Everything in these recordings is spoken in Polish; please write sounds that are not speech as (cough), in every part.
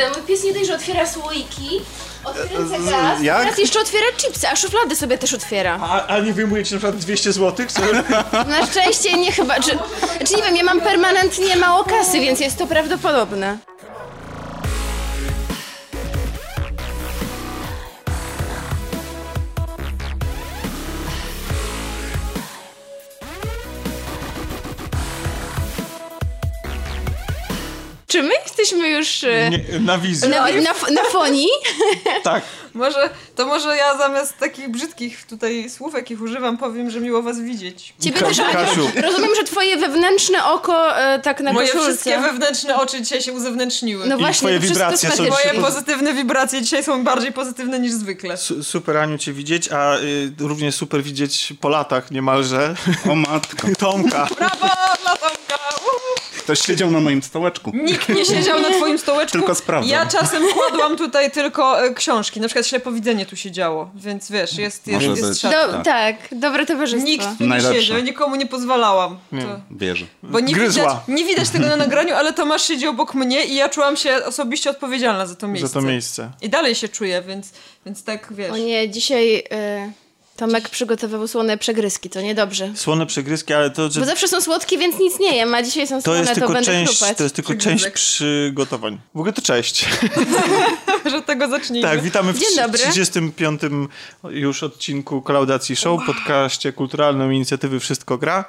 Kurde, mój pies nie dość, że otwiera słoiki, Z- gaz, jak? teraz jeszcze otwiera chipsy, a szuflady sobie też otwiera. A, a nie wyjmujecie na przykład 200 zł? Co? Na szczęście nie chyba, czy, czy nie wiem, ja mam permanentnie mało kasy, więc jest to prawdopodobne. Jesteśmy już e, Nie, na wizji. na, na, na fonii? (laughs) Tak. Może, to może ja zamiast takich brzydkich tutaj słów, jakich używam, powiem, że miło was widzieć. Ciebie też, Kasiu. rozumiem, że twoje wewnętrzne oko e, tak na Moje koszulce. wszystkie wewnętrzne oczy dzisiaj się uzewnętrzniły. No I właśnie, twoje wibracje są. Moje pozytywne wibracje dzisiaj są bardziej pozytywne niż zwykle. Su- Super Aniu cię widzieć, a y, również super widzieć po latach niemalże O matko. (laughs) Tomka. Brawo. Ktoś siedział na moim stołeczku. Nikt nie siedział na twoim stołeczku. Tylko sprawdzam. Ja czasem kładłam tutaj tylko e, książki. Na przykład ślepowidzenie tu się działo, więc wiesz, jest, jest, Może jest być. Do, tak, dobre towarzystwo. Nikt tu nie Najlepsze. siedział, nikomu nie pozwalałam. Nie. To, Wierzę. bo nie Gryzła. widać, nie widać tego na nagraniu, ale Tomasz siedzi obok mnie i ja czułam się osobiście odpowiedzialna za to miejsce. Za to miejsce. I dalej się czuję, więc, więc tak wiesz. O nie, dzisiaj e, Tomek przygotował słone przegryzki, to niedobrze. Słone przegryzki, ale to, że Bo zawsze są słodkie, więc nic nie jem, a dzisiaj są to słone, jest to tylko będę część, chrupać. to jest tylko część przygotowań. W ogóle to cześć. (laughs) że od tego zacznijmy. Tak, witamy w Dzień trz- dobry. 35. już odcinku Kolaudacji Show, podcaście kulturalnym inicjatywy Wszystko Gra.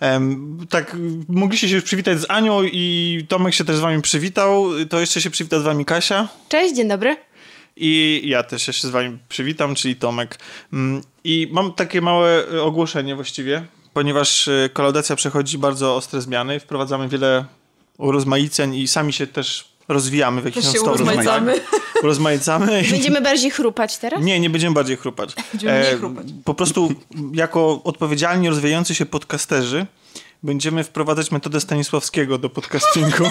Em, tak, mogliście się już przywitać z Anią i Tomek się też z wami przywitał. To jeszcze się przywita z wami Kasia. Cześć, dzień dobry. I ja też się z wami przywitam, czyli Tomek. I mam takie małe e, ogłoszenie właściwie, ponieważ e, kolaudacja przechodzi bardzo ostre zmiany, wprowadzamy wiele urozmaiceń i sami się też rozwijamy w jakiś stopniu. urozmaicamy. Urozmaicamy. i- Będziemy bardziej chrupać teraz? Nie, nie będziemy bardziej chrupać. (laughs) Będziemy mniej chrupać. Po prostu jako odpowiedzialni, rozwijający się podcasterzy będziemy wprowadzać metodę Stanisławskiego do podcastingu. (laughs)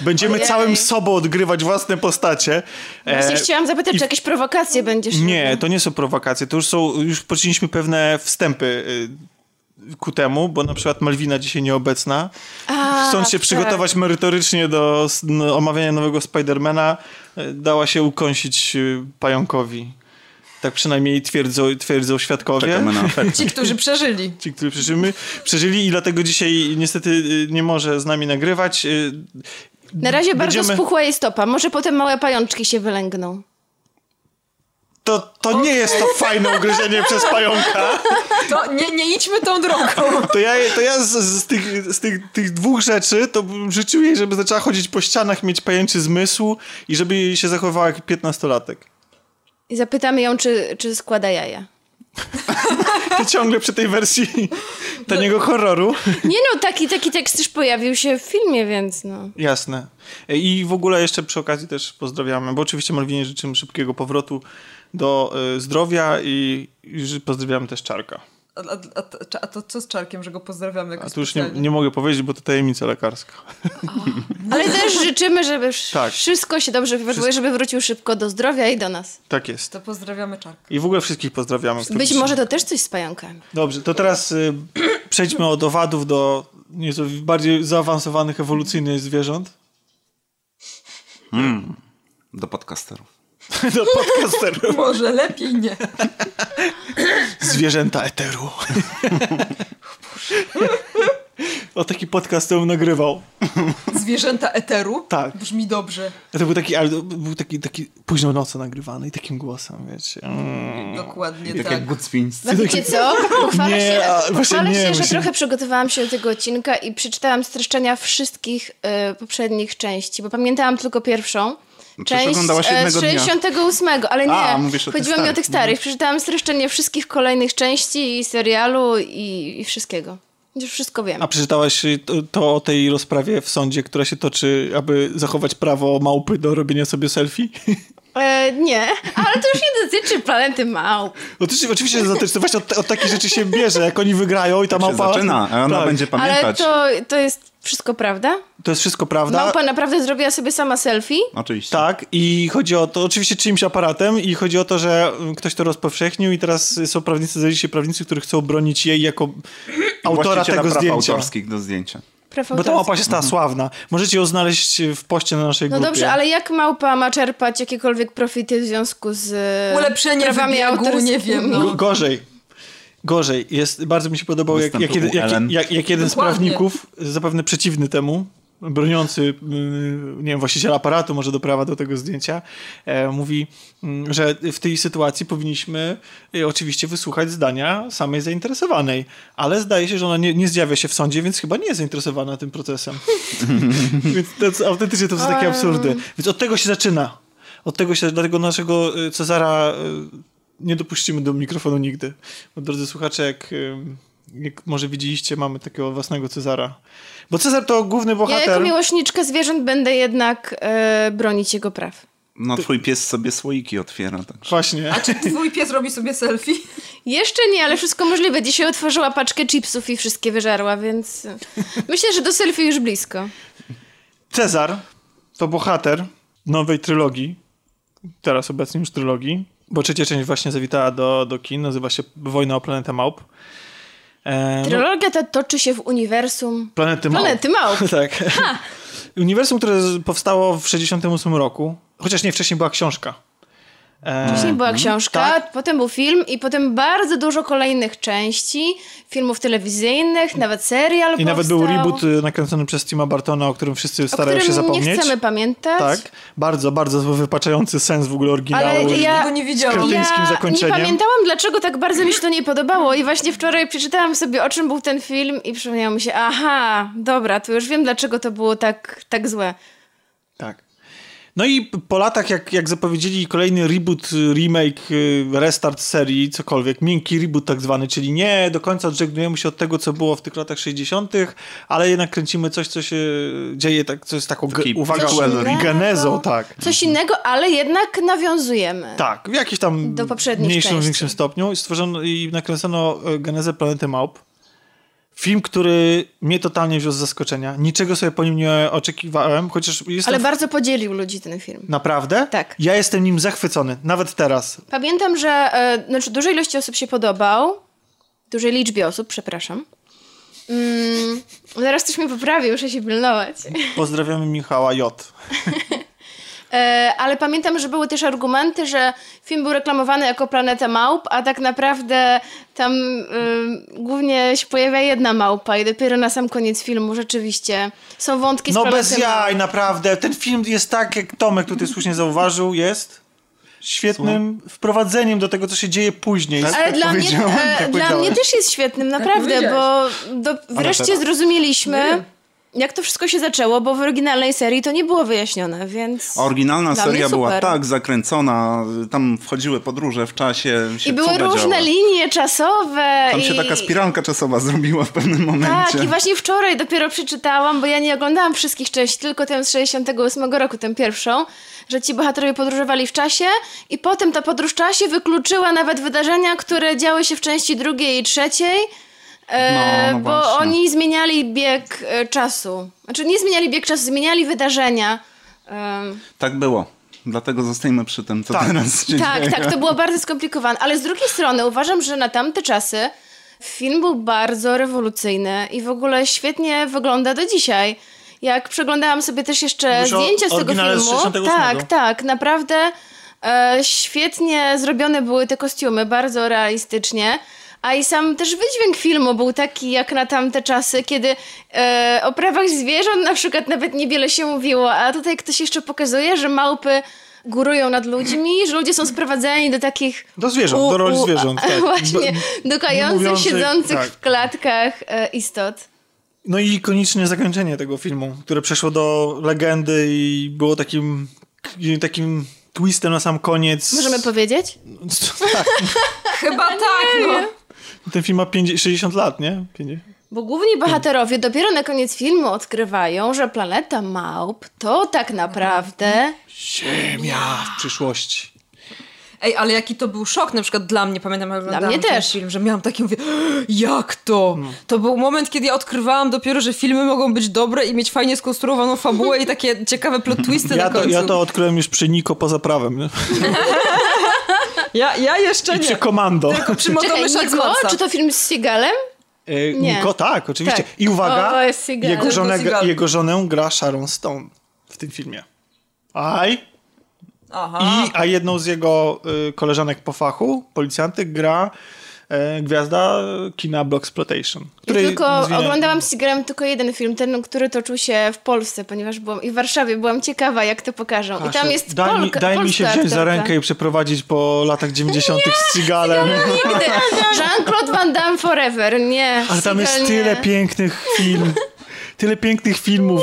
Będziemy Ojej. całym sobą odgrywać własne postacie. Właśnie E, chciałam zapytać, i- czy jakieś prowokacje będziesz nie, robił? to nie są prowokacje. To już są, już poczyniliśmy pewne wstępy y, ku temu, bo na przykład Malwina dzisiaj nieobecna. A, Chcąc się tak. przygotować merytorycznie do no, omawiania nowego Spidermana, y, dała się ukąsić y, pająkowi. Tak przynajmniej twierdzą, twierdzą świadkowie. Czekamy na efekt. Ci, którzy przeżyli. Ci, którzy przeżyli, przeżyli i dlatego dzisiaj niestety y, nie może z nami nagrywać. Y, Na razie bardzo Będziemy- spuchła jej stopa, może potem małe pajączki się wylęgną. To, to nie jest to fajne ugryzienie przez pająka. To nie, nie idźmy tą drogą. To ja, to ja z, z, tych, z tych, tych dwóch rzeczy to bym życzył jej, żeby zaczęła chodzić po ścianach, mieć pajęczy zmysł i żeby się zachowała jak piętnastolatek. I zapytamy ją, czy, czy składa jaja. Ty ciągle przy tej wersji taniego horroru. Nie no, taki, taki tekst już pojawił się w filmie, więc no. Jasne. I w ogóle jeszcze przy okazji też pozdrawiamy, bo oczywiście Malwinie życzymy szybkiego powrotu do y, zdrowia i, pozdrawiamy też Czarka. A, a, a, a to co z Czarkiem, że go pozdrawiamy A tu już nie, nie mogę powiedzieć, bo to tajemnica lekarska. (laughs) Ale też życzymy, żeby Tak. wszystko się dobrze wydarzyło, żeby wrócił szybko do zdrowia i do nas. Tak jest. To pozdrawiamy Czarka. I w ogóle wszystkich pozdrawiamy. Być może to też coś z pająkami. Dobrze, to teraz y, (clears throat) przejdźmy od owadów do nieco bardziej zaawansowanych ewolucyjnie zwierząt. Do podcasterów. (laughs) do podcasterów. Może lepiej nie. (laughs) Zwierzęta eteru. o taki podcast to bym nagrywał. Zwierzęta eteru? Tak. Brzmi dobrze. To był taki, ale był taki, taki późną nocą nagrywany i takim głosem, wiecie. Mm. Dokładnie Tak tak. jak Gucwińscy. No wiecie co? Pochwalę Nie, się, pochwalę nie, się że właśnie- trochę przygotowałam się do tego odcinka i przeczytałam streszczenia wszystkich e, poprzednich części, bo pamiętałam tylko pierwszą. Przecież Część oglądałaś e, jednego z dnia. 68, ale nie. A, mówisz o tych Chodziło mi o starych. tych starych. Przeczytałam streszczenie wszystkich kolejnych części i serialu i, i wszystkiego. Już wszystko wiem. A przeczytałaś to, to o tej rozprawie w sądzie, która się toczy, aby zachować prawo małpy do robienia sobie selfie? E, nie, ale to już nie dotyczy planety małp. Oczywiście, oczywiście że dotyczy, to właśnie od, od takich rzeczy się bierze, jak oni wygrają i ta Się małpa... zaczyna, a ona Tak. będzie Ale pamiętać. to, to jest wszystko prawda? To jest wszystko prawda. Małpa naprawdę zrobiła sobie sama selfie? Oczywiście. Tak, i chodzi o to, oczywiście czyimś aparatem, i chodzi o to, że ktoś to rozpowszechnił, i teraz są prawnicy, znaleźli się prawnicy, którzy chcą bronić jej jako autora tego praw zdjęcia. autorskich do zdjęcia. Bo ta małpa się stała sławna. Możecie ją znaleźć w poście na naszej No grupie. dobrze, ale jak małpa ma czerpać jakiekolwiek profity w związku z Ulepszenie prawami wybiegu, autorskimi? nie wiem, no. Go- Gorzej. Gorzej. Jest, bardzo mi się podobało, jak, jak, jeden, jak, jak, jak jeden z prawników, zapewne przeciwny temu, broniący, yy, nie wiem, właściciel aparatu, może do prawa do tego zdjęcia, e, mówi, mm, że w tej sytuacji powinniśmy e, oczywiście wysłuchać zdania samej zainteresowanej, ale zdaje się, że ona nie, nie zjawia się w sądzie, więc chyba nie jest zainteresowana tym procesem. (laughs) więc to, jest- autentycznie to są takie absurdy. Więc od tego się zaczyna. Od tego się, dlatego naszego y, Cezara y, nie dopuścimy do mikrofonu nigdy. Bo drodzy słuchacze, jak, jak może widzieliście, mamy takiego własnego Cezara. Bo Cezar to główny Ja bohater. jako miłośniczka zwierząt będę jednak e, bronić jego praw. No twój pies sobie słoiki otwiera, także. Właśnie. A czy twój pies robi sobie selfie? Jeszcze nie, ale wszystko możliwe. Dzisiaj otworzyła paczkę chipsów i wszystkie wyżarła, więc myślę, że do selfie już blisko. Cezar to bohater nowej trylogii. Teraz obecnie już trylogii. Bo trzecia część właśnie zawitała do, do kin. Nazywa się Wojna o planetę Małp. E, no, Trylogia ta toczy się w uniwersum planety Małp. Planety Małp. (laughs) tak. Uniwersum, które powstało w 68 roku. Chociaż nie, wcześniej była książka. E, Wcześniej była książka, tak. potem był film i potem bardzo dużo kolejnych części, filmów telewizyjnych, nawet serial I nawet powstał, był reboot y, nakręcony przez Tima Bartona, o którym wszyscy o starają którym się zapomnieć. nie chcemy pamiętać. Tak, bardzo, bardzo wypaczający sens w ogóle oryginału. Ale ja, Tego nie widziałam. Ja zakończeniem. nie pamiętałam, dlaczego tak bardzo mi się to nie podobało i właśnie wczoraj przeczytałam sobie, o czym był ten film i przypomniało mi się, aha, dobra, to już wiem, dlaczego to było tak, tak złe. No i po latach, jak, jak zapowiedzieli kolejny reboot, y, remake, y, restart serii, cokolwiek, miękki reboot tak zwany, czyli nie do końca odżegnujemy się od tego, co było w tych latach 60., ale jednak kręcimy coś, co się dzieje, tak, co jest taką, Taki uwaga, genezą, tak. Coś innego, ale jednak nawiązujemy. Tak, w jakimś tam Do mniejszym, części. większym stopniu i stworzono i nakręcono e, genezę Planety Małp. Film, który mnie totalnie wziął z zaskoczenia. Niczego sobie po nim nie oczekiwałem, chociaż jestem... Ale bardzo podzielił ludzi ten film. Naprawdę? Tak. Ja jestem nim zachwycony, nawet teraz. Pamiętam, że e, znaczy dużej ilości osób się podobał. Dużej liczbie osób, przepraszam. Mm, zaraz ktoś mnie poprawi, muszę się pilnować. Pozdrawiamy Michała J. (laughs) E, ale pamiętam, że były też argumenty, że film był reklamowany jako Planeta Małp, a tak naprawdę tam y, głównie się pojawia jedna małpa i dopiero na sam koniec filmu rzeczywiście są wątki z No bez Małp. jaj, naprawdę. Ten film jest tak, jak Tomek tutaj słusznie zauważył, jest świetnym wprowadzeniem do tego, co się dzieje później. Tak? Ale dla mnie, powiedziałem, e, tak dla mnie też jest świetnym, naprawdę, bo do, wreszcie zrozumieliśmy, jak to wszystko się zaczęło, bo w oryginalnej serii to nie było wyjaśnione, więc... Oryginalna seria była tak zakręcona, tam wchodziły podróże w czasie. Się I były różne działy. linie czasowe. Tam się i... taka spiralka czasowa zrobiła w pewnym momencie. Tak, i właśnie wczoraj dopiero przeczytałam, bo ja nie oglądałam wszystkich części, tylko tę z 68 roku, tę pierwszą, że ci bohaterowie podróżowali w czasie i potem ta podróż w czasie wykluczyła nawet wydarzenia, które działy się w części drugiej i trzeciej. E, No, no bo właśnie. oni zmieniali bieg e, czasu. Znaczy nie zmieniali bieg czasu, zmieniali wydarzenia. Tak było. Dlatego zostajmy przy tym, co Tak. teraz się tak, dzieje. tak, to było bardzo skomplikowane. Ale z drugiej strony uważam, że na tamte czasy film był bardzo rewolucyjny i w ogóle świetnie wygląda do dzisiaj. Jak przeglądałam sobie też jeszcze Mówisz o zdjęcia z tego filmu. 68. Tak, tak, naprawdę e, świetnie zrobione były te kostiumy, bardzo realistycznie. A i sam też wydźwięk filmu był taki jak na tamte czasy, kiedy e, o prawach zwierząt na przykład nawet niewiele się mówiło, a tutaj ktoś jeszcze pokazuje, że małpy górują nad ludźmi, że ludzie są sprowadzeni do takich... Do zwierząt, do roli zwierząt, tak. (laughs) Właśnie, do kających, mówiących, siedzących tak. w klatkach e, istot. No i ikoniczne zakończenie tego filmu, które przeszło do legendy i było takim, takim twistem na sam koniec. Możemy powiedzieć? (laughs) tak, Chyba (laughs) tak, no. Ten film ma 50, 60 lat, nie? 50. Bo główni bohaterowie dopiero na koniec filmu odkrywają, że planeta małp to tak naprawdę... Ziemia w przyszłości. Ej, ale jaki to był szok na przykład dla mnie, pamiętam jak oglądałam mnie ten też. film, że miałam taki, mówię, jak to? To był moment, kiedy ja odkrywałam dopiero, że filmy mogą być dobre i mieć fajnie skonstruowaną fabułę i takie ciekawe plot twisty Ja na to, końcu. ja to odkryłem już przy Niko poza prawem. (laughs) Ja, ja jeszcze I przy nie. Komando. Tylko przy Marsa. czy to film z Seagalem? E, Nie. Niko, tak, oczywiście. Tak. I uwaga, O, jego, żonę, jego żonę gra Sharon Stone w tym filmie. Aj. Aha. I, a jedną z jego y, koleżanek po fachu, policjantek, gra gwiazda kina Bloxploitation. Ja tylko nazwiemy- oglądałam z Grem tylko jeden film, ten, który toczył się w Polsce, ponieważ byłam i w Warszawie, byłam ciekawa, jak to pokażą. I tam jest daj, mi, Polka, daj mi się wziąć za rękę i przeprowadzić po latach 90. z Seagalem. Nigdy. Jean-Claude Van Damme forever, nie. Ale tam jest tyle nie. pięknych film. Tyle pięknych filmów.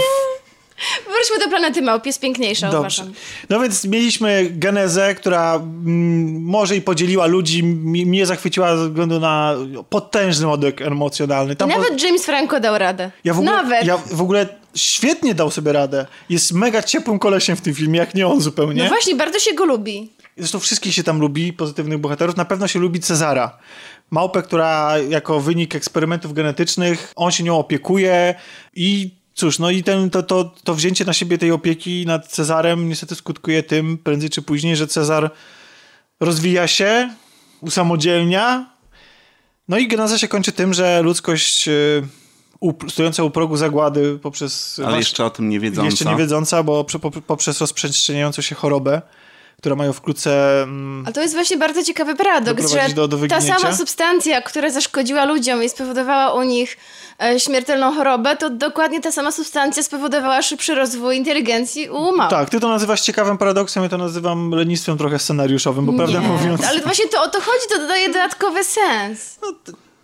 Wróćmy do Planety Małp, jest piękniejsza, Dobrze. uważam. No więc mieliśmy genezę, która mm, może i podzieliła ludzi, m- mnie zachwyciła ze względu na potężny ładek emocjonalny. Tam po- Nawet James Franco dał radę. ja w, ogóle, Nawet. ja w ogóle świetnie dał sobie radę. Jest mega ciepłym kolesiem w tym filmie, jak nie on zupełnie. No właśnie, bardzo się go lubi. Zresztą wszystkich się tam lubi, pozytywnych bohaterów. Na pewno się lubi Cezara. Małpę, która jako wynik eksperymentów genetycznych, on się nią opiekuje i cóż, no i ten, to, to, to wzięcie na siebie tej opieki nad Cezarem niestety skutkuje tym prędzej czy później, że Cezar rozwija się, usamodzielnia. No i geneza się kończy tym, że ludzkość y, stojąca u progu zagłady poprzez... Ale wasz- jeszcze o tym nie wiedząca. jeszcze nie wiedząca, bo prze- pop- poprzez rozprzestrzeniającą się chorobę, która mają wkrótce... Mm, A to jest właśnie bardzo ciekawy paradoks, że do- do ta sama substancja, która zaszkodziła ludziom i spowodowała u nich e, śmiertelną chorobę, to dokładnie ta sama substancja spowodowała szybszy rozwój inteligencji u małp. Tak, ty to nazywasz ciekawym paradoksem, ja to nazywam lenistwem trochę scenariuszowym, bo prawdę mówiąc, Ale właśnie to o to chodzi, to dodaje dodatkowy sens. no,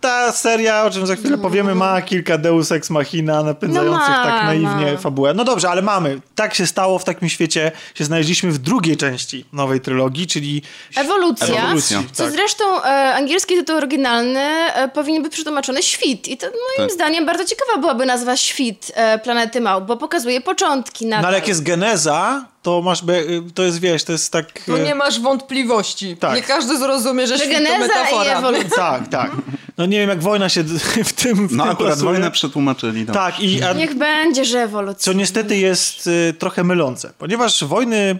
ta seria, o czym za chwilę powiemy, ma kilka deus ex machina napędzających No ma, tak naiwnie ma. fabułę. No dobrze, ale mamy. Tak się stało, w takim świecie się znaleźliśmy w drugiej części nowej trylogii, czyli... Ewolucja, Ewolucja, co tak. zresztą e, angielski tytuł oryginalny e, powinien być przetłumaczony Świt. I to moim Tak. zdaniem bardzo ciekawa byłaby nazwa Świt e, Planety Małp, bo pokazuje początki nadal. No ale jak jest geneza, to masz, be, to jest, wiesz, to jest tak... Tu e, nie masz wątpliwości. Tak. Nie każdy zrozumie, że Że świt to i metafora. ewolucja. Tak, tak. No nie wiem, jak wojna się (laughs) w tym w No tym akurat plasuje. wojnę przetłumaczyli. No. Tak, i a, Niech będzie, że ewolucja. co niestety jest y, trochę mylące, ponieważ wojny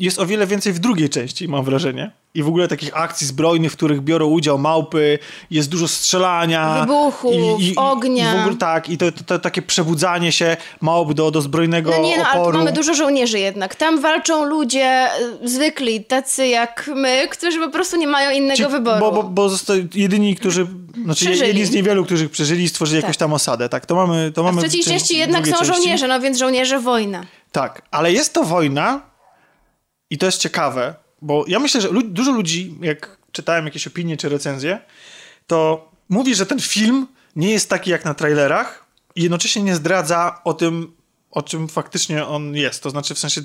jest o wiele więcej w drugiej części, mam wrażenie. I w ogóle takich akcji zbrojnych, w których biorą udział małpy, jest dużo strzelania. Wybuchów, ognia. I w ogóle tak, i to, to, to takie przebudzanie się małp do, do zbrojnego No nie, no, ale oporu. mamy dużo żołnierzy jednak. Tam walczą ludzie y, zwykli, tacy jak my, którzy po prostu nie mają innego Ci- wyboru. Bo, bo, bo jedyni, którzy, znaczy Przeżyli. jedni z niewielu, którzy przeżyli i stworzyli jakąś tam osadę. Tak, to mamy, to A mamy w trzeciej części jednak są części. żołnierze, no więc żołnierze wojna. Tak, ale jest to wojna i to jest ciekawe, bo ja myślę, że lu- dużo ludzi, jak czytałem jakieś opinie czy recenzje, to mówi, że ten film nie jest taki jak na trailerach i jednocześnie nie zdradza o tym, o czym faktycznie on jest. To znaczy w sensie,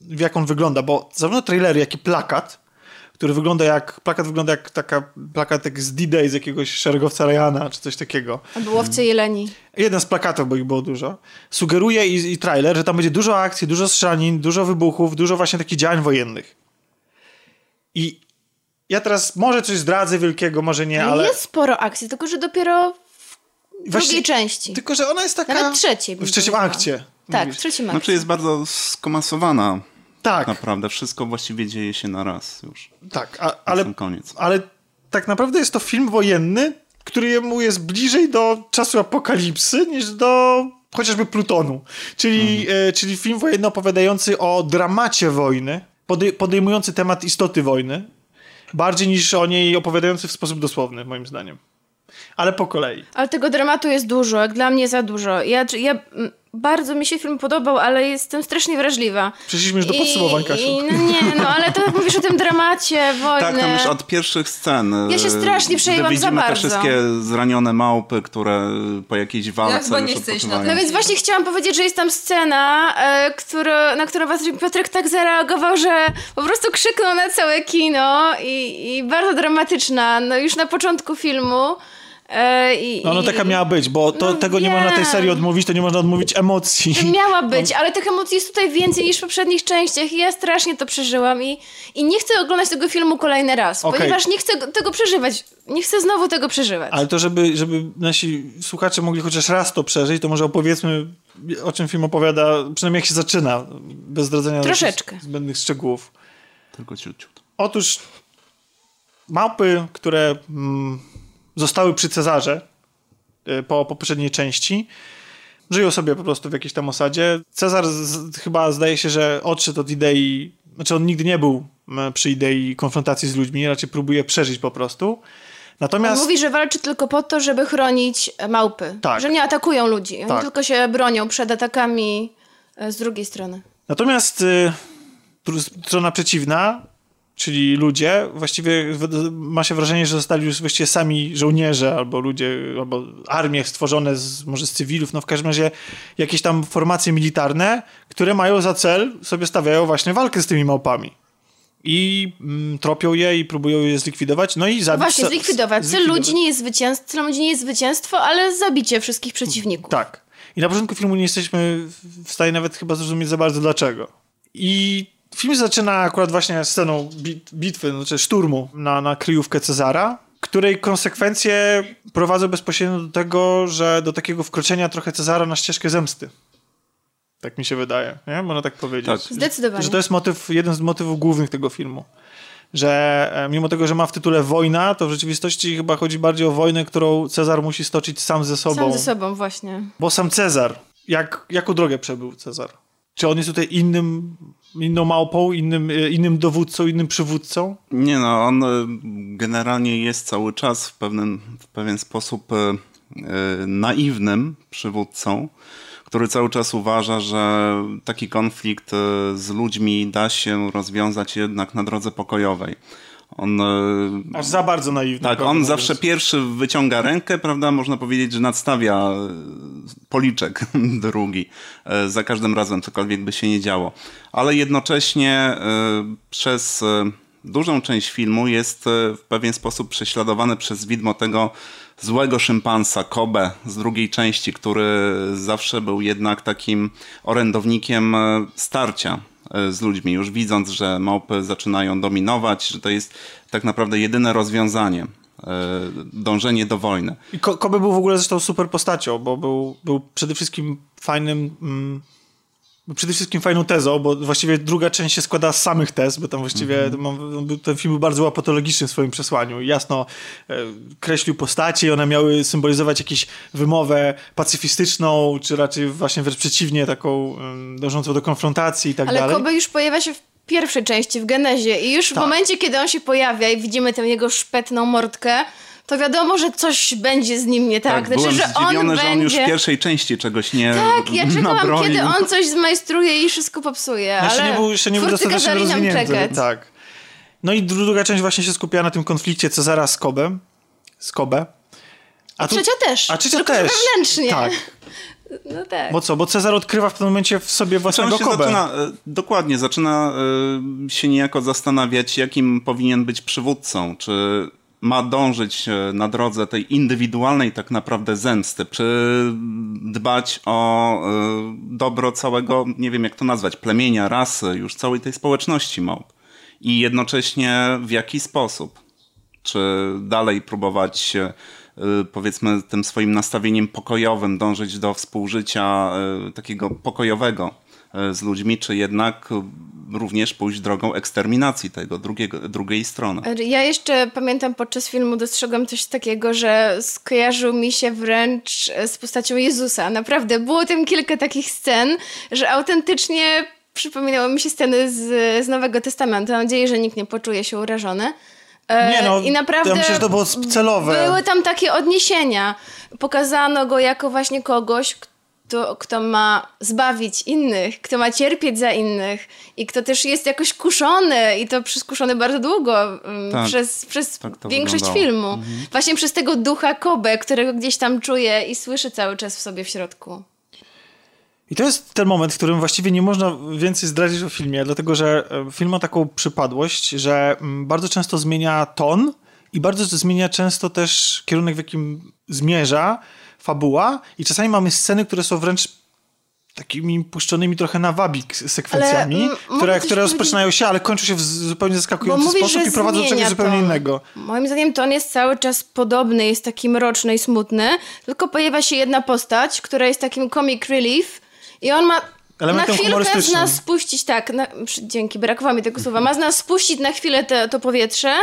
w jak on wygląda, bo zarówno trailery, jak i plakat, który wygląda jak, plakat wygląda jak taka, plakat jak z D-Day z jakiegoś szeregowca Ryana, czy coś takiego. Albo łowcy jeleni. Jeden z plakatów, bo ich było dużo, sugeruje i, i trailer, że tam będzie dużo akcji, dużo strzelanin, dużo wybuchów, dużo właśnie takich działań wojennych. I ja teraz może coś zdradzę wielkiego, może nie, ale... Jest sporo akcji, tylko że dopiero w Właśnie- drugiej części. Tylko, że ona jest taka... Nawet trzeciej W trzecim akcie. Tak, mówisz. w trzecim akcie. Znaczy jest bardzo skomasowana. Tak, Naprawdę. Wszystko właściwie dzieje się na raz już. tak, a, Ale... ale, Sam koniec. ale tak naprawdę jest to film wojenny, który mu jest bliżej do czasu apokalipsy niż do chociażby Plutonu. Czyli, e, czyli film wojenny opowiadający o dramacie wojny, podej- podejmujący temat istoty wojny, bardziej niż o niej opowiadający w sposób dosłowny, moim zdaniem. Ale po kolei. Ale tego dramatu jest dużo, jak dla mnie za dużo. Ja, ja bardzo mi się film podobał, ale jestem strasznie wrażliwa. Przeszliśmy już do podsumowań, Kasiu. I, no nie, no ale to jak mówisz o tym dramacie, wojny. Tak, tam już od pierwszych scen. Ja się e, strasznie przejęłam za widzimy te bardzo. wszystkie zranione małpy, które po jakiejś walce chyba nie już chcę iść na odpoczywają. No więc właśnie chciałam powiedzieć, że jest tam scena, e, która, na którą Patryk tak zareagował, że po prostu krzyknął na całe kino i, i bardzo dramatyczna, no już na początku filmu. E, i, No, no taka miała być, bo to, No tego nie można tej serii odmówić, to nie można odmówić emocji. (laughs) Miała być, ale tych emocji jest tutaj więcej niż w poprzednich częściach i ja strasznie to przeżyłam i, i nie chcę oglądać tego filmu kolejny raz, Okej. ponieważ nie chcę go- tego przeżywać. Nie chcę znowu tego przeżywać. Ale to, żeby, żeby nasi słuchacze mogli chociaż raz to przeżyć, to może opowiedzmy, o czym film opowiada, przynajmniej jak się zaczyna, bez zdradzenia Troszeczkę. zbędnych szczegółów. Tylko ciut, ciut. Otóż małpy, które mm, zostały przy Cezarze, y, po poprzedniej części. Żyją sobie po prostu w jakiejś tam osadzie. Cezar z, chyba zdaje się, że odszedł od idei, znaczy on nigdy nie był przy idei konfrontacji z ludźmi, raczej próbuje przeżyć po prostu. On Natomiast mówi, że walczy tylko po to, żeby chronić e, małpy. Tak. Że nie atakują ludzi. Oni Tak. tylko się bronią przed atakami e, z drugiej strony. Natomiast y, strona przeciwna, czyli ludzie, właściwie ma się wrażenie, że zostali już właściwie sami żołnierze albo ludzie, albo armie stworzone z, może z cywilów, no w każdym razie jakieś tam formacje militarne, które mają za cel, sobie stawiają właśnie walkę z tymi małpami. I mm, tropią je i próbują je zlikwidować, no i zabić. Właśnie, sa- zlikwidować. Cel ludzi nie jest zwycięstwo, celem ludzi nie jest zwycięstwo, ale zabicie wszystkich przeciwników. Tak. I na początku filmu nie jesteśmy w stanie nawet chyba zrozumieć za bardzo dlaczego. I film zaczyna akurat właśnie sceną bit, bitwy, znaczy szturmu na, na kryjówkę Cezara, której konsekwencje prowadzą bezpośrednio do tego, że do takiego wkroczenia trochę Cezara na ścieżkę zemsty. Tak mi się wydaje, nie? Można tak powiedzieć. Tak. Zdecydowanie. Że to jest motyw, jeden z motywów głównych tego filmu. Że e, mimo tego, że ma w tytule wojna, to w rzeczywistości chyba chodzi bardziej o wojnę, którą Cezar musi stoczyć sam ze sobą. Sam ze sobą, właśnie. Bo sam Cezar, jak, jaką drogę przebył Cezar? Czy on jest tutaj innym, inną małpą, innym, e, innym dowódcą, innym przywódcą? Nie no, on e, generalnie jest cały czas w, pewnym, w pewien sposób e, naiwnym przywódcą, który cały czas uważa, że taki konflikt z ludźmi da się rozwiązać jednak na drodze pokojowej. On, e, Aż za bardzo naiwny. tak, on mówiąc. zawsze pierwszy wyciąga rękę, prawda? Można powiedzieć, że nadstawia e, policzek (laughs) drugi e, za każdym razem, cokolwiek by się nie działo. Ale jednocześnie przez dużą część filmu jest w pewien sposób prześladowany przez widmo tego złego szympansa, Kobe z drugiej części, który zawsze był jednak takim orędownikiem starcia z ludźmi, już widząc, że małpy zaczynają dominować, że to jest tak naprawdę jedyne rozwiązanie, e, dążenie do wojny. I Ko- Kobe był w ogóle zresztą super postacią, bo był, był przede wszystkim fajnym... Mm, przede wszystkim fajną tezą, bo właściwie druga część się składa z samych tez, bo tam właściwie mam- był- ten film był bardzo apatologiczny w swoim przesłaniu. Jasno e, kreślił postacie, one miały symbolizować jakąś wymowę pacyfistyczną, czy raczej właśnie wręcz przeciwnie, taką dążącą do konfrontacji i tak Ale dalej. Kobe już pojawia się w pierwszej części, w Genezie i już w Tak. momencie, kiedy on się pojawia i widzimy tę jego szpetną mordkę, to wiadomo, że coś będzie z nim nie tak. byłem znaczy, że on zdziwiony, będzie... że on już w pierwszej części czegoś nie Tak, ja (laughs) czekałam, nabroił. kiedy on coś zmajstruje i wszystko popsuje, Jeszcze ale nie był, jeszcze nie był dostatecznie rozwinięty. czekać. Tak. No i dru- druga część właśnie się skupia na tym konflikcie Cezara z Kobem. Z Kobe. A tu- trzecia też. A trzecia tylko też. wewnętrznie. Tak. (laughs) No tak. Bo co? Bo Cezar odkrywa w pewnym momencie w sobie Czy on własnego się Kobe. zaczyna, e, dokładnie, zaczyna e, się niejako zastanawiać, jakim powinien być przywódcą. Czy ma dążyć e, na drodze tej indywidualnej tak naprawdę zemsty, czy dbać o e, dobro całego, nie wiem jak to nazwać, plemienia, rasy, już całej tej społeczności małp. I jednocześnie w jaki sposób? Czy dalej próbować e, powiedzmy tym swoim nastawieniem pokojowym dążyć do współżycia takiego pokojowego z ludźmi, czy jednak również pójść drogą eksterminacji tego drugiego, drugiej strony. Ja jeszcze pamiętam podczas filmu dostrzegłam coś takiego, że skojarzył mi się wręcz z postacią Jezusa. Naprawdę, było tam kilka takich scen, że autentycznie przypominały mi się sceny z, z Nowego Testamentu. Mam nadzieję, że nikt nie poczuje się urażony. E, Nie no, I naprawdę ja myślę, że to było celowe. Były tam takie odniesienia. Pokazano go jako właśnie kogoś, kto, kto ma zbawić innych, kto ma cierpieć za innych i kto też jest jakoś kuszony i to przez kuszony bardzo długo, mm, Tak, przez, przez tak większość wyglądało. filmu. Właśnie przez tego ducha Kobe, którego gdzieś tam czuje i słyszy cały czas w sobie w środku. I to jest ten moment, w którym właściwie nie można więcej zdradzić o filmie, dlatego że e, film ma taką przypadłość, że mm, bardzo często zmienia ton i bardzo zmienia często też kierunek, w jakim zmierza fabuła i czasami mamy sceny, które są wręcz takimi puszczonymi trochę na wabik sekwencjami, Ale, mm, które, które powiedzieć? rozpoczynają się, ale kończą się w zupełnie zaskakujący mówisz, sposób i prowadzą do czegoś zmienia zupełnie innego. Moim zdaniem to on jest cały czas podobny, jest taki mroczny i smutny, tylko pojawia się jedna postać, która jest takim comic relief i on ma Elementem na chwilkę z nas spuścić, tak, na, dzięki, brakowało mi tego słowa, ma z nas spuścić na chwilę te, to powietrze,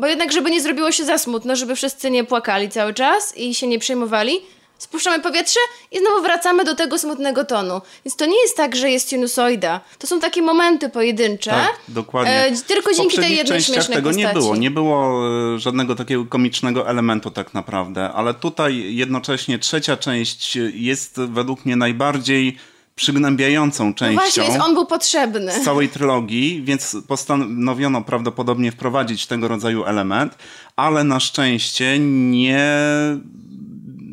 bo jednak żeby nie zrobiło się za smutno, żeby wszyscy nie płakali cały czas i się nie przejmowali, spuszczamy powietrze i znowu wracamy do tego smutnego tonu. Więc to nie jest tak, że jest sinusoida. To są takie momenty pojedyncze. Tak, dokładnie. E, tylko dzięki tej jednej śmiesznej tego postaci. nie było. Nie było e, żadnego takiego komicznego elementu tak naprawdę, ale tutaj jednocześnie trzecia część jest według mnie najbardziej przygnębiającą No częścią właśnie, więc on był potrzebny. z całej trylogii, więc postanowiono prawdopodobnie wprowadzić tego rodzaju element, ale na szczęście nie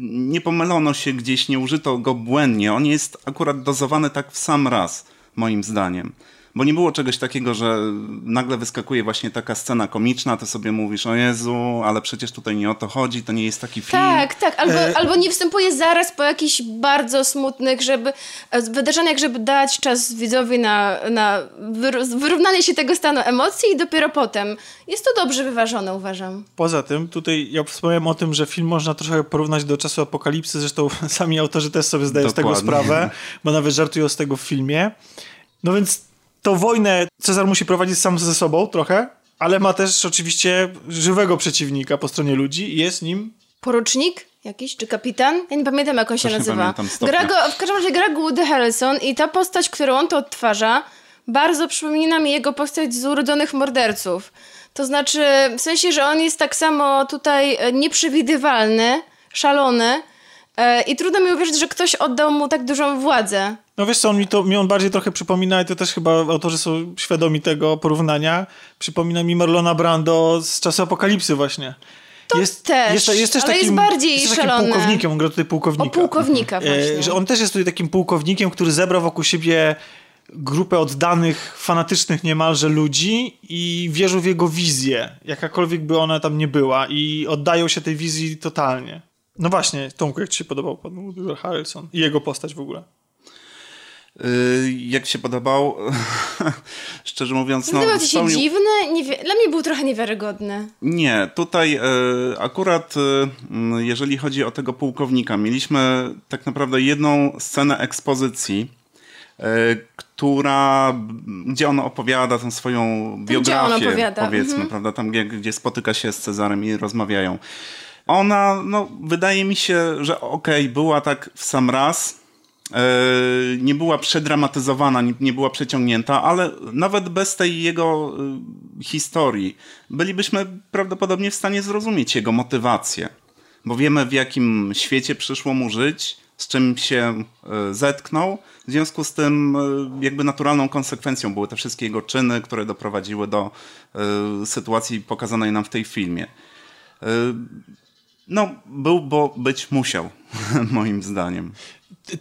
nie pomylono się gdzieś, nie użyto go błędnie. On jest akurat dozowany tak w sam raz, moim zdaniem. Bo nie było czegoś takiego, że nagle wyskakuje właśnie taka scena komiczna, to sobie mówisz, o Jezu, ale przecież tutaj nie o to chodzi, to nie jest taki film. Tak, tak. Albo, E, albo nie występuje zaraz po jakichś bardzo smutnych żeby, e, wydarzeniach, żeby dać czas widzowi na, na wyr- wyrównanie się tego stanu emocji i dopiero potem. Jest to dobrze wyważone, uważam. Poza tym, tutaj ja wspomniałem o tym, że film można trochę porównać do czasu apokalipsy, zresztą (laughs) sami autorzy też sobie zdają z tego sprawę, bo nawet żartują z tego w filmie. No więc tą wojnę Cezar musi prowadzić sam ze sobą trochę, ale ma też oczywiście żywego przeciwnika po stronie ludzi i jest nim Porucznik jakiś, czy kapitan? Ja nie pamiętam, jak on się Też nazywa. Gra go, w każdym razie gra go Woody Harrelson i ta postać, którą on to odtwarza, bardzo przypomina mi jego postać z Urodzonych Morderców. To znaczy, w sensie, że on jest tak samo tutaj e, nieprzewidywalny, szalony i trudno mi uwierzyć, że ktoś oddał mu tak dużą władzę. No wiesz co, on mi to mi on bardziej trochę przypomina i to też chyba autorzy są świadomi tego porównania. Przypomina mi Marlona Brando z czasu apokalipsy właśnie. To jest, też, jest, jest też ale takim, jest bardziej jest takim szalony. pułkownikiem, on gra tutaj O pułkownika. pułkownika właśnie. E, że on też jest tutaj takim pułkownikiem, który zebrał wokół siebie grupę oddanych, fanatycznych niemalże ludzi i wierzył w jego wizję, jakakolwiek by ona tam nie była i oddają się tej wizji totalnie. No właśnie, Tomku, jak ci się podobał pan Woody Harrelson i jego postać w ogóle? Y, Jak się podobał? (laughs) Szczerze mówiąc, no, Wydawał ci się spełnił- dziwny? Nie wie- Dla mnie był trochę niewiarygodny. Nie, tutaj e, akurat m, jeżeli chodzi o tego pułkownika, mieliśmy tak naprawdę jedną scenę ekspozycji, która, gdzie on opowiada tą swoją gdzie on biografię, opowiada, powiedzmy, mhm. prawda, tam gdzie, gdzie spotyka się z Cezarem i rozmawiają. Ona, no, wydaje mi się, że okej, była tak w sam raz, e, nie była przedramatyzowana, nie, była przeciągnięta, ale nawet bez tej jego e, historii bylibyśmy prawdopodobnie w stanie zrozumieć jego motywację. Bo wiemy, w jakim świecie przyszło mu żyć, z czym się e, zetknął. W związku z tym, e, jakby naturalną konsekwencją były te wszystkie jego czyny, które doprowadziły do sytuacji pokazanej nam w tej filmie. No, był, bo być musiał, (laughs) moim zdaniem.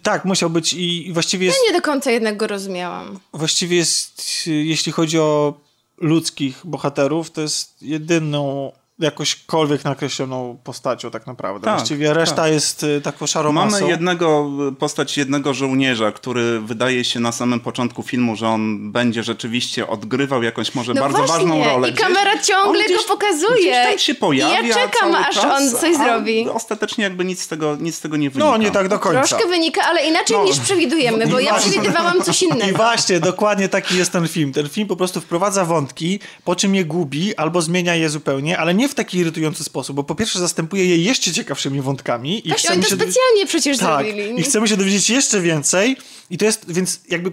Tak, musiał być i właściwie jest, Ja nie do końca jednak go rozumiałam. właściwie jest, jeśli chodzi o ludzkich bohaterów, to jest jedyną jakośkolwiek nakreśloną postacią tak naprawdę. Tak, właściwie reszta tak. jest y, taką szarą masą. Mamy jednego, postać jednego żołnierza, który wydaje się na samym początku filmu, że on będzie rzeczywiście odgrywał jakąś może No bardzo właśnie, ważną rolę. i kamera ciągle on go pokazuje. Gdzieś tam się pojawia I ja czekam, aż czas, on coś zrobi. Ostatecznie jakby nic z tego, nic z tego nie wynika. No, nie tak do końca. Troszkę wynika, ale inaczej No. niż przewidujemy, bo I ja właśnie- przewidywałam coś I innego. właśnie, dokładnie taki jest ten film. Ten film po prostu wprowadza wątki, po czym je gubi albo zmienia je zupełnie, ale nie w taki irytujący sposób, bo po pierwsze zastępuje je jeszcze ciekawszymi wątkami. I Tak, chcemy oni to specjalnie przecież tak, zrobili. i chcemy się dowiedzieć jeszcze więcej i to jest, więc jakby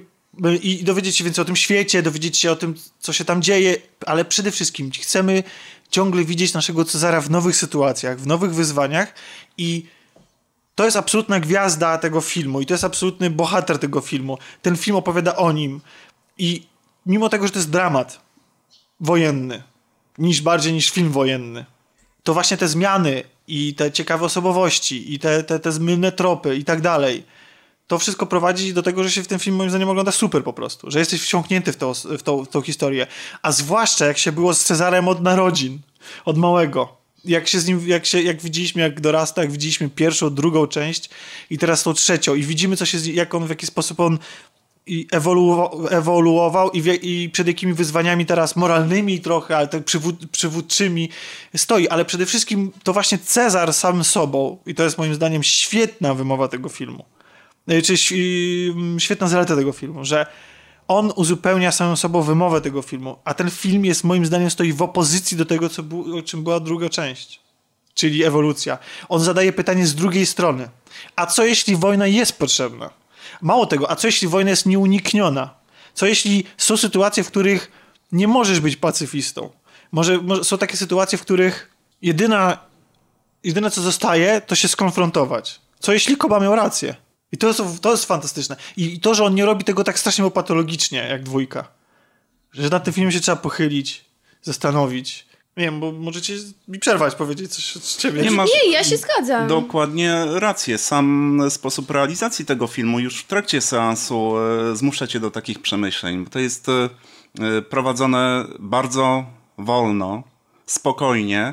i dowiedzieć się więcej o tym świecie, dowiedzieć się o tym, co się tam dzieje, ale przede wszystkim chcemy ciągle widzieć naszego Cezara w nowych sytuacjach, w nowych wyzwaniach i to jest absolutna gwiazda tego filmu i to jest absolutny bohater tego filmu. Ten film opowiada o nim i mimo tego, że to jest dramat wojenny, niż bardziej niż film wojenny, to właśnie te zmiany i te ciekawe osobowości i te, te, te zmylne tropy i tak dalej, to wszystko prowadzi do tego, że się w tym filmie moim zdaniem ogląda super po prostu, że jesteś wciągnięty w, to, w, tą, w tą historię. A zwłaszcza jak się było z Cezarem od narodzin, od małego. Jak się z nim, jak, się, jak widzieliśmy, jak dorasta, jak widzieliśmy pierwszą, drugą część i teraz tą trzecią i widzimy, co się, jak on, w jaki sposób on i ewoluował, ewoluował i, wie, i przed jakimi wyzwaniami teraz moralnymi trochę, ale tak przywód, przywódczymi stoi. Ale przede wszystkim to właśnie Cezar sam sobą i to jest moim zdaniem świetna wymowa tego filmu. Y, Czy świetna zaleta tego filmu, że on uzupełnia samą sobą wymowę tego filmu, a ten film jest moim zdaniem stoi w opozycji do tego, co był, czym była druga część. czyli ewolucja. On zadaje pytanie z drugiej strony. A co jeśli wojna jest potrzebna? Mało tego, a co jeśli wojna jest nieunikniona? Co jeśli są sytuacje, w których nie możesz być pacyfistą? Może, może są takie sytuacje, w których jedyna, jedyne co zostaje, to się skonfrontować. Co jeśli Koba miał rację? I to jest, to jest fantastyczne. I to, że on nie robi tego tak strasznie patologicznie, jak dwójka. Że nad tym filmem się trzeba pochylić, zastanowić. Nie wiem, bo możecie mi przerwać, powiedzieć coś z ciebie. Nie masz Nie, ja się zgadzam. dokładnie rację. Sam sposób realizacji tego filmu już w trakcie seansu e, zmusza cię do takich przemyśleń. Bo to jest e, e, prowadzone bardzo wolno, spokojnie.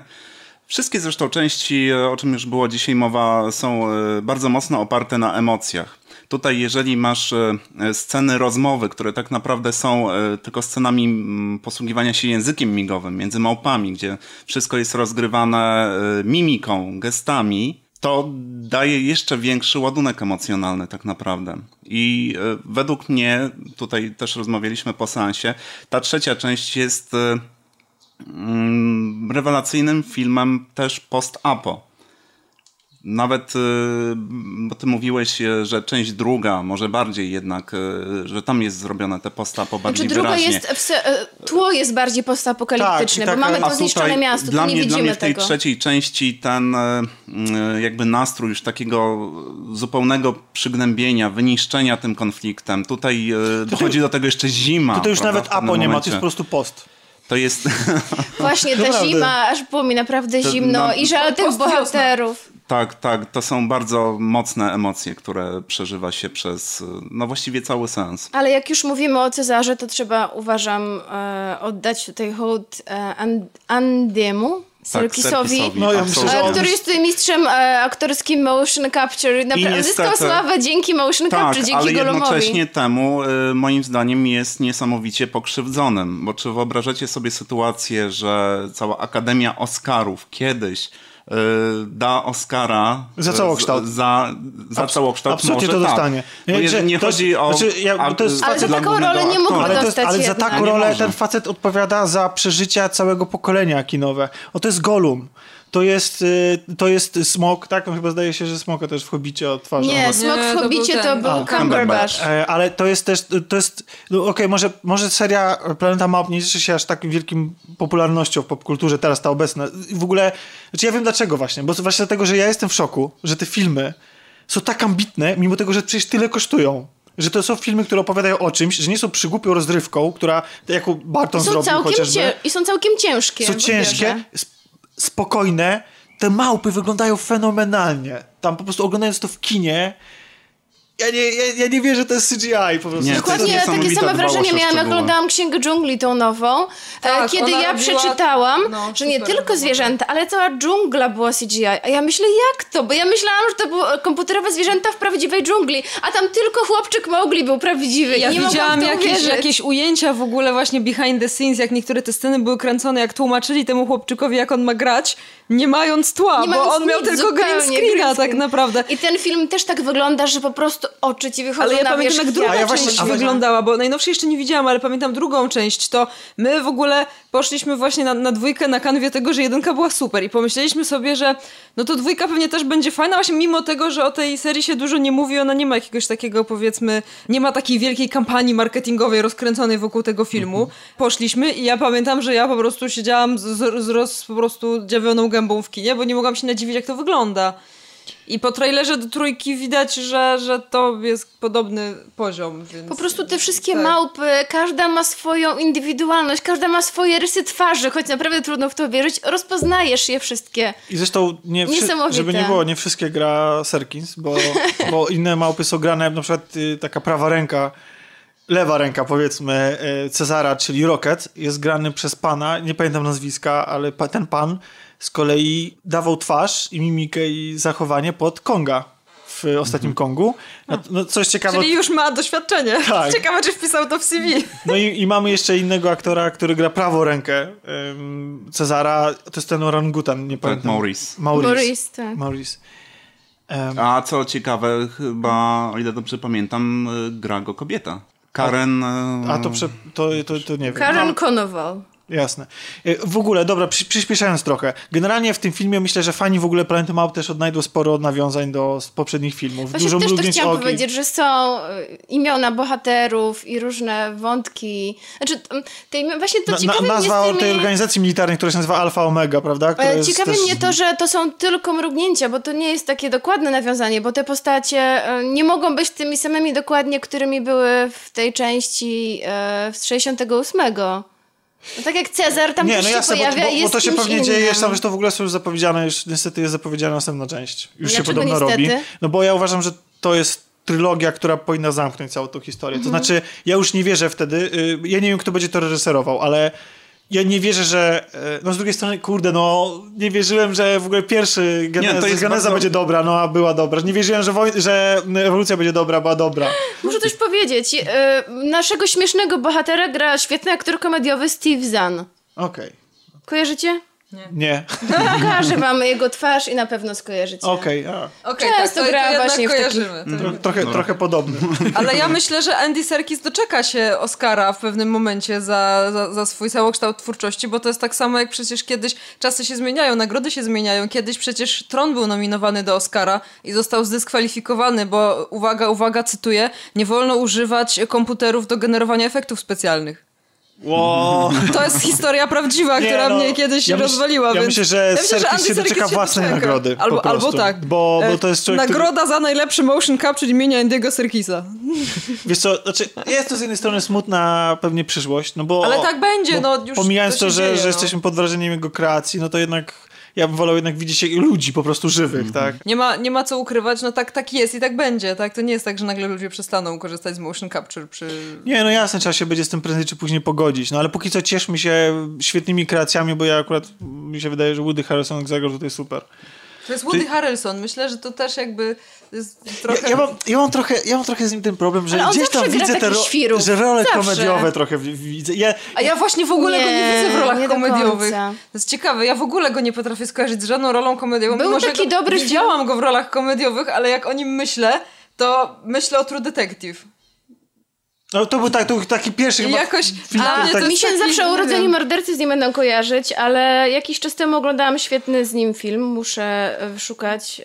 Wszystkie zresztą części, o czym już było dzisiaj mowa, są bardzo mocno oparte na emocjach. Tutaj, jeżeli masz e, e, sceny rozmowy, które tak naprawdę są e, tylko scenami posługiwania się językiem migowym między małpami, gdzie wszystko jest rozgrywane mimiką, gestami, to daje jeszcze większy ładunek emocjonalny tak naprawdę. I według mnie, tutaj też rozmawialiśmy po seansie, ta trzecia część jest rewelacyjnym filmem też post-apo. Nawet, y, bo ty mówiłeś, y, że część druga, może bardziej jednak, y, że tam jest zrobione te postapo bardziej Znaczy druga wyraźnie. jest, e, tło jest bardziej postapokaliptyczne, Tak, bo taka- mamy to zniszczone tutaj miasto, dla tu nie mnie, dla widzimy mnie w tej tego. trzeciej części ten e, e, jakby nastrój już takiego zupełnego przygnębienia, wyniszczenia tym konfliktem. Tutaj e, dochodzi do tego jeszcze zima. Tutaj już prawda, nawet Apo nie ma, to jest po prostu post. To jest... (laughs) Właśnie ta Naprawdę. zima, aż było mi naprawdę To zimno na- i żal tych bohaterów. Tak, tak, to są bardzo mocne emocje, które przeżywa się przez, no właściwie cały sens. Ale jak już mówimy o Cezarze, to trzeba, uważam, e, oddać tutaj hołd e, An- Andiemu, Serkisowi, Serkisowi, No, ja myślę, e, on- który jest tutaj mistrzem e, aktorskim motion capture. Naprawdę niestety- zyskał sławę dzięki motion Tak, capture, dzięki ale Golomowi. jednocześnie temu, y, moim zdaniem, jest niesamowicie pokrzywdzonym. Bo czy wyobrażacie sobie sytuację, że cała Akademia Oscarów kiedyś da Oscara Za y, całokształt. Za, za Abs- całokształt absolutnie może to tak. dostanie. Nie, nie, że nie to jest- chodzi o... znaczy, ja- to jest- Ale za dla taką rolę nie aktora. Ale, dostać ale za taką rolę ten facet odpowiada za przeżycia całego pokolenia kinowe. O, to jest Golum. To jest, y, to jest Smok, tak? On chyba zdaje się, że Smoka też w Hobbicie odtwarzał. Nie, Smok Nie, w to był Hobbicie to ten. był A, Cumberbatch. E, Ale to jest też, to jest, no okej, może, może seria Planeta Małp nie cieszy się aż takim wielkim popularnością w popkulturze, teraz ta obecna. W ogóle, znaczy ja wiem dlaczego właśnie, bo właśnie dlatego, że ja jestem w szoku, że te filmy są tak ambitne, mimo tego, że przecież tyle kosztują. Że to są filmy, które opowiadają o czymś, że nie są przygłupią rozrywką, która, tak jaką Barton I są, zrobił całkiem chociażby. I są całkiem ciężkie. są ciężkie, spokojne. Te małpy wyglądają fenomenalnie. Tam po prostu oglądając to w kinie, ja nie, ja, ja nie wierzę, że to jest CGI po prostu. Nie, Dokładnie takie same wrażenie miałam, jak oglądałam Księgę Dżungli tą nową, Tak, e, kiedy ona ja robiła- przeczytałam, no, że nie tylko było. zwierzęta, ale cała dżungla była CGI. A ja myślę, jak to? Bo ja myślałam, że to były komputerowe zwierzęta w prawdziwej dżungli, a tam tylko chłopczyk Mowgli był prawdziwy. Ja I nie widziałam mogłam w to jakieś, uwierzyć. jakieś ujęcia w ogóle właśnie behind the scenes, jak niektóre te sceny były kręcone, jak tłumaczyli temu chłopczykowi, jak on ma grać, nie mając tła, Nie bo mając on miał nic, tylko green screena green tak screen. naprawdę. I ten film też tak wygląda, że po prostu oczy ci wychodzą Ale ja na pamiętam, wierzch. jak druga ja część właśnie- wyglądała, bo najnowszej jeszcze nie widziałam, ale pamiętam drugą część, to my w ogóle poszliśmy właśnie na, na dwójkę na kanwie tego, że jedynka była super i pomyśleliśmy sobie, że no to dwójka pewnie też będzie fajna, właśnie mimo tego, że o tej serii się dużo nie mówi, ona nie ma jakiegoś takiego powiedzmy, nie ma takiej wielkiej kampanii marketingowej rozkręconej wokół tego filmu. Poszliśmy i ja pamiętam, że ja po prostu siedziałam z, z, z roz, po prostu dziawioną gębą w kinie, bo nie mogłam się nadziwić, jak to wygląda. I po trailerze do trójki widać, że, że to jest podobny poziom. Więc... Po prostu te wszystkie Tak. małpy, każda ma swoją indywidualność, każda ma swoje rysy twarzy, choć naprawdę trudno w to wierzyć, rozpoznajesz je wszystkie. I zresztą, nie wszy- żeby nie było, nie wszystkie gra Serkins, bo, bo inne małpy są grane, na przykład y, taka prawa ręka, lewa ręka powiedzmy y, Cezara, czyli Rocket, jest grany przez pana, nie pamiętam nazwiska, ale pa, ten pan z kolei dawał twarz i mimikę i zachowanie pod Konga w ostatnim Kongu. No, no, coś ciekawe. Czyli już ma doświadczenie. (laughs) Tak. Ciekawe, czy wpisał to w CV. No i, i mamy jeszcze innego aktora, który gra prawą rękę ym, Cezara, to jest ten orangutan, nie Tak, pamiętam. Maurice. Maurice. Maurice, tak. Maurice. Em, A co ciekawe, chyba, o ile dobrze pamiętam, y, gra go kobieta. Karen... A to, prze, to, to, to nie wiem. Karen No, Konoval. Jasne. E, W ogóle, dobra, przy, przyspieszając trochę. Generalnie w tym filmie myślę, że fani w ogóle Planety Małp też odnajdą sporo nawiązań do poprzednich filmów. Właśnie Dużo też to chciałam okiem. powiedzieć, że są y, imiona bohaterów i różne wątki. Znaczy, t- te imiona, właśnie to Na, na, ciekawe nazwa mnie z tymi... tej organizacji militarnej, która się nazywa Alfa Omega, prawda? Która E, Ciekawi też- mnie to, że to są tylko mrugnięcia, bo to nie jest takie dokładne nawiązanie, bo te postacie e, nie mogą być tymi samymi dokładnie, którymi były w tej części e, z 68. No tak jak Cezar tam Nie, no się jasne, bo, pojawia bo, bo jest to się pewnie dzieje, jeszcze, że to w ogóle są już zapowiedziane, już niestety jest zapowiedziana następna część. Już się Dlaczego podobno niestety? robi. No bo ja uważam, że to jest trylogia, która powinna zamknąć całą tą historię. Mhm. To znaczy, ja już nie wierzę wtedy, y, ja nie wiem, kto będzie to reżyserował, ale ja nie wierzę, że. e, No z drugiej strony, kurde, no nie wierzyłem, że w ogóle pierwszy geneza, Nie, to jest geneza bardzo- będzie dobra, no a była dobra. Nie wierzyłem, że, woj- że ewolucja będzie dobra, była dobra. Muszę coś powiedzieć. E, naszego śmiesznego bohatera gra świetny aktor komediowy Steve Zahn. Okej. Kojarzycie? Nie. Pokażę (laughs) wam jego twarz i na pewno skojarzycie. Okej. a. Okej, Często tak, to, gra to właśnie w kojarzymy. To- Tro, trochę, trochę podobny. (laughs) Ale ja myślę, że Andy Serkis doczeka się Oscara w pewnym momencie za, za, za swój całokształt twórczości, bo to jest tak samo jak przecież kiedyś czasy się zmieniają, nagrody się zmieniają. Kiedyś przecież Tron był nominowany do Oscara i został zdyskwalifikowany, bo uwaga, uwaga, cytuję, nie wolno używać komputerów do generowania efektów specjalnych. Wow. To jest historia prawdziwa, Nie, która no, mnie kiedyś ja myśl- rozwaliła. ja więc... myślę, że myślę, Serkis Andy się doczeka się własnej doczeka. nagrody, Albo, albo tak. Bo- bo to jest człowiek, który- Nagroda za najlepszy motion capture imienia Andy'ego Serkisa. (laughs) Wiesz co, znaczy jest to z jednej strony smutna pewnie przyszłość, no bo... Ale tak będzie, no już Pomijając to to, że, dzieje, że no. jesteśmy pod wrażeniem jego kreacji, no to jednak ja bym wolał jednak widzieć ludzi po prostu żywych, tak? Nie ma, nie ma co ukrywać, no tak, tak jest i tak będzie, tak? To nie jest tak, że nagle ludzie przestaną korzystać z motion capture przy... Nie, no jasne, trzeba się będzie z tym prędzej czy później pogodzić, no ale póki co cieszmy się świetnymi kreacjami, bo ja akurat, mi się wydaje, że Woody Harrelson zagrał tutaj super. To jest Woody Harrelson, myślę, że to też jakby trochę... Ja, ja, mam, ja, mam trochę, ja mam trochę z nim ten problem, że gdzieś tam widzę te takich ro- świrów. że role Zawsze. komediowe trochę wi- widzę. Ja, A ja właśnie w ogóle go nie Nie, widzę w rolach nie komediowych. To jest ciekawe, ja w ogóle go nie potrafię skojarzyć z żadną rolą komediową. Był mimo, taki go, dobry film. Widziałam go w rolach komediowych, ale jak o nim myślę, to myślę o True Detective. no to był, tak, to był taki pierwszy chyba jakoś film, mnie tak- to Mi się taki, zawsze nie urodzeni mordercy z nim będą kojarzyć, ale jakiś czas temu oglądałam świetny z nim film. Muszę e, szukać.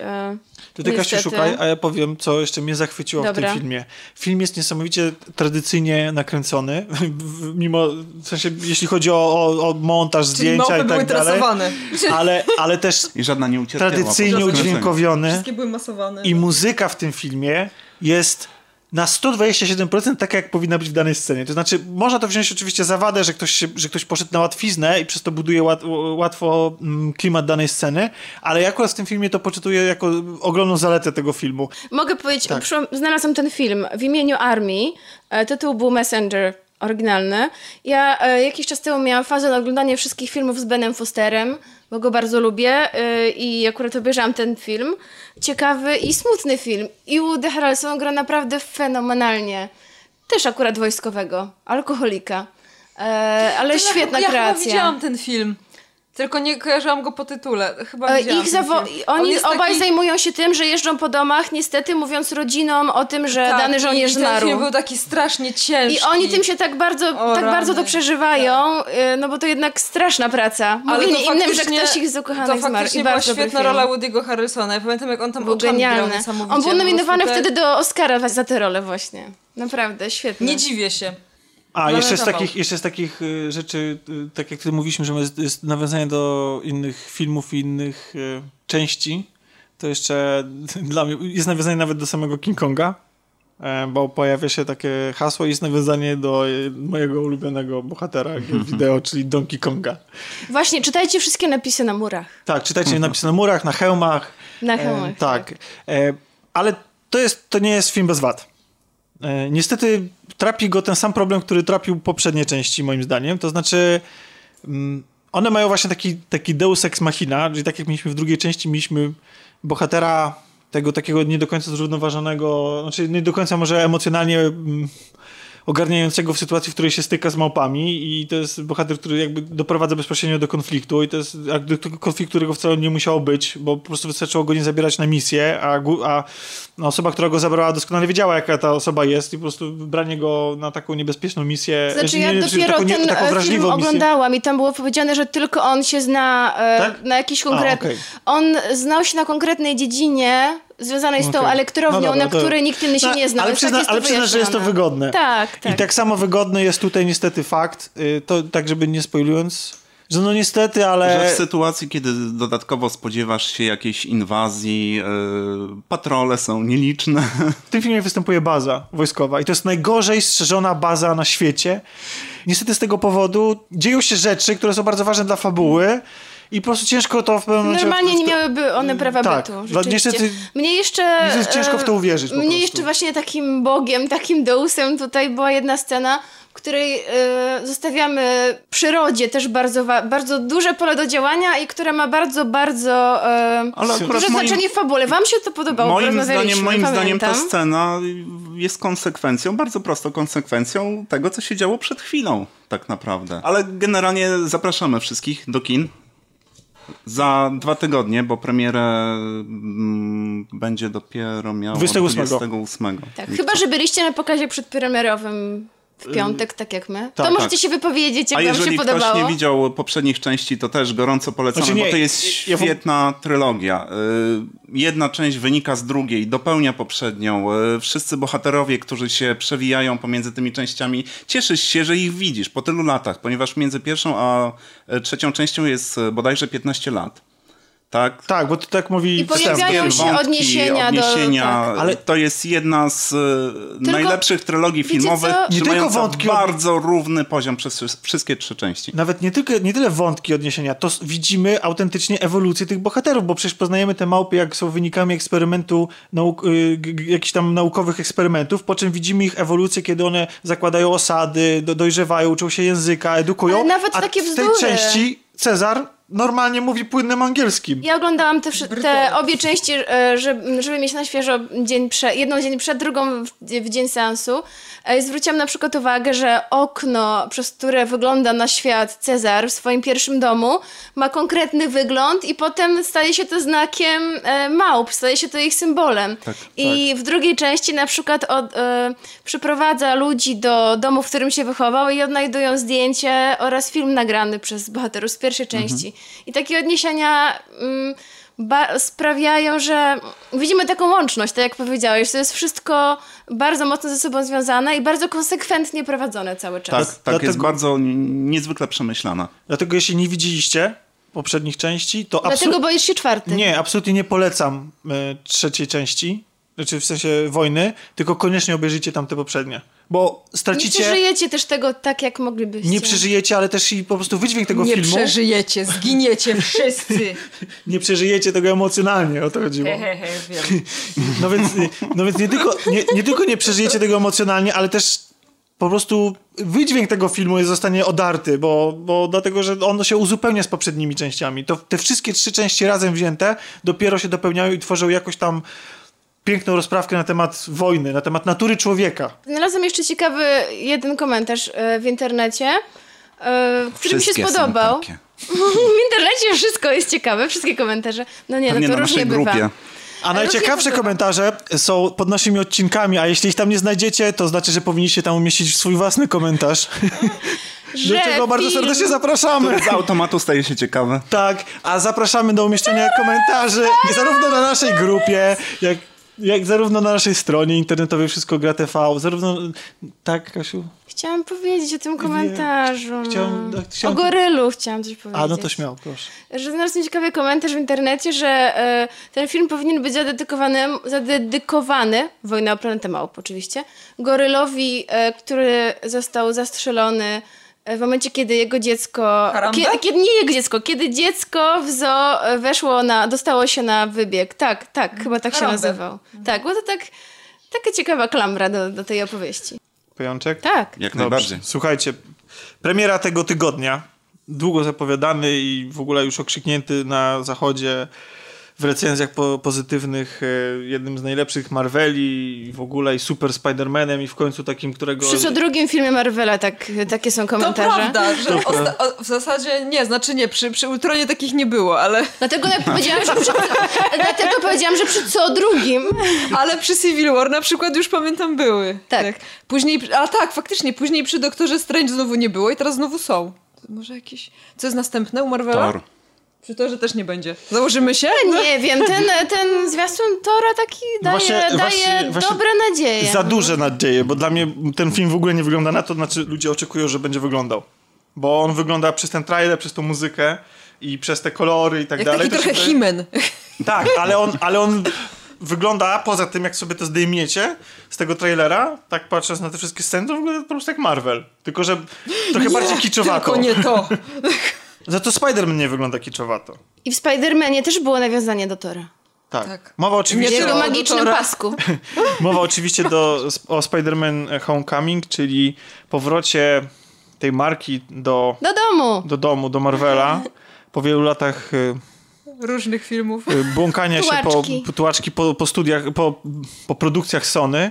Ty Kasiu niestety. szukaj, a ja powiem, co jeszcze mnie zachwyciło w Dobra. tym filmie. Film jest niesamowicie tradycyjnie nakręcony, w- (laughs) mimo, w sensie, jeśli chodzi o, o, o montaż, Czyli zdjęcia i były tak dalej, tresowane. ale, ale też I żadna nie ucierpiała. tradycyjnie udźwiękowiony Wszystkie były masowane. i muzyka w tym filmie jest na 127% taka, jak powinna być w danej scenie. To znaczy, można to wziąć oczywiście za wadę, że ktoś, że ktoś poszedł na łatwiznę i przez to buduje łat, łatwo mm, klimat danej sceny, ale ja akurat w tym filmie to poczytuję jako ogromną zaletę tego filmu. Mogę powiedzieć, Tak. znalazłam ten film w imieniu Army. E, Tytuł był Messenger, oryginalny. Ja e, jakiś czas temu miałam fazę na oglądanie wszystkich filmów z Benem Fosterem, bo go bardzo lubię e, i akurat obejrzałam ten film. Ciekawy i smutny film. I Woody Harrelson gra naprawdę fenomenalnie. Też akurat wojskowego, alkoholika. E, ale To ja świetna ja kreacja. chyba widziałam ten film. Tylko nie kojarzyłam go po tytule. Chyba E, Ich zawo-. On oni jest obaj taki- zajmują się tym, że jeżdżą po domach, niestety mówiąc rodzinom o tym, że Tak, dany żołnierz i zmarł. film był taki strasznie ciężki. I oni tym się tak bardzo, O, tak bardzo to przeżywają, y, no bo to jednak straszna praca. To innym, że ktoś ich z ukochanych To zmarł. faktycznie I była świetna rola Woody'ego Harrelsona. Ja pamiętam, jak on tam Był oczami grał. On był nominowany wtedy do Oscara za tę rolę właśnie. Naprawdę, świetnie. Nie dziwię się. A, No, jeszcze z, takich, jeszcze z takich y, rzeczy, y, tak jak tutaj mówiliśmy, że jest, jest nawiązanie do innych filmów i innych y, części, to jeszcze (laughs) dla mnie jest nawiązanie nawet do samego King Konga, e, bo pojawia się takie hasło i jest nawiązanie do y, mojego ulubionego bohatera (laughs) wideo, czyli Donkey Konga. Właśnie, czytajcie wszystkie napisy na murach. Tak, czytajcie (laughs) napisy na murach, na hełmach. Na hełmach, E, tak. E, ale to, jest, to nie jest film bez wad. E, niestety trapi go ten sam problem, który trapił poprzednie części, moim zdaniem. To znaczy, mm, one mają właśnie taki, taki deus ex machina, czyli tak jak mieliśmy w drugiej części, mieliśmy bohatera tego takiego nie do końca zrównoważonego, znaczy nie do końca może emocjonalnie mm, ogarniającego w sytuacji, w której się styka z małpami i to jest bohater, który jakby doprowadza bezpośrednio do konfliktu i to jest konfliktu, którego wcale nie musiało być, bo po prostu wystarczyło go nie zabierać na misję, a, a osoba, która go zabrała doskonale wiedziała, jaka ta osoba jest i po prostu branie go na taką niebezpieczną misję. Znaczy nie, ja nie, dopiero taką, nie, ten taką wrażliwą film misję. oglądałam i tam było powiedziane, że tylko on się zna e, Tak? na jakiś konkretny... On znał się na konkretnej dziedzinie związanej z tą elektrownią, No dobra, na to- której nikt inny się No, nie zna. Ale więc tak przyzna, ale że jest to wygodne. Tak, tak. I tak samo wygodny jest tutaj niestety fakt, y, to tak żeby nie spoilując, że no niestety, ale... Że w sytuacji, kiedy dodatkowo spodziewasz się jakiejś inwazji, yy, patrole są nieliczne. W tym filmie występuje baza wojskowa i to jest najgorzej strzeżona baza na świecie. Niestety z tego powodu dzieją się rzeczy, które są bardzo ważne dla fabuły i po prostu ciężko to w pewnym momencie... Normalnie nie miałyby one prawa tak. bytu. Niestety- Mnie jeszcze... jest ciężko w to e, uwierzyć Mnie prostu. jeszcze właśnie takim bogiem, takim deusem tutaj była jedna scena, w której e, zostawiamy przyrodzie też bardzo, bardzo duże pole do działania i która ma bardzo, bardzo e, Ale duże moim- znaczenie w fabule. Wam się to podobało? Moim zdaniem, moim zdaniem ta scena jest konsekwencją, bardzo prostą konsekwencją tego, co się działo przed chwilą, tak naprawdę. Ale generalnie zapraszamy wszystkich do kin. Za dwa tygodnie, bo premierę mm, będzie dopiero miała 28. 28. Tak, chyba, że byliście na pokazie przedpremierowym w piątek, tak jak my. to tak. możecie się wypowiedzieć, jak A wam jeżeli się ktoś podobało. nie widział poprzednich części, to też gorąco polecamy, Znaczy nie, bo to jest ja świetna trylogia. Y, Jedna część wynika z drugiej, dopełnia poprzednią. Y, Wszyscy bohaterowie, którzy się przewijają pomiędzy tymi częściami, cieszysz się, że ich widzisz po tylu latach, ponieważ między pierwszą a e, trzecią częścią jest bodajże 15 lat. Tak? Tak, bo to tak mówi... I pojawiają się odniesienia do- odniesienia. tak. Ale- To jest jedna z e, najlepszych trylogii filmowych? Nie tylko wątki od- bardzo równy poziom przez wszystkie trzy części. Nawet nie, tylko, nie tyle wątki odniesienia, to widzimy autentycznie ewolucję tych bohaterów, bo przecież poznajemy te małpy, jak są wynikami eksperymentu, nauk, y, jakichś tam naukowych eksperymentów, po czym widzimy ich ewolucję, kiedy one zakładają osady, do, dojrzewają, uczą się języka, edukują. Ale nawet a takie w tej bzdury. części Cezar normalnie mówi płynnym angielskim. Ja oglądałam te, te obie części, e, żeby, żeby mieć na świeżo dzień prze, jedną dzień przed, drugą w, w dzień seansu. E, Zwróciłam na przykład uwagę, że okno, przez które wygląda na świat Cezar w swoim pierwszym domu, ma konkretny wygląd i potem staje się to znakiem e, małp, staje się to ich symbolem. I w drugiej części na przykład od, e, przyprowadza ludzi do domu, w którym się wychował i odnajdują zdjęcie oraz film nagrany przez bohaterów z pierwszej części. I takie odniesienia mm, ba- sprawiają, że widzimy taką łączność, tak jak powiedziałeś. To jest wszystko bardzo mocno ze sobą związane i bardzo konsekwentnie prowadzone cały czas. Tak, tak Dlatego- jest bardzo n- niezwykle przemyślana. Dlatego jeśli nie widzieliście poprzednich części, to Dlatego absolutnie... boisz się czwarty. Nie, absolutnie nie polecam e, trzeciej części, znaczy w sensie wojny, tylko koniecznie obejrzyjcie tam te poprzednie. Bo Nie stracicie... przeżyjecie też tego tak, jak moglibyście. nie przeżyjecie, ale też i po prostu wydźwięk tego Nie filmu. przeżyjecie, zginiecie wszyscy. (laughs) nie przeżyjecie tego emocjonalnie, o to chodziło. Hehehe, wiem. (laughs) No więc, no więc nie, tylko, nie, nie tylko nie przeżyjecie tego emocjonalnie, ale też po prostu wydźwięk tego filmu jest zostanie odarty, bo, bo dlatego, że on się uzupełnia z poprzednimi częściami. To te wszystkie trzy części razem wzięte dopiero się dopełniają i tworzą jakoś tam piękną rozprawkę na temat wojny, na temat natury człowieka. Znalazłam jeszcze ciekawy jeden komentarz e, w internecie, e, który mi się spodobał. (laughs) W internecie wszystko jest ciekawe, wszystkie komentarze. No nie, Pewnie no to na różnie naszej bywa. grupie. A najciekawsze komentarze są pod naszymi odcinkami, a jeśli ich tam nie znajdziecie, to znaczy, że powinniście tam umieścić swój własny komentarz. Że (laughs) Do czego bardzo serdecznie zapraszamy. Z automatu staje się ciekawe. Tak, a zapraszamy do umieszczenia komentarzy zarówno na naszej grupie, jak, jak zarówno na naszej stronie internetowej Wszystko Gra TV, zarówno... Tak, Kasiu? Chciałam powiedzieć o tym komentarzu. Chciałam- no. chciałam- O gorylu chciałam coś powiedzieć. A, no to śmiało, proszę. Że znalazłem ciekawy komentarz w internecie, że e, ten film powinien być zadedykowany, zadedykowany, Wojna o planetę Małp oczywiście, gorylowi, e, który został zastrzelony w momencie, kiedy jego dziecko... Kiedy, kiedy, nie jego dziecko, kiedy dziecko w zoo e, weszło na... dostało się na wybieg. Tak, tak, chyba tak się nazywał. Tak, bo to tak... Taka ciekawa klamra do, do tej opowieści. Pajączek? Tak. Jak Dobrze. najbardziej. Słuchajcie, premiera tego tygodnia, długo zapowiadany i w ogóle już okrzyknięty na zachodzie w recenzjach po, pozytywnych e, jednym z najlepszych Marveli i w ogóle i super Spider-Manem i w końcu takim, którego... Przy co drugim filmie Marvela tak, takie są To komentarze. prawda, że osta- o, w zasadzie nie, znaczy nie, przy, przy Ultronie takich nie było, ale, Dlatego jak powiedziałam, że przy, dlatego powiedziałam, że przy co drugim. ale przy Civil War na przykład już pamiętam były. Tak. Później, a tak, faktycznie, później przy Doktorze Strange znowu nie było i teraz znowu są. Może jakieś... Co jest następne u Marvela? Thor. Przy Torze też nie będzie. Założymy się? Nie wiem, ten, ten zwiastun Tora taki daje, właśnie- daje właśnie- właśnie dobre nadzieje. Za duże nadzieje, bo dla mnie ten film w ogóle nie wygląda na to, znaczy ludzie oczekują, że będzie wyglądał. Bo on wygląda przez ten trailer, przez tą muzykę i przez te kolory i tak Jak dalej. taki to trochę się- Himen. Tak, ale on, ale on wygląda, poza tym jak sobie to zdejmiecie z tego trailera, tak patrząc na te wszystkie sceny, to wygląda po prostu jak Marvel. Tylko, że trochę bardziej kiczowato. Tylko nie to. (laughs) Za to Spider-Man nie wygląda kiczowato. I w Spider-Manie też było nawiązanie do Tora. Tak. Tak. Mowa oczywiście, Nie jego do magicznym Tora. pasku. (laughs) mowa oczywiście do, o Spider-Man Homecoming, czyli powrocie tej marki do, Do domu. do domu, do Marvela. Po wielu latach y, Różnych filmów. y, błąkania się po, Tułaczki. po, tułaczki po, studiach, po, po produkcjach Sony.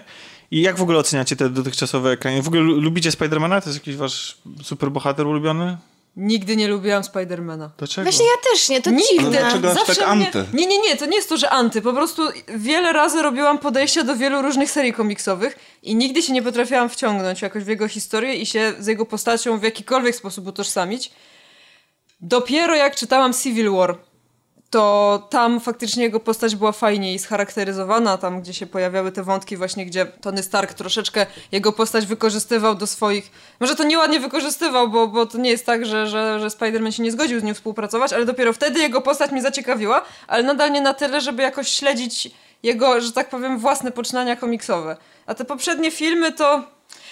I jak w ogóle oceniacie te dotychczasowe ekrany? W ogóle lu- lubicie Spidermana? To jest jakiś wasz superbohater ulubiony? Nigdy nie lubiłam Spidermana. Dlaczego? Właśnie ja też nie, to Nigdy. dziwne. dlaczego? aż Zawsze tak mnie... anty? Nie, nie, nie, to nie jest to, że anty. Po prostu wiele razy robiłam podejścia do wielu różnych serii komiksowych i nigdy się nie potrafiłam wciągnąć jakoś w jego historię i się z jego postacią w jakikolwiek sposób utożsamić. Dopiero jak czytałam Civil War, to tam faktycznie jego postać była fajniej scharakteryzowana, tam gdzie się pojawiały te wątki właśnie, gdzie Tony Stark troszeczkę jego postać wykorzystywał do swoich... Może to nieładnie wykorzystywał, bo, bo to nie jest tak, że, że, że Spider-Man się nie zgodził z nim współpracować, ale dopiero wtedy jego postać mnie zaciekawiła, ale nadal nie na tyle, żeby jakoś śledzić jego, że tak powiem, własne poczynania komiksowe. A te poprzednie filmy to...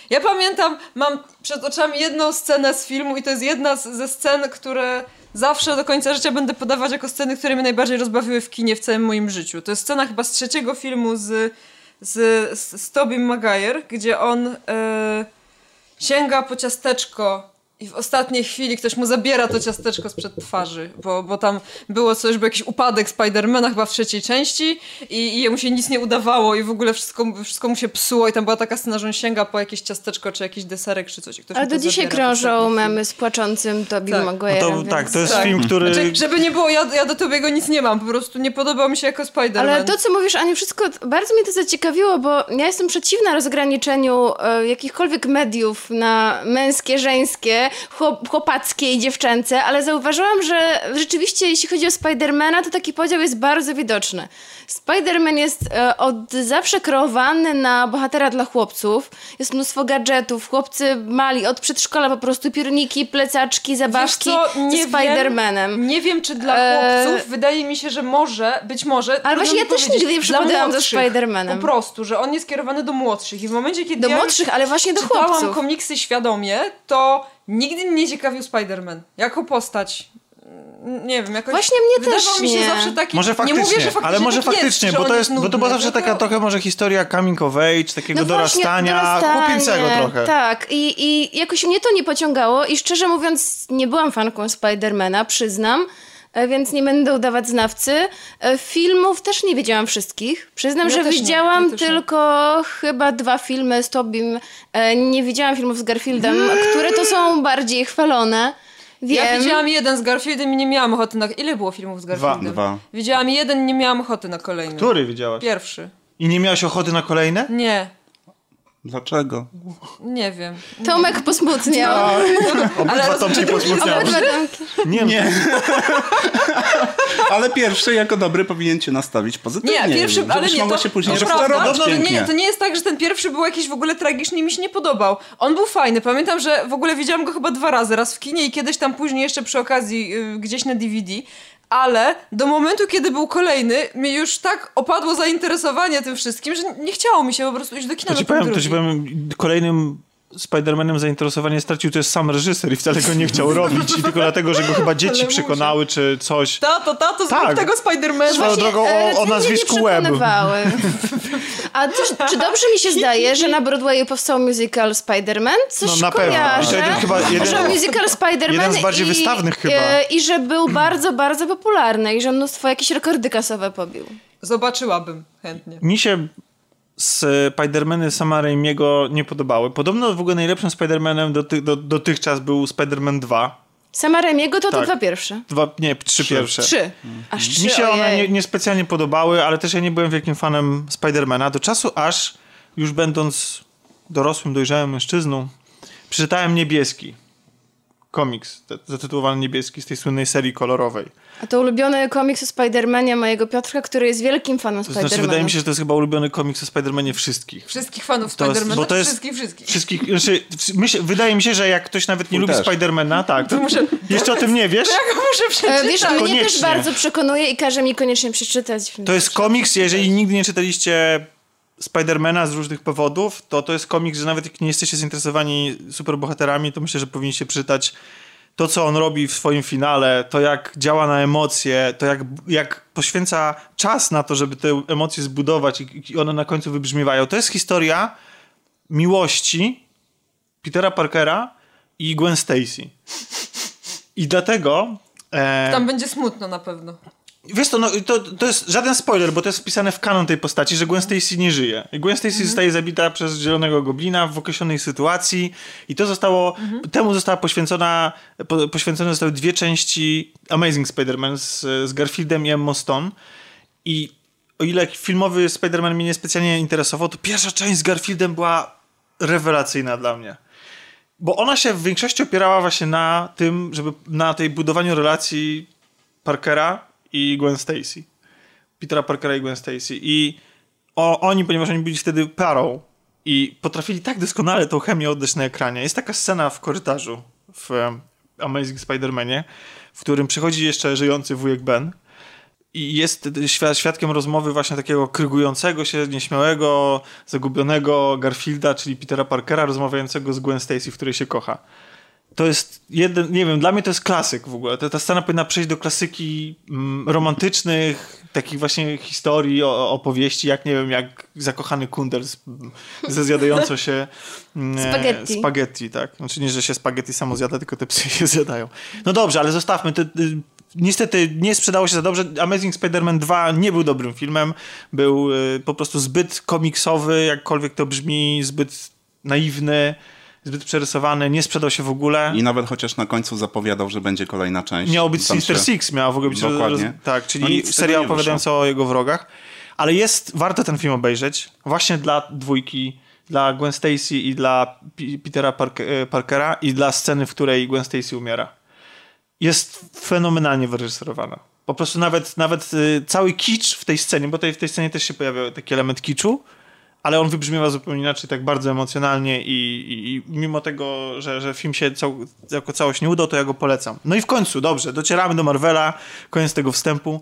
Ja pamiętam, mam przed oczami jedną scenę z filmu i to jest jedna ze scen, które zawsze do końca życia będę podawać jako sceny, które mnie najbardziej rozbawiły w kinie w całym moim życiu. To jest scena chyba z trzeciego filmu z, z, z, z Tobim Maguire, gdzie on e, sięga po ciasteczko i w ostatniej chwili ktoś mu zabiera to ciasteczko sprzed twarzy, bo, bo tam było coś, był jakiś upadek Spidermana chyba w trzeciej części i, i jemu się nic nie udawało i w ogóle wszystko, wszystko mu się psuło i tam była taka scena, że on sięga po jakieś ciasteczko, czy jakiś deserek, czy coś. Ale do dzisiaj krążą memy z płaczącym Tobey Tak. No Maguire'em. to, więc... tak, to jest Tak. film, który... Znaczy, żeby nie było, ja, ja do Tobiego nic nie mam, po prostu nie podobał mi się jako Spider-Man. Ale to, co mówisz, Aniu, wszystko bardzo mnie to zaciekawiło, bo ja jestem przeciwna rozgraniczeniu e, jakichkolwiek mediów na męskie, żeńskie, chłopackie i dziewczęce, ale zauważyłam, że rzeczywiście, jeśli chodzi o Spidermana, to taki podział jest bardzo widoczny. Spider-Man jest e, od zawsze kreowany na bohatera dla chłopców. Jest mnóstwo gadżetów. Chłopcy mali od przedszkola po prostu piórniki, plecaczki, zabawki z Spider-Manem. Wiem, nie wiem, czy dla Eee. chłopców. Wydaje mi się, że może, być może. trudno właśnie ja też nigdy nie przypadałam za Spider-Manem. Po prostu, że on jest kierowany do młodszych. I w momencie, kiedy Do ja młodszych, ale właśnie do chłopców. komiksy świadomie, to nigdy mnie nie ciekawił Spider-Man. Jako postać. Mm, Nie wiem, jakoś... Właśnie mnie też mi się nie. zawsze taki... Może faktycznie, nie mówię, że faktycznie ale może tak faktycznie, jest, bo to jest, bo to nudny, była zawsze tylko- taka trochę może historia coming of age, takiego No dorastania, dorastanie, chłopięcego trochę. Tak, i, i jakoś mnie to nie pociągało i szczerze mówiąc nie byłam fanką Spidermana, przyznam, więc nie będę udawać znawcy. E, Filmów też nie widziałam wszystkich. Przyznam, Ja że widziałam ja też nie. tylko chyba dwa filmy z Tobim. E, Nie widziałam filmów z Garfieldem, które to są bardziej chwalone. Wiem. Ja widziałam jeden z Garfieldem i nie miałam ochoty na... Ile było filmów z Garfieldem? Dwa. Widziałam jeden nie miałam ochoty na kolejny. Który widziałaś? Pierwszy. I nie miałaś ochoty na kolejne? Nie, Dlaczego? nie wiem. Tomek posmutniał. Obydwa Tomki posmutniały. Tomki. Nie, Nie. (laughs) ale pierwszy jako dobry powinien cię nastawić pozytywnie. Nie, pierwszy, ale nie, to, się później to prawda, to pięknie. nie, to nie jest tak, że ten pierwszy był jakiś w ogóle tragiczny i mi się nie podobał. On był fajny, pamiętam, że w ogóle widziałam go chyba dwa razy, raz w kinie i kiedyś tam później jeszcze przy okazji y, gdzieś na DVD, ale do momentu, kiedy był kolejny, mnie już tak opadło zainteresowanie tym wszystkim, że nie chciało mi się po prostu iść do kina ten powiem, to ci powiem, kolejnym Spider-Manem zainteresowanie stracił, to jest sam reżyser i wcale go nie chciał robić. I tylko dlatego, że go chyba dzieci przekonały, czy coś. Tato, tato, zrób Tak. tego Spidermana. Swoją drogą e, o, o recenzje nazwisku nie Web. A też, czy dobrze mi się zdaje, że na Broadwayu powstał musical Spider-Man? Coś No, na pewno. kojarzę. To jeden chyba- jeden- że musical Spider-Man jeden z bardziej i, wystawnych chyba. e, I że był bardzo, bardzo popularny i że mnóstwo jakieś rekordy kasowe pobił. Zobaczyłabym chętnie. Mi się Spider-Many Sama Raimiego nie podobały. Podobno w ogóle najlepszym Spider-Manem doty, do, dotychczas był Spider-Man 2. Sama Remiego to Tak. te dwa pierwsze. Dwa, nie, trzy, pierwsze. Trzy. Aż trzy, Mi się one nie, niespecjalnie podobały, ale też ja nie byłem wielkim fanem Spidermana. Do czasu aż, już będąc dorosłym, dojrzałym mężczyzną, przeczytałem Niebieski. Komiks zatytułowany Niebieski z tej słynnej serii kolorowej. A to ulubiony komiks o Spider-Manie mojego Piotrka, który jest wielkim fanem To Spider-Mana. znaczy, wydaje mi się, że to jest chyba ulubiony komiks o Spidermanie wszystkich. Wszystkich fanów To jest- Spidermana, bo to jest- wszystkich, wszystkich. Wszystkich, znaczy, myśl, wydaje mi się, że jak ktoś nawet nie Mój lubi. Spidermana, tak, to muszę- jeszcze o tym nie wiesz? Ja go muszę E, przeczytać. Wiesz, mnie Koniecznie. też bardzo przekonuje i każe mi koniecznie przeczytać. To jest komiks, jeżeli nigdy nie czytaliście Spidermana z różnych powodów, to to jest komiks, że nawet jak nie jesteście zainteresowani superbohaterami, to myślę, że powinniście przeczytać to, co on robi w swoim finale, to jak działa na emocje, to jak, jak poświęca czas na to, żeby te emocje zbudować i, i one na końcu wybrzmiewają. To jest historia miłości Petera Parkera i Gwen Stacy. I dlatego... E, Tam będzie smutno na pewno. Wiesz to, no, to, to jest żaden spoiler, bo to jest wpisane w kanon tej postaci, że Gwen Stacy nie żyje. Gwen Stacy zostaje zabita przez Zielonego Goblina w określonej sytuacji i to zostało, temu została poświęcona, po, poświęcone zostały dwie części Amazing Spider-Man z, z Garfieldem i Emma Stone i o ile filmowy Spider-Man mnie niespecjalnie interesował, to pierwsza część z Garfieldem była rewelacyjna dla mnie. Bo ona się w większości opierała właśnie na tym, żeby na tej budowaniu relacji Parkera i Gwen Stacy. Petera Parkera i Gwen Stacy. I o, oni, ponieważ oni byli wtedy parą i potrafili tak doskonale tą chemię oddać na ekranie. Jest taka scena w korytarzu w Amazing Spider-Manie, w którym przychodzi jeszcze żyjący wujek Ben i jest świ- świadkiem rozmowy właśnie takiego krygującego się, nieśmiałego, zagubionego Garfielda, czyli Petera Parkera, rozmawiającego z Gwen Stacy, w której się kocha. To jest jeden, nie wiem, dla mnie to jest klasyk w ogóle. Ta, ta scena powinna przejść do klasyki mm, romantycznych, takich właśnie historii, o, opowieści, jak nie wiem, jak zakochany kundel z, ze zjadającą się mm, e, Spaghetti. spaghetti, tak. Znaczy nie, że się spaghetti samo zjada, tylko te psy się zjadają. No dobrze, ale zostawmy. To, y, niestety nie sprzedało się za dobrze. Amazing Spider-Man 2 nie był dobrym filmem. Był y, po prostu zbyt komiksowy, jakkolwiek to brzmi, zbyt naiwny, zbyt przerysowany, nie sprzedał się w ogóle. I nawet chociaż na końcu zapowiadał, że będzie kolejna część. Miało być Tam się- Six, miała w ogóle być Dokładnie. roz- tak, czyli No serial opowiadający o jego wrogach. Ale jest, warto ten film obejrzeć, właśnie dla dwójki, dla Gwen Stacy i dla P- Petera Park- e, Parkera i dla sceny, w której Gwen Stacy umiera. Jest fenomenalnie wyreżyserowana. Po prostu nawet, nawet y, cały kicz w tej scenie, bo tutaj w tej scenie też się pojawia taki element kiczu, ale on wybrzmiewa zupełnie inaczej, tak bardzo emocjonalnie i, i, i mimo tego, że, że film się cał, jako całość nie udał, to ja go polecam. No i w końcu, dobrze, docieramy do Marvela, koniec tego wstępu.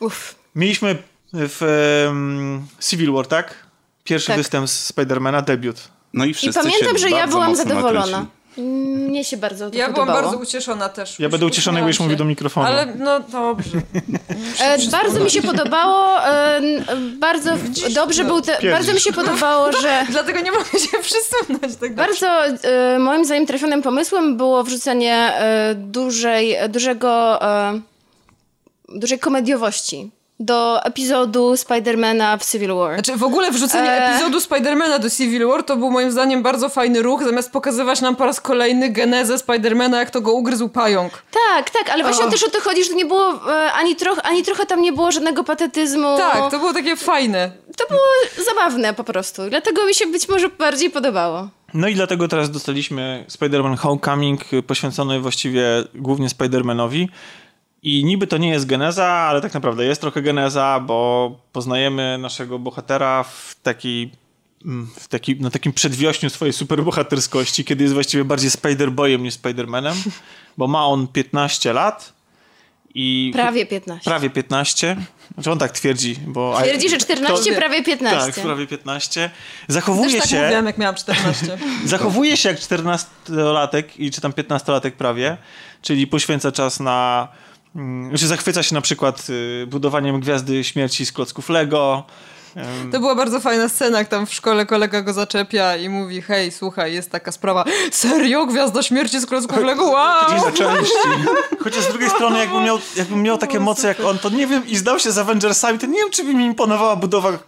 Uff. Mieliśmy w em, Civil War, tak? Pierwszy Tak. występ z Spidermana, debiut. No i I wszyscy pamiętam, się że ja byłam zadowolona. nakręcili. Mnie się bardzo to Ja byłam podobało. bardzo ucieszona też. Ja będę ucieszony, jak będziesz Uśmiałam mówił do mikrofonu. Ale no dobrze. (laughs) E, bardzo mi się podobało, e, n- bardzo dobrze był, te, bardzo mi się podobało, że (laughs) Dlatego nie mogę się przesunąć. Tak bardzo e, moim zdaniem trafionym pomysłem było wrzucenie e, dużej, dużego, e, dużej komediowości do epizodu Spidermana w Civil War. Znaczy w ogóle wrzucenie E. epizodu Spidermana do Civil War to był moim zdaniem bardzo fajny ruch, zamiast pokazywać nam po raz kolejny genezę Spidermana, jak to go ugryzł pająk. Tak, tak, ale właśnie O. też o to chodzi, że to nie było, e, ani, troch, ani trochę tam nie było żadnego patetyzmu. Tak, to było takie fajne. To było zabawne po prostu, dlatego mi się być może bardziej podobało. No i dlatego teraz dostaliśmy Spider-Man Homecoming, poświęcony właściwie głównie Spider-Manowi. I niby to nie jest geneza, ale tak naprawdę jest trochę geneza, bo poznajemy naszego bohatera w takiej mm, w taki, na takim przedwiośniu swojej superbohaterskości, kiedy jest właściwie bardziej Spider-Boyem niż Spider-Manem, bo ma on 15 lat I Prawie 15. prawie 15. Znaczy on tak twierdzi, bo... Twierdzi, że 14, to- prawie 15. Tak, prawie 15. Też Zachowuje tak się... mówiłam, jak miałam 14. (laughs) Zachowuje się jak 14-latek i czy tam 15-latek prawie, czyli poświęca czas na. Mm, Znaczy zachwyca się na przykład y, budowaniem Gwiazdy Śmierci z klocków Lego. To była bardzo fajna scena, jak tam w szkole kolega go zaczepia i mówi, hej, słuchaj, jest taka sprawa, serio? Gwiazda Śmierci z klocków Lego? Wow! (laughs) Chociaż z drugiej strony, jakbym miał, jakbym miał takie moce jak on, to nie wiem, i zdał się z Avengersami, to nie wiem, czy by mi imponowała budowa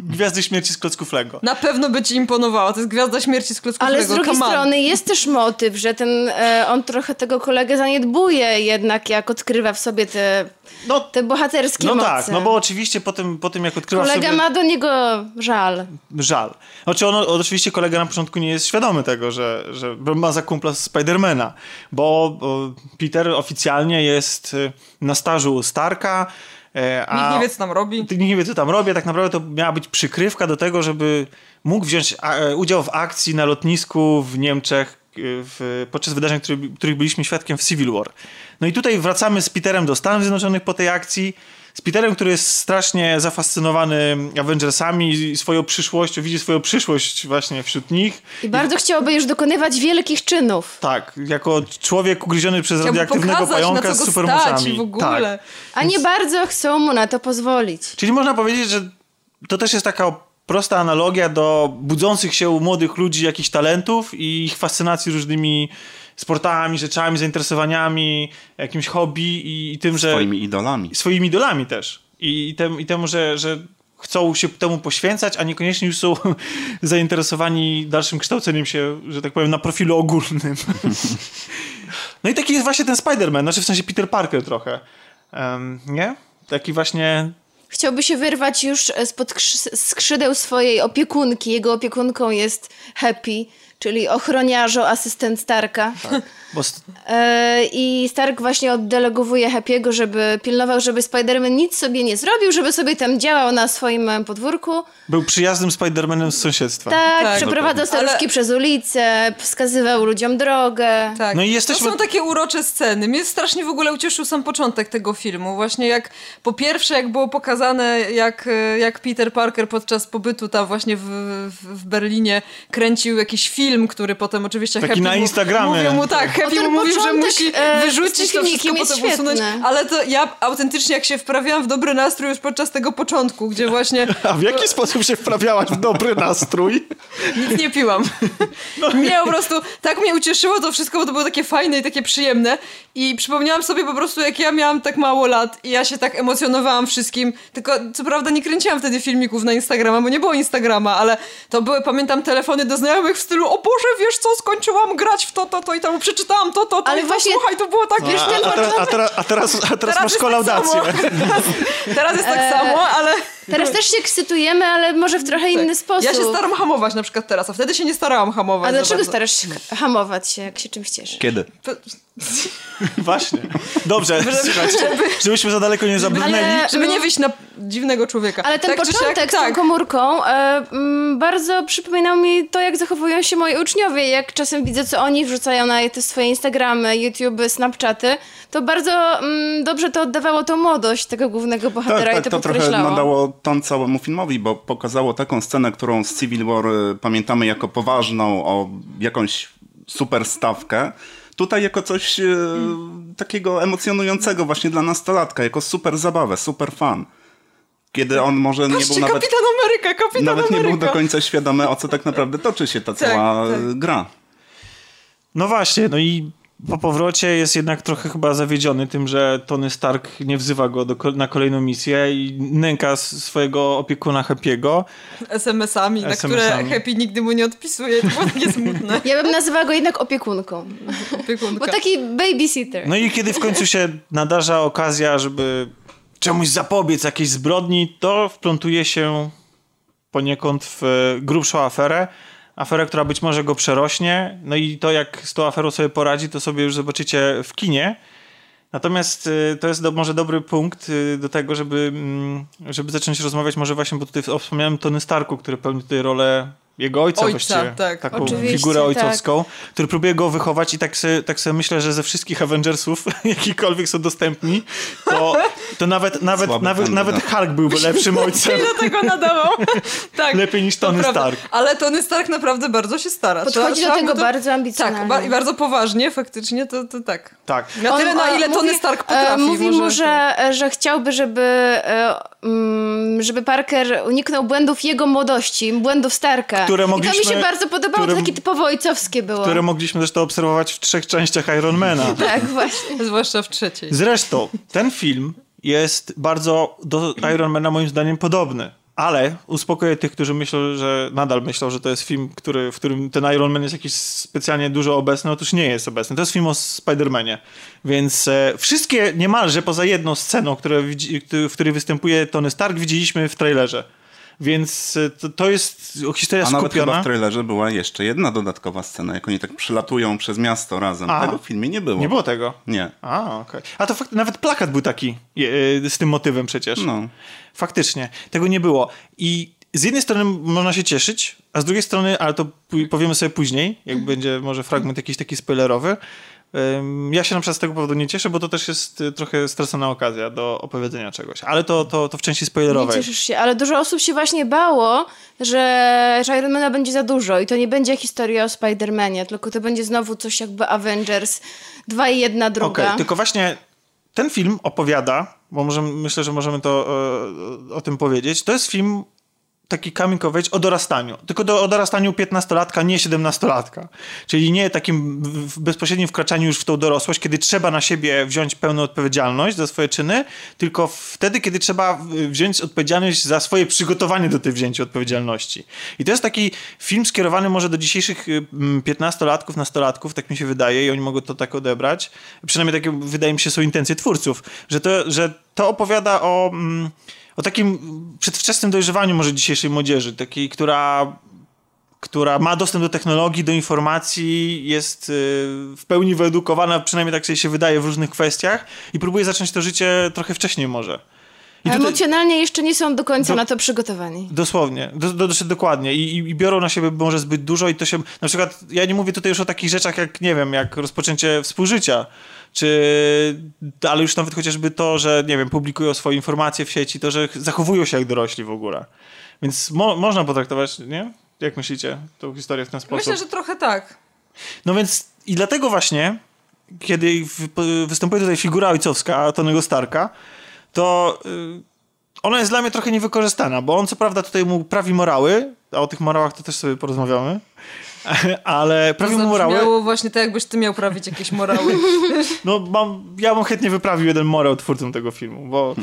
Gwiazdy Śmierci z klocków Lego. Na pewno by ci imponowała, to jest Gwiazda Śmierci z klocków Ale z Lego, drugiej come on. strony jest też motyw, że ten, e, on trochę tego kolegę zaniedbuje jednak, jak odkrywa w sobie te, No, te bohaterskie no moce. tak, no bo oczywiście po tym, po tym jak odkrywa w Kolega sobie... ma do niego żal. żal. Znaczy on, oczywiście kolega na początku nie jest świadomy tego, że, że ma za kumpla Spidermana, bo, bo Peter oficjalnie jest y, na stażu u Starka, a Nikt nie wie, co tam robi. nikt nie wie, co tam robię. Tak naprawdę to miała być przykrywka do tego, żeby mógł wziąć e, udział w akcji na lotnisku w Niemczech y, w, podczas wydarzeń, których, których byliśmy świadkiem w Civil War. No i tutaj wracamy z Peterem do Stanów Zjednoczonych po tej akcji. Z Peterem, który jest strasznie zafascynowany Avengersami i swoją przyszłością, widzi swoją przyszłość właśnie wśród nich. I bardzo chciałby już dokonywać wielkich czynów. Tak, jako człowiek ugryziony przez Chciałby radioaktywnego pokazać, na pająka co z supermocami. stać w ogóle. Tak. A nie bardzo chcą mu na to pozwolić. Czyli można powiedzieć, że to też jest taka prosta analogia do budzących się u młodych ludzi jakichś talentów i ich fascynacji różnymi sportami, rzeczami, zainteresowaniami, jakimś hobby i, i tym, że... Swoimi idolami. swoimi idolami też. I, i, tem, i temu, że, że chcą się temu poświęcać, a niekoniecznie już są (laughs) zainteresowani dalszym kształceniem się, że tak powiem, na profilu ogólnym. (laughs) no i taki jest właśnie ten Spider-Man, znaczy w sensie Peter Parker trochę. Em, nie? Taki właśnie Chciałby się wyrwać już spod krzy- skrzydeł swojej opiekunki. Jego opiekunką jest Happy, czyli ochroniarzo, asystent Starka. S- (laughs) E, I Stark właśnie oddelegowuje Happy'ego, żeby pilnował, żeby Spider-Man nic sobie nie zrobił, żeby sobie tam działał na swoim małym podwórku. był przyjaznym Spider-Manem z sąsiedztwa. Tak, Tak. przeprowadzał staruszki Ale- przez ulicę, wskazywał ludziom drogę. Tak. No i jesteśmy- To są takie urocze sceny. Mnie strasznie w ogóle ucieszył sam początek tego filmu. Właśnie jak po pierwsze, jak było pokazane, jak, e, jak Peter Parker podczas pobytu tam właśnie w, w, w Berlinie kręcił jakiś film, który potem oczywiście Taki Happy na Instagramie. Mówił mu tak, Happy mu mówił, że musi e, wyrzucić to wszystko, potem usunąć. świetny. Ale to ja autentycznie jak się wprawiałam w dobry nastrój już podczas tego początku, gdzie właśnie (laughs) A w jaki sposób się wprawiałaś w dobry nastrój? nic nie piłam. (laughs) Mnie po prostu tak mnie ucieszyło to wszystko, bo to było takie fajne i takie przyjemne. I przypomniałam sobie po prostu, jak ja miałam tak mało lat i ja się tak emocjonowałam wszystkim. Tylko co prawda nie kręciłam wtedy filmików na Instagrama, bo nie było Instagrama, ale to były, pamiętam, telefony do znajomych w stylu o Boże, wiesz co, skończyłam grać w to, to, to i tam przeczytałam to, to, to Ale i to, właśnie- słuchaj, to było tak, wiesz, A, a, teraz, a, teraz, a, teraz, a teraz masz jest kolaudację. Tak (laughs) teraz, teraz jest tak E, samo, ale... Teraz też się ekscytujemy, ale może w trochę inny sposób. Tak. Ja się staram hamować na przykład teraz, a wtedy się nie starałam hamować. A dlaczego bardzo. starasz się hamować się, jak się czymś cieszysz? Kiedy? (laughs) Właśnie. Dobrze, słuchajcie, żebyśmy za daleko nie zabrnęli. Ale- Żeby No. nie wyjść na dziwnego człowieka. Ale ten Tak początek siak, z tą tak. komórką e, mm, bardzo przypominał mi to, jak zachowują się moi uczniowie. Jak czasem widzę, co oni wrzucają na te swoje Instagramy, YouTube, Snapchaty, to bardzo mm, dobrze to oddawało tą młodość tego głównego bohatera Tak, i tak, to, to trochę nadało ton całemu filmowi, bo pokazało taką scenę, którą z Civil War y, pamiętamy jako poważną, o jakąś super stawkę. Tutaj jako coś y, takiego emocjonującego właśnie dla nastolatka, jako super zabawę, super fan. Kiedy on może nie Patrzcie, był nawet, Kapitan Ameryka, Kapitan nawet nie Ameryka. był do końca świadomy, o co tak naprawdę toczy się ta cała tak. y, gra. No właśnie, no i po powrocie jest jednak trochę chyba zawiedziony tym, że Tony Stark nie wzywa go do, na kolejną misję i nęka swojego opiekuna Happy'ego. SMS-ami, na które. Happy nigdy mu nie odpisuje. To było takie smutne. Ja bym nazywała go jednak opiekunką. Opiekunka. Bo taki babysitter. No i kiedy w końcu się nadarza okazja, żeby czemuś zapobiec jakiejś zbrodni, to wplątuje się poniekąd w e, grubszą aferę. Aferę, która być może go przerośnie. No i to, jak z tą aferą sobie poradzi, to sobie już zobaczycie w kinie. Natomiast y, to jest do, może dobry punkt y, do tego, żeby, mm, żeby zacząć rozmawiać może właśnie, bo tutaj wspomniałem Tony Starku, który pełni tutaj rolę jego ojca, Ojca, właściwie. tak. Taką Oczywiście, figurę tak. ojcowską, który próbuje go wychować i tak sobie, tak sobie myślę, że ze wszystkich Avengersów, (laughs) jakikolwiek są dostępni, to, to nawet, nawet, Słaby nawet, kandydat. nawet Hulk byłby lepszym ojcem. do tego nadawał. (laughs) tak. Lepiej niż to Tony prawda. Stark. Ale Tony Stark naprawdę bardzo się stara. Podchodzi Trzeba- do tego mu bardzo ambicjonalnie. Tak, ba- i bardzo poważnie, faktycznie, to, to tak. Tak. Na tyle, na ile Tony Stark e, potrafi. Mówi mu, że, że chciałby, żeby, e, żeby Parker uniknął błędów jego młodości, błędów Starka. Które I to mi mogliśmy- się bardzo podobało, które- to takie typowo ojcowskie było. Które mogliśmy zresztą obserwować w trzech częściach Ironmana. (laughs) Tak, właśnie. Zwłaszcza w trzeciej. Zresztą, ten film jest bardzo do Ironmana moim zdaniem podobny. Ale uspokoję tych, którzy myślą, że nadal myślą, że to jest film, który, w którym ten Iron Man jest jakiś specjalnie dużo obecny. Otóż nie jest obecny. To jest film o Spider-Manie. Więc e, wszystkie niemalże poza jedną sceną, które, w której występuje Tony Stark, widzieliśmy w trailerze. Więc e, to, to jest historia A nawet chyba skupiona. w trailerze była jeszcze jedna dodatkowa scena, jak oni tak przylatują przez miasto razem. A. Tego w filmie nie było. Nie było tego. Nie. A, okej. A to fakt, nawet plakat był taki e, z tym motywem przecież. No. Faktycznie. Tego nie było. I z jednej strony można się cieszyć, a z drugiej strony, ale to powiemy sobie później, jak będzie może fragment jakiś taki spoilerowy. Ja się na przykład z tego powodu nie cieszę, bo to też jest y, trochę stracona okazja do opowiedzenia czegoś. Ale to, to, to w części Nie spoilerowej. cieszysz się, ale dużo osób się właśnie bało, że, że Ironmana będzie za dużo i to nie będzie historia o Spider-Manie, tylko to będzie znowu coś jakby Avengers, dwa i jedna druga. Okej, tylko właśnie ten film opowiada, bo możemy, myślę, że możemy to e, o tym powiedzieć, to jest film taki coming of age o dorastaniu. Tylko do, o dorastaniu 15-latka, nie 17-latka. Czyli nie takim w- bezpośrednim wkraczaniu już w tą dorosłość, kiedy trzeba na siebie wziąć pełną odpowiedzialność za swoje czyny, tylko wtedy, kiedy trzeba wziąć odpowiedzialność za swoje przygotowanie do tej wzięcia odpowiedzialności. I to jest taki film skierowany może do dzisiejszych y, mm, 15-latków, nastolatków, tak mi się wydaje, i oni mogą to tak odebrać. Przynajmniej takie, wydaje mi się, są intencje twórców, że to, że to opowiada o, mm, o takim przedwczesnym dojrzewaniu może dzisiejszej młodzieży, takiej, która która ma dostęp do technologii, do informacji, jest y, w pełni wyedukowana, przynajmniej tak się wydaje w różnych kwestiach i próbuje zacząć to życie trochę wcześniej może. Tutaj- Emocjonalnie jeszcze nie są do końca Do- na to przygotowani. Dosłownie, do, do, dokładnie I, I, i biorą na siebie może zbyt dużo i to się, na przykład, ja nie mówię tutaj już o takich rzeczach jak, nie wiem, jak rozpoczęcie współżycia, czy, ale już nawet chociażby to, że, nie wiem, publikują swoje informacje w sieci, to, że zachowują się jak dorośli w ogóle. Więc mo, można potraktować, nie? Jak myślicie, tą historię w ten sposób? Myślę, że trochę tak. No więc i dlatego właśnie, kiedy w, występuje tutaj figura ojcowska Tonego Starka, to y, ona jest dla mnie trochę niewykorzystana, bo on co prawda tutaj mu prawi morały, a o tych morałach to też sobie porozmawiamy, (laughs) ale prawi mu morały, Zabrzmiało właśnie tak, jakbyś ty miał prawić jakieś morały. (laughs) no mam, ja bym chętnie wyprawił jeden morał twórcom tego filmu, bo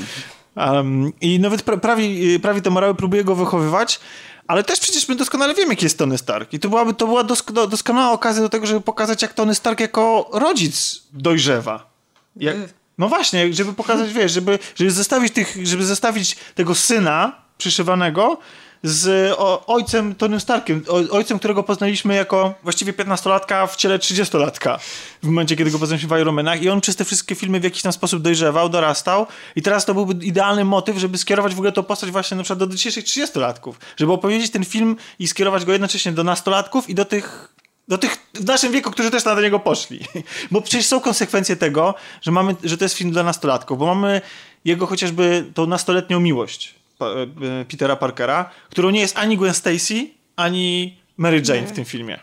um, i nawet pra, prawi, prawi te morały, próbuje go wychowywać, ale też przecież my doskonale wiemy, jaki jest Tony Stark. I to byłaby to była dosk do, doskonała okazja do tego, żeby pokazać, jak Tony Stark jako rodzic dojrzewa. Jak, Y. no właśnie, żeby pokazać, (laughs) wiesz, żeby, żeby, zestawić tych, żeby zestawić tego syna przyszywanego z o, ojcem Tonym Starkiem, o, ojcem, którego poznaliśmy jako właściwie 15-latka w ciele 30-latka w momencie, kiedy go poznaliśmy w Ironmanach i on przez te wszystkie filmy w jakiś tam sposób dojrzewał, dorastał. I teraz to byłby idealny motyw, żeby skierować w ogóle tą postać właśnie na przykład do dzisiejszych 30-latków, żeby opowiedzieć ten film i skierować go jednocześnie do nastolatków i do tych do tych w naszym wieku, którzy też na niego poszli. (laughs) Bo przecież są konsekwencje tego, że, mamy, że to jest film dla nastolatków, bo mamy jego chociażby tą nastoletnią miłość e, Petera Parkera, którą nie jest ani Gwen Stacy, ani Mary Jane w tym filmie.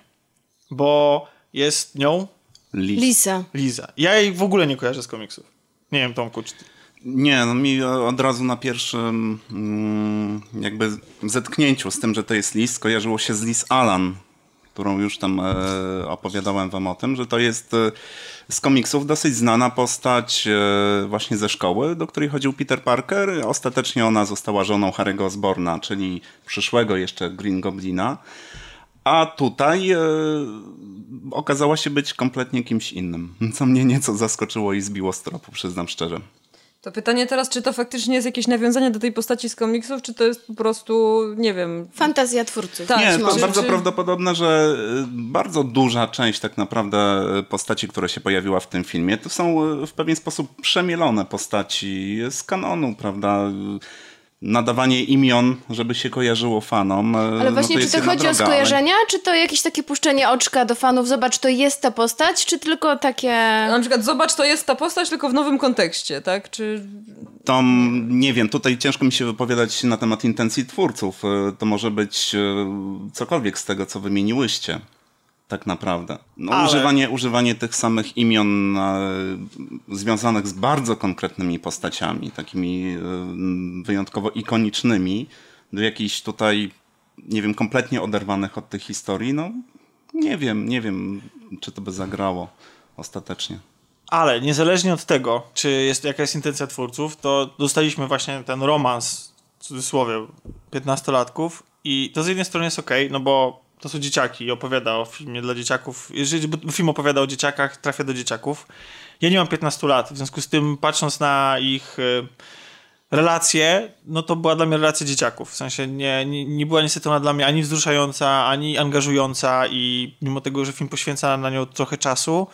Bo jest nią Lis. Lisa. Liza. Ja jej w ogóle nie kojarzę z komiksów. Nie wiem, Tomku, czy ty... Nie, no mi od razu na pierwszym mm, jakby zetknięciu z tym, że to jest Lis, skojarzyło się z Lis Alan, którą już tam e, opowiadałem wam o tym, że to jest e, z komiksów dosyć znana postać e, właśnie ze szkoły, do której chodził Peter Parker. Ostatecznie ona została żoną Harry'ego Osborna, czyli przyszłego jeszcze Green Goblina. A tutaj e, okazała się być kompletnie kimś innym, co mnie nieco zaskoczyło i zbiło z tropu, przyznam szczerze. To pytanie teraz, czy to faktycznie jest jakieś nawiązanie do tej postaci z komiksów, czy to jest po prostu, nie wiem... Fantazja twórców. Tak, Nie, to może. bardzo czy- prawdopodobne, że y, bardzo duża część tak naprawdę y, postaci, która się pojawiła w tym filmie, to są y, w pewien sposób przemielone postaci z kanonu, prawda? Nadawanie imion, żeby się kojarzyło fanom. e, Ale no właśnie, to czy to chodzi droga, o ale skojarzenia, czy to jakieś takie puszczenie oczka do fanów, zobacz, to jest ta postać, czy tylko takie... Na przykład zobacz, to jest ta postać, tylko w nowym kontekście, tak? Czy... To mm, nie wiem, tutaj ciężko mi się wypowiadać na temat intencji twórców. E, To może być e, cokolwiek z tego, co wymieniłyście. Tak naprawdę. No, Ale- używanie, używanie tych samych imion e, związanych z bardzo konkretnymi postaciami, takimi e, wyjątkowo ikonicznymi, do jakichś tutaj, nie wiem, kompletnie oderwanych od tych historii, no nie wiem, nie wiem, czy to by zagrało ostatecznie. Ale niezależnie od tego, czy jest jaka jest intencja twórców, to dostaliśmy właśnie ten romans, w cudzysłowie, 15-latków i to z jednej strony jest okej, no bo to są dzieciaki i opowiada o filmie dla dzieciaków. Jeżeli film opowiada o dzieciakach, trafia do dzieciaków. Ja nie mam 15 lat, w związku z tym patrząc na ich y, relacje, no to była dla mnie relacja dzieciaków. W sensie nie, nie, nie była niestety ona dla mnie ani wzruszająca, ani angażująca i mimo tego, że film poświęca na nią trochę czasu,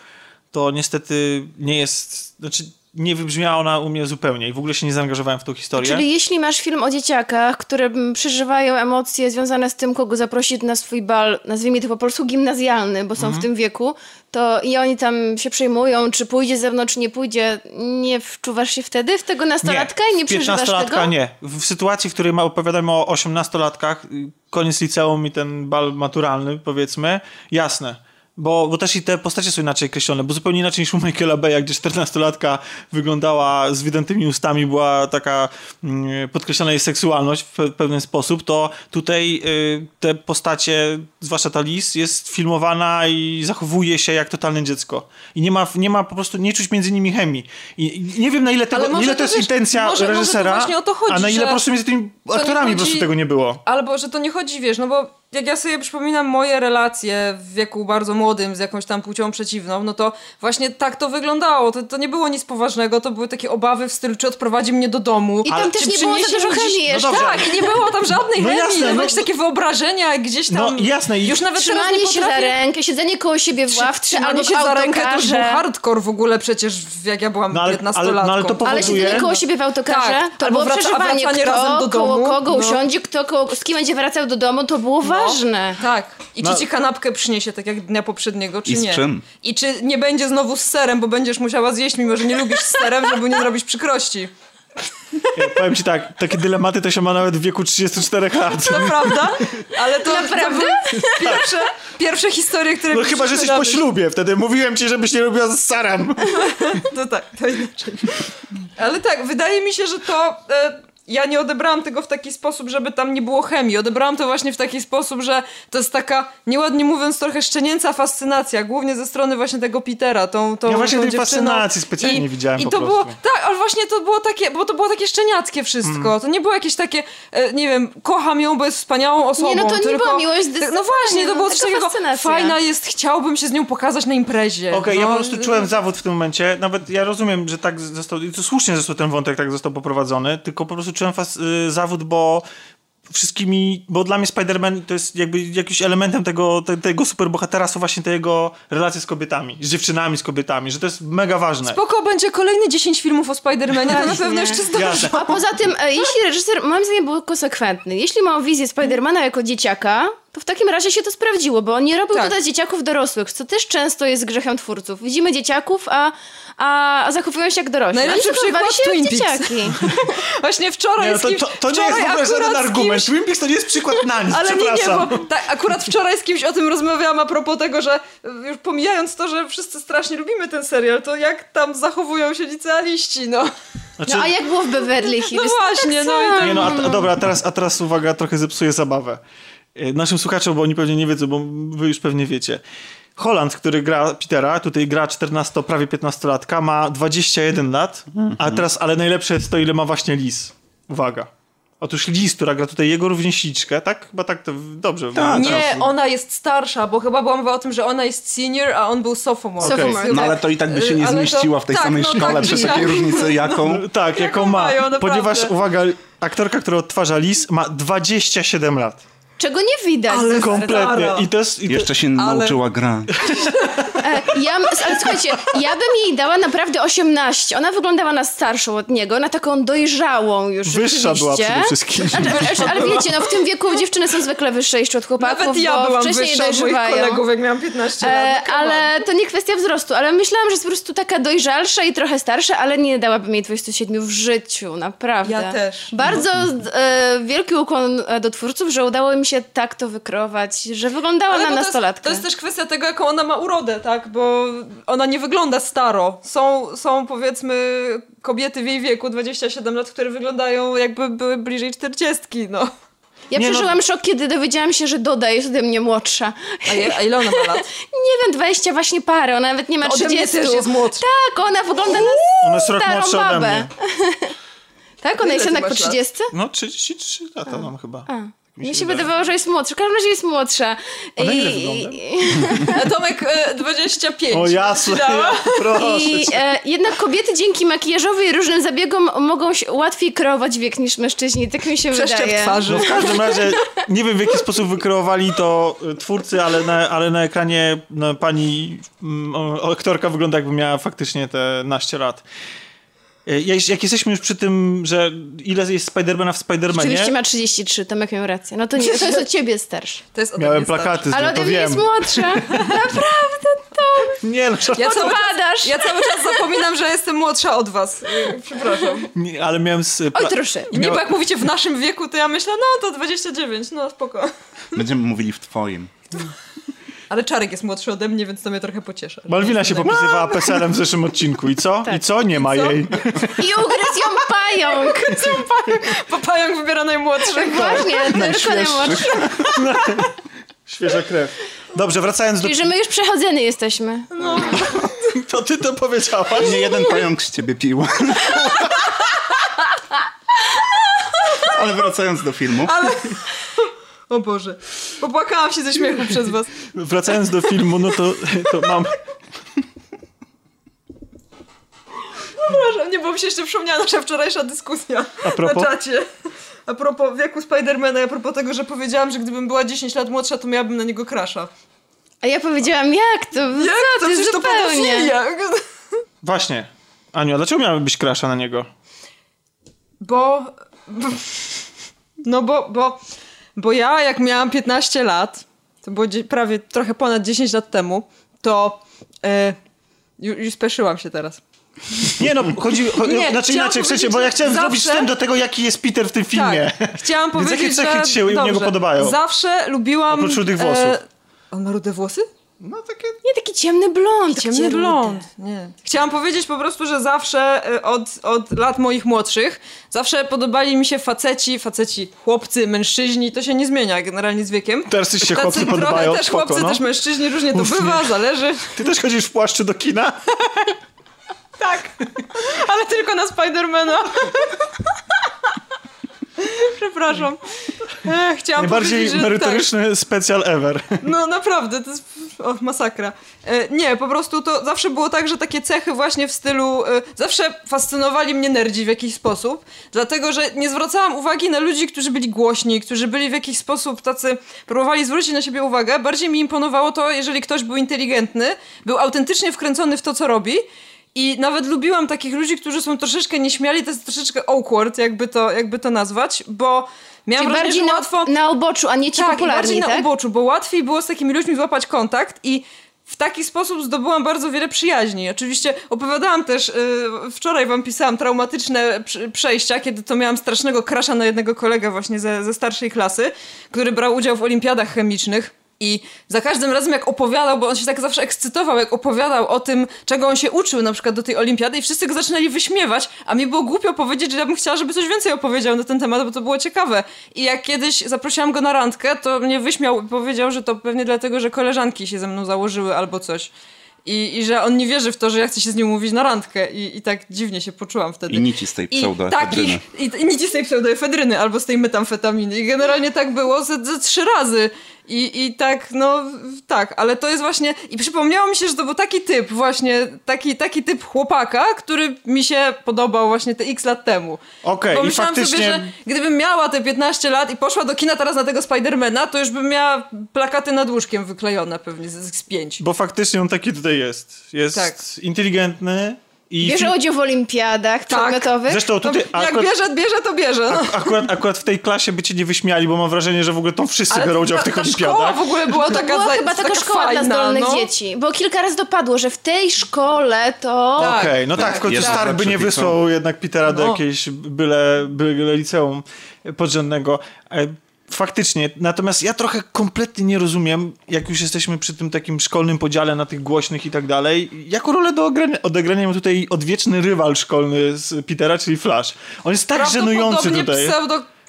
to niestety nie jest, znaczy nie wybrzmiała ona u mnie zupełnie i w ogóle się nie zaangażowałem w tą historię. Czyli jeśli masz film o dzieciakach, które przeżywają emocje związane z tym, kogo zaprosić na swój bal, nazwijmy to po polsku gimnazjalny, bo są Mhm. w tym wieku, to i oni tam się przejmują, czy pójdzie ze mną, czy nie pójdzie, nie wczuwasz się wtedy w tego nastolatka i nie przeżywasz 15-latka tego? nie. W sytuacji, w której opowiadamy o 18-latkach, y, koniec liceum i ten bal maturalny, powiedzmy, jasne. Bo, bo też i te postacie są inaczej określone, bo zupełnie inaczej niż u Michaela Beya, gdzie 14-latka wyglądała z wydętymi ustami, była taka mm, podkreślona jej seksualność w pe- pewien sposób, to tutaj y, te postacie, zwłaszcza ta Liz, jest filmowana i zachowuje się jak totalne dziecko. I nie ma, nie ma po prostu, nie czuć między nimi chemii. I, i nie wiem na ile, tego, może ile to jest wiesz, intencja może- może reżysera, o to chodzi, a na ile po prostu między tymi aktorami po prostu chodzi- tego nie było. Albo, że to nie chodzi, wiesz, no bo jak ja sobie przypominam moje relacje w wieku bardzo młodym z jakąś tam płcią przeciwną, no to właśnie tak to wyglądało. To, to nie było nic poważnego, to były takie obawy w stylu, czy odprowadzi mnie do domu. I tam Ale też nie było za dużo chemii No jeszcze. dobrze. Tak, i nie było tam żadnej (laughs) No chemii, jasne, no, no- jakieś takie wyobrażenia gdzieś tam. No jasne, i- Już nawet Trzymanie nie się za potrafię... rękę, siedzenie koło siebie w ławce, Trzymanie albo się za rękę to już był hardcore w ogóle przecież, jak ja byłam No ale- 15 ale- no ale to Ale siedzenie koło siebie w autokarze, Tak, to albo było wraca- przeżywanie, kto, razem do koło domu, kogo no. usiądzie, kto, koło, z kim będzie wracał do domu, to było ważne. Tak. I czy No. ci kanapkę przyniesie tak jak dnia poprzedniego, czy I z nie? czym? I czy nie będzie znowu z serem, bo będziesz musiała zjeść, mimo że nie lubisz z serem, żeby nie zrobić przykrości. Ja powiem ci tak, takie dylematy to się ma nawet w wieku 34 lat. To prawda? Ale to, Naprawdę? pierwsze, pierwsze historie, które No chyba, że jesteś po ślubie, wtedy mówiłem ci, żebyś nie robiła z Sarem. To tak, to inaczej. Ale tak, wydaje mi się, że to... E, ja nie odebrałam tego w taki sposób, żeby tam nie było chemii. Odebrałam to właśnie w taki sposób, że to jest taka, nieładnie mówiąc, trochę szczenięca fascynacja, głównie ze strony właśnie tego Petera, tą, tą Ja właśnie tą tej dziewczyną. fascynacji specjalnie nie widziałem I po to prostu. było, tak, ale właśnie to było takie, bo to było takie szczeniackie wszystko. Mm. To nie było jakieś takie, e, nie wiem, kocham ją, bo jest wspaniałą osobą. Nie, no to nie tylko, była miłość, No zdecydowanie, właśnie, to było coś takiego, fajna jest, chciałbym się z nią pokazać na imprezie. Okej, no, ja po prostu czułem zawód w tym momencie. Nawet ja rozumiem, że tak został, i to słusznie został ten wątek tak został poprowadzony, tylko po prostu czułem fas, y, zawód, bo wszystkimi, bo dla mnie Spider-Man to jest jakby jakimś elementem tego, te, tego superbohatera są właśnie te jego relacje z kobietami, z dziewczynami, z kobietami, że to jest mega ważne. Spoko, będzie kolejny 10 filmów o Spider-Manie, to na pewno jeszcze zdąży. Jasne. A poza tym, e, jeśli reżyser, moim zdaniem, był konsekwentny, jeśli ma wizję Spidermana jako dzieciaka, to w takim razie się to sprawdziło, bo on nie robił Tak. tutaj dzieciaków dorosłych, co też często jest grzechem twórców. Widzimy dzieciaków, a, a, a zachowują się jak dorośli. Najlepszy przykład się Twin Peaks. dzieciaki. (laughs) Właśnie wczoraj Nie, no to, to, to nie jest w ogóle żaden argument. Kimś, Twin Peaks to nie jest przykład na nic, ale nie, nie, bo tak, akurat wczoraj z kimś o tym rozmawiałam a propos tego, że y, już pomijając to, że wszyscy strasznie lubimy ten serial, to jak tam zachowują się licealiści, no. Znaczy, No a jak było w Beverly Hills? No właśnie, no i tak. Nie no, a, a dobra, a teraz, a teraz uwaga, trochę zepsuję zabawę. E, Naszym słuchaczom, bo oni pewnie nie wiedzą, bo wy już pewnie wiecie. Holland, który gra Petera, tutaj gra 14, prawie 15-latka, ma 21 lat, a teraz, ale najlepsze jest to, ile ma właśnie Liz. Uwaga. Otóż Liz, która gra tutaj jego rówieśniczkę, tak? Chyba tak to dobrze. Tak, mówię. Nie, ona jest starsza, bo chyba była mowa o tym, że ona jest senior, a on był sophomore. Sophomore. No ale to i tak by się nie Ale to- zmieściła w tej tak, samej no szkole tak, przy tak. takiej różnicy jaką. (laughs) Tak, jaką Jaką ma. mają. Ponieważ, uwaga, aktorka, która odtwarza Liz, ma 27 lat. Czego nie widać. Ale. Kompletnie. I to jest... I. Jeszcze się Ale- nauczyła gra. E, Ja, ale słuchajcie, ja bym jej dała naprawdę 18. Ona wyglądała na starszą od niego, na taką dojrzałą już Wyższa była przede wszystkim. Ale, ale wiecie, no w tym wieku dziewczyny są zwykle wyższe jeszcze od chłopaków, Nawet ja bo byłam wcześniej wyższa od moich kolegów, jak miałam 15 lat. E, no ale to nie kwestia wzrostu, ale myślałam, że jest po prostu taka dojrzalsza i trochę starsza, ale nie dałabym jej 27 w życiu, naprawdę. Ja też. Bardzo e, wielki ukłon e, do twórców, że udało im się tak to wykreować, że wyglądała Ale na bo to jest, nastolatkę. to jest też kwestia tego, jaką ona ma urodę, tak? Bo ona nie wygląda staro. Są, są powiedzmy kobiety w jej wieku, 27 lat, które wyglądają jakby były bliżej 40, no. Ja Nie, no- przeżyłam szok, kiedy dowiedziałam się, że Doda jest ode mnie młodsza. A, je, a ile ona ma lat? (laughs) Nie wiem, 20 właśnie parę, ona nawet nie ma Ode 30. mnie też jest młodsza. Tak, ona wygląda na Ona jest rok starą młodsza ode babę. mnie. (laughs) Tak, ona jest jednak po masz lat? 30? No 33 lata mam chyba. A. mi Mi się się wydaje. wydawało, że jest młodsza. W każdym razie jest młodsza. A na ile I, wygląda? A Tomek e, 25. O jasne, ja, proszę i e, jednak kobiety dzięki makijażowi i różnym zabiegom mogą się łatwiej kreować wiek niż mężczyźni. Tak mi się Przeszczep wydaje. twarzy. No w każdym razie nie wiem w jaki sposób wykreowali to y, twórcy, ale na, ale na ekranie no, pani mm, o- aktorka wygląda jakby miała faktycznie te naście lat. Y, Jak, jesteśmy już przy tym, że ile jest Spidermana w Spidermanie, ma 33, Tomek miał rację. No to, nie, to jest od ciebie starszy. (laughs) To jest ode miałem mnie starszy. plakaty z Ale ode mnie jest młodsza. (laughs) Naprawdę to... Nie, no, Ja cały, czas, ja cały czas zapominam, że jestem młodsza od was. E, Przepraszam. nie, ale miałem z... Oj, troszeczkę. I nie, bo jak mówicie w naszym wieku, to ja myślę, no to 29, no spoko. Będziemy mówili w twoim. Ale Czarek jest młodszy ode mnie, więc to mnie trochę pociesza. Malwina się popisywała PESEL-em w zeszłym odcinku i co? Tak. I co? Nie ma co? jej. I ugryzł ją pająk. Bo pająk wybiera najmłodszych. Właśnie, tylko najmłodszy. (laughs) Świeża krew. Dobrze, wracając do... Czyli, że my już przechodzeni jesteśmy. To ty to powiedziałaś. Nie jeden pająk z ciebie pił. (laughs) Ale wracając do filmu. Ale... O Boże. Popłakałam się ze śmiechu przez was. Wracając do filmu, no to, to mam... Przepraszam, nie, bo mi się jeszcze przypomniała nasza wczorajsza dyskusja A propos? na czacie. A propos wieku Spidermana, a propos tego, że powiedziałam, że gdybym była 10 lat młodsza, to miałabym na niego krasza. A ja powiedziałam, jak to? Jak Co to? Przecież to zupełnie. Właśnie. Aniu, a dlaczego miałaby być krasza na niego? Bo... No bo, bo... Bo ja, jak miałam 15 lat, to było prawie trochę ponad 10 lat temu, to... E, już, już speszyłam się teraz. Nie no, chodzi... (laughs) chodzi Nie, znaczy inaczej, w sensie, powiedzieć, bo ja chciałem zrobić zawsze- wstęp do tego, jaki jest Peter w tym filmie. Tak. Chciałam (laughs) Więc jakie powiedzieć, cechy ci się u niego podobają? Zawsze lubiłam... Oprócz rudych włosów. on ma rude włosy? No takie... Nie, taki ciemny blond. Ciemny Ciemny blond. Nie. Chciałam powiedzieć po prostu, że zawsze y, od, od lat moich młodszych, zawsze podobali mi się faceci, faceci, chłopcy, mężczyźni, to się nie zmienia generalnie z wiekiem. Teraz ci się Tacy chłopcy trochę podobają, też spoko, chłopcy, no. też mężczyźni, różnie to Uf, bywa, nie. zależy. Ty też chodzisz w płaszczu do kina? (laughs) Tak, ale tylko na Spidermana. (laughs) (laughs) Przepraszam. Ech, chciałam Najbardziej tak. merytoryczny specjal ever. No naprawdę, to jest o, masakra. E, nie, po prostu to zawsze było tak, że takie cechy właśnie w stylu... E, zawsze fascynowali mnie nerdzi w jakiś sposób, dlatego, że nie zwracałam uwagi na ludzi, którzy byli głośni, którzy byli w jakiś sposób tacy... Próbowali zwrócić na siebie uwagę. Bardziej mi imponowało to, jeżeli ktoś był inteligentny, był autentycznie wkręcony w to, co robi i nawet lubiłam takich ludzi, którzy są troszeczkę nieśmiali, to jest troszeczkę awkward, jakby to, jakby to nazwać, bo miałam Czyli wrażenie, bardziej że na, łatwo... na oboczu, a nie ci Tak, popularni, bardziej na tak? uboczu, bo łatwiej było z takimi ludźmi złapać kontakt i w taki sposób zdobyłam bardzo wiele przyjaźni. Oczywiście opowiadałam też, yy, wczoraj wam pisałam traumatyczne przejścia, kiedy to miałam strasznego krasza na jednego kolegę właśnie ze, ze starszej klasy, który brał udział w olimpiadach chemicznych. I za każdym razem jak opowiadał, bo on się tak zawsze ekscytował, jak opowiadał o tym, czego on się uczył na przykład do tej olimpiady i wszyscy go zaczynali wyśmiewać, a mi było głupio powiedzieć, że ja bym chciała, żeby coś więcej opowiedział na ten temat, bo to było ciekawe. I jak kiedyś zaprosiłam go na randkę, to mnie wyśmiał i powiedział, że to pewnie dlatego, że koleżanki się ze mną założyły albo coś. I, I że on nie wierzy w to, że ja chcę się z nim mówić na randkę. I, i tak dziwnie się poczułam wtedy. I nici z tej I, tak, pseudoefedryny. i, i, i nic z tej pseudoefedryny albo z tej metamfetaminy. I generalnie tak było ze, ze trzy razy. I, I tak, no tak, ale to jest właśnie. I przypomniało mi się, że to był taki typ, właśnie taki, taki typ chłopaka, który mi się podobał właśnie te x lat temu. Okej, Bo i myślałam faktycznie- sobie, że gdybym miała te 15 lat i poszła do kina teraz na tego Spidermana, to już bym miała plakaty nad łóżkiem wyklejone pewnie z, z pięć. Bo faktycznie on taki tutaj jest. Jest Tak. inteligentny i... Bierze film- udział w olimpiadach Tak. przedmiotowych. Zresztą tutaj jak akurat, bierze, bierze, to bierze. No. akurat, akurat w tej klasie by cię nie wyśmiali, bo mam wrażenie, że w ogóle to wszyscy biorą udział w tych ta olimpiadach. szkoła w ogóle była To taka była za- chyba taka, taka szkoła fajna, dla zdolnych no. dzieci, bo kilka razy dopadło, że w tej szkole to... Tak. Okej, no tak, tak, w końcu Stark by nie wysłał jednak Petera do No. jakiejś byle, byle liceum podrzędnego. Faktycznie, natomiast ja trochę kompletnie nie rozumiem, jak już jesteśmy przy tym takim szkolnym podziale na tych głośnych i tak dalej, jaką rolę do odegrania, ma tutaj odwieczny rywal szkolny z Petera, czyli Flash. On jest tak żenujący tutaj.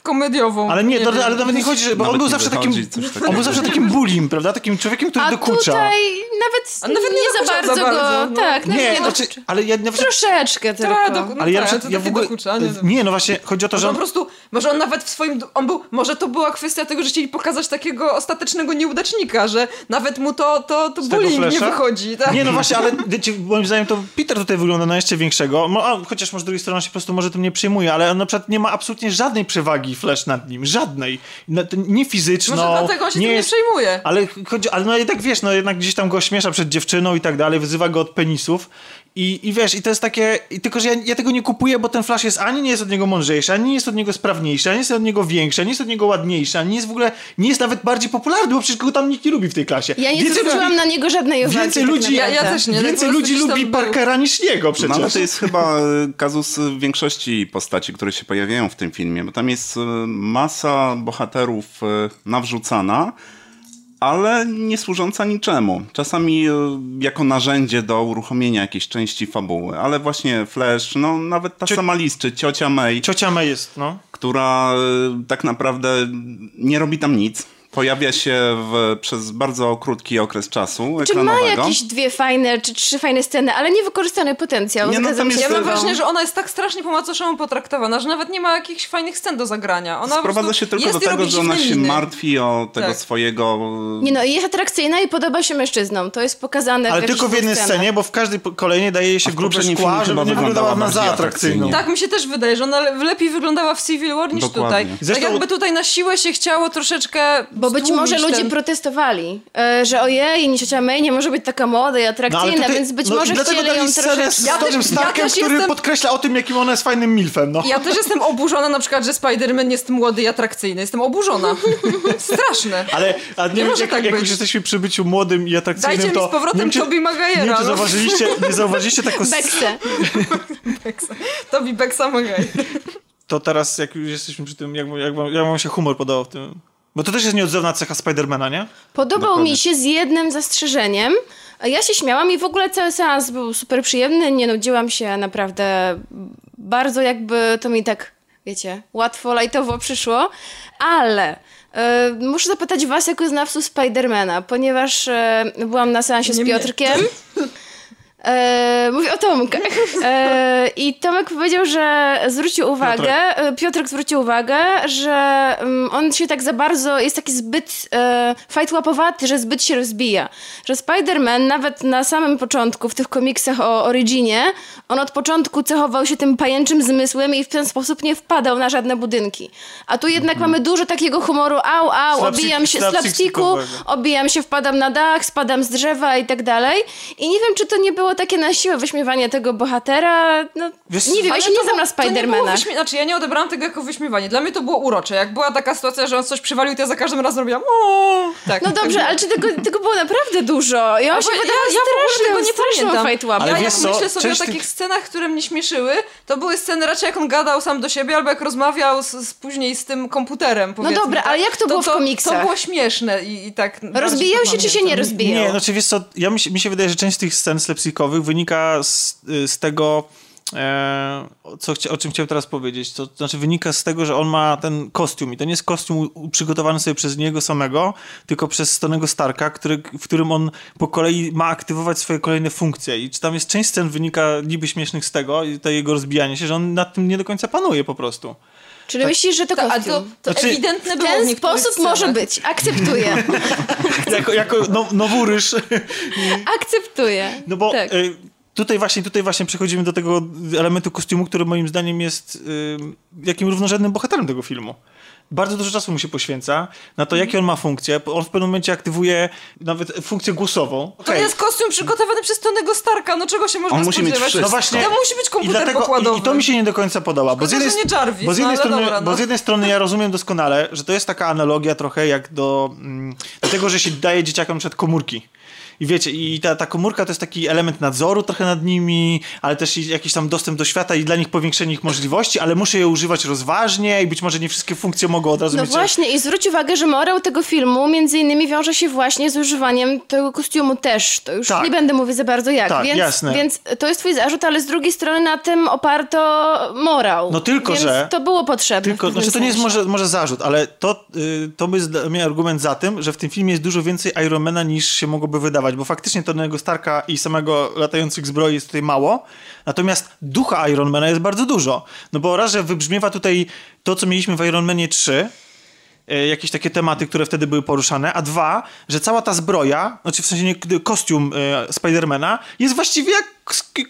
Pseudokomediową. Ale nie, to, wiem. ale nawet nie chodzi, że bo on był nie zawsze takim, takiego. on był zawsze takim bullying, prawda? Takim człowiekiem, który A dokucza. tutaj nawet, A nawet nie nie, za bardzo za go... bardzo, no. Tak, nawet Nie, nie, znaczy, ale ja nawet... Troszeczkę tylko. Tak, do- no Ale ja, to ja w ogóle... dokucza, nie wiem. Nie, no właśnie, chodzi o to, że Może on... po prostu, może on nawet w swoim, on był, może to była kwestia tego, że chcieli pokazać takiego ostatecznego nieudacznika, że nawet mu to, to, to bullying nie wychodzi. Tak? Nie, no (laughs) właśnie, ale wiecie, moim zdaniem to Peter tutaj wygląda na jeszcze większego, chociaż może z drugiej strony on się po prostu może tym nie przejmuje, ale on na przykład nie ma absolutnie żadnej przewagi Flash nad nim, żadnej. To Nie fizyczną, Może dlatego on się nie jest... nie przejmuje. Ale, chodzi, ale no jednak wiesz, no jednak gdzieś tam go śmiesza przed dziewczyną i tak dalej, wyzywa go od penisów i, i wiesz, i to jest takie, i tylko że ja, ja tego nie kupuję, bo ten Flash jest ani nie jest od niego mądrzejszy, ani nie jest od niego sprawniejszy, ani nie jest od niego większy, ani nie jest od niego ładniejszy, ani nie jest w ogóle, nie jest nawet bardziej popularny, bo przecież go tam nikt nie lubi w tej klasie. Ja nie Więcej zwróciłam na niego żadnej uwagi. Więcej tak ludzi, Ja- ja też nie. Więcej ludzi lubi był. Parkera niż jego przecież. No ale to jest chyba e, kazus e, większości postaci, które się pojawiają w tym filmie, bo tam jest e, masa bohaterów nawrzucana, ale nie służąca niczemu. Czasami e, jako narzędzie do uruchomienia jakiejś części fabuły, ale właśnie Flash, no nawet ta Cio- sama Liz, czy ciocia May, Ciocia May jest, no. która e, tak naprawdę nie robi tam nic. Pojawia się w, przez bardzo krótki okres czasu Czy ma jakieś dwie fajne, czy trzy fajne sceny, ale niewykorzystany potencjał. Nie, no Zgadzam tam się Ja mam wrażenie, że ona jest tak strasznie po macoszemu potraktowana, że nawet nie ma jakichś fajnych scen do zagrania. Ona Sprowadza się tylko do tego, że ona się martwi o tego Tak. swojego Nie no, jest atrakcyjna i podoba się mężczyznom. To jest pokazane Ale w tylko w jednej scenach. scenie, bo w każdej kolejnej daje jej się w poprzednim szkła, żeby nie wyglądała na za atrakcyjnie. Tak, mi się też wydaje, że ona le- lepiej wyglądała w Civil War niż Dokładnie. tutaj. Zresztą- Tak jakby tutaj na siłę się chciało troszeczkę Bo być może ludzie ten... protestowali, e, że ojej, nie ciocia May nie może być taka młoda i No, atrakcyjna, tutaj- więc być no, może chcieli ją troszeczkę... z Ja Tonym też- ja Starkiem, też który jestem- podkreśla o tym, jakim ona jest fajnym milfem, no. Ja też jestem oburzona na przykład, że Spider-Man jest młody i atrakcyjny. Jestem oburzona. (laughs) Straszne. Ale a nie, Nie wiem, może jak, tak jak być. już jesteśmy przy byciu młodym i atrakcyjnym, Dajcie mi to... z powrotem nie wiem, czy- Tobey Maguire'a, Nie no. zauważyliście, nie zauważyliście taką... s- Beksę. Tobi Bexa Magaj. To teraz, jak już jesteśmy przy tym, jak, jak, wam- jak wam się humor podobał w tym... Bo to też jest nieodzowna cecha Spidermana, nie? Podobał Dokładnie. mi się z jednym zastrzeżeniem. Ja się śmiałam i w ogóle cały seans był super przyjemny, nie nudziłam się naprawdę bardzo jakby to mi tak, wiecie, łatwo, lajtowo przyszło, ale e, muszę zapytać was jako znawców Spidermana, ponieważ e, byłam na seansie z Nie mnie. (laughs) E, mówię o Tomkach. (laughs) E, I Tomek powiedział, że zwrócił uwagę, e, Piotrek zwrócił uwagę, że mm, on się tak za bardzo, jest taki zbyt e, fajtłapowaty, że zbyt się rozbija. Że Spider-Man nawet na samym początku, w tych komiksach o Originie, on od początku cechował się tym pajęczym zmysłem i w ten sposób nie wpadał na żadne budynki. A tu jednak mamy dużo takiego humoru, au, au, Slapstick- obijam się, slapsticku, slapstickowego. obijam się, wpadam na dach, spadam z drzewa i tak dalej. I nie wiem, czy to nie było takie na siłę wyśmiewanie tego bohatera. No, Wiesz- nie wiem, ja się to nie znam na Spidermana. wyśmie- Znaczy, ja nie odebrałam tego jako wyśmiewanie. Dla mnie to było urocze. Jak była taka sytuacja, że on coś przywalił, to ja za każdym razem robiłam o. Tak. No dobrze, ale czy tego, tego było naprawdę dużo? Ja się ja, wydała ja w ogóle tego nie straszną pamiętam. fajtłapą. Ale Ja wiesz jak co, myślę sobie część o tych- takich scenach, które mnie śmieszyły, to były sceny raczej jak on gadał sam do siebie, albo jak rozmawiał z, z później z tym komputerem, powiedzmy, dobra, tak? ale jak to było w komiksach? To było śmieszne i, i tak... Rozbijał się, czy się nie rozbijał? Nie, znaczy wiesz co, ja mi się, mi się wydaje, że część z tych scen wynika z, z tego, e, co o czym chciałem teraz powiedzieć. To, to znaczy wynika z tego, że on ma ten kostium i to nie jest kostium przygotowany sobie przez niego samego, tylko przez Tonego Starka, który, w którym on po kolei ma aktywować swoje kolejne funkcje i tam jest część scen wynika niby śmiesznych z tego i to jego rozbijanie się, że on nad tym nie do końca panuje po prostu. Czyli Tak. myślisz, że to a kostium? to, to Znaczy, ewidentne W było w ten sposób scenach. może być. Akceptuję. (laughs) jako, jako no. (laughs) Akceptuję. No bo tak. y, tutaj, właśnie, tutaj właśnie przechodzimy do tego elementu kostiumu, który moim zdaniem jest y, jakim równorzędnym bohaterem tego filmu. Bardzo dużo czasu mu się poświęca na to, jakie on ma funkcje. On w pewnym momencie aktywuje nawet funkcję głosową. To Okej. jest kostium przygotowany przez Tonego Starka, no czego się można On musi mieć spodziewać? wszystko. No właśnie. To musi być I, komputer dlatego, pokładowy. i, I to mi się nie do końca podoba. Bo z, jednej, nie Jarvis, bo, z no jednej ale strony, dobra, no. bo z jednej strony ja rozumiem doskonale, że to jest taka analogia trochę jak do, mm, do tego, że się daje dzieciakom przed komórki. I wiecie, i ta, ta komórka to jest taki element nadzoru trochę nad nimi, ale też jakiś tam dostęp do świata i dla nich powiększenie ich możliwości, ale muszę je używać rozważnie i być może nie wszystkie funkcje mogą od razu No mieć... właśnie i zwróć uwagę, że morał tego filmu między innymi wiąże się właśnie z używaniem tego kostiumu też. To już Tak. nie będę mówić za bardzo jak. Tak, więc, jasne. więc to jest twój zarzut, ale z drugiej strony na tym oparto morał. No tylko, więc że- to było potrzebne. Tylko, znaczy to nie jest może, może zarzut, ale to, y, to jest dla mnie argument za tym, że w tym filmie jest dużo więcej Ironmana niż się mogłoby wydawać, bo faktycznie Tonego Starka i samego latających zbroi jest tutaj mało, natomiast ducha Ironmana jest bardzo dużo. No bo raz, że wybrzmiewa tutaj to, co mieliśmy w Ironmanie 3, e, jakieś takie tematy, które wtedy były poruszane, a dwa, że cała ta zbroja, znaczy w sensie nie, kostium e, Spidermana jest właściwie jak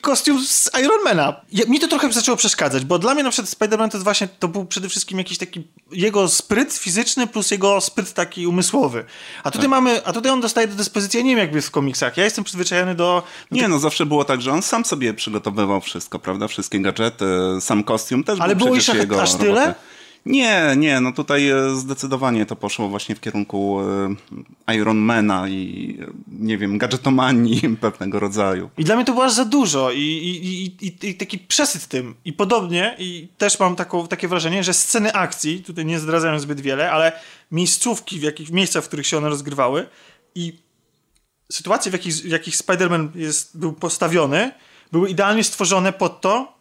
kostium z Ironmana. Ja, mi to trochę zaczęło przeszkadzać, bo dla mnie na przykład Spiderman to właśnie, to był przede wszystkim jakiś taki jego spryt fizyczny plus jego spryt taki umysłowy. A tutaj mamy, a tutaj on dostaje do dyspozycji, ja nie wiem jak jest w komiksach, ja jestem przyzwyczajony do... Nie, no zawsze było tak, że on sam sobie przygotowywał wszystko, prawda? Wszystkie gadżety, sam kostium też Ale był było przecież ich jego aż tyle? Nie, nie, no tutaj e, zdecydowanie to poszło właśnie w kierunku e, Ironmana i e, nie wiem, gadżetomanii (laughs) pewnego rodzaju. I dla mnie to było aż za dużo i, i, i, i, i taki przesyt tym. I podobnie, i też mam taką, takie wrażenie, że sceny akcji, tutaj nie zdradzają zbyt wiele, ale miejscówki, w jakich miejscach, w których się one rozgrywały i sytuacje, w jakich, w jakich Spider-Man jest, był postawiony, były idealnie stworzone pod to,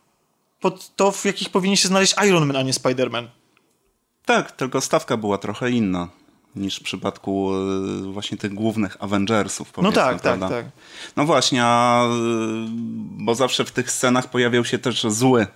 pod to, w jakich powinien się znaleźć Iron Man, a nie Spider-Man. Tak, tylko stawka była trochę inna niż w przypadku e, właśnie tych głównych Avengersów. No tak, tak, prawda? tak. No właśnie, a, e, bo zawsze w tych scenach pojawiał się też zły.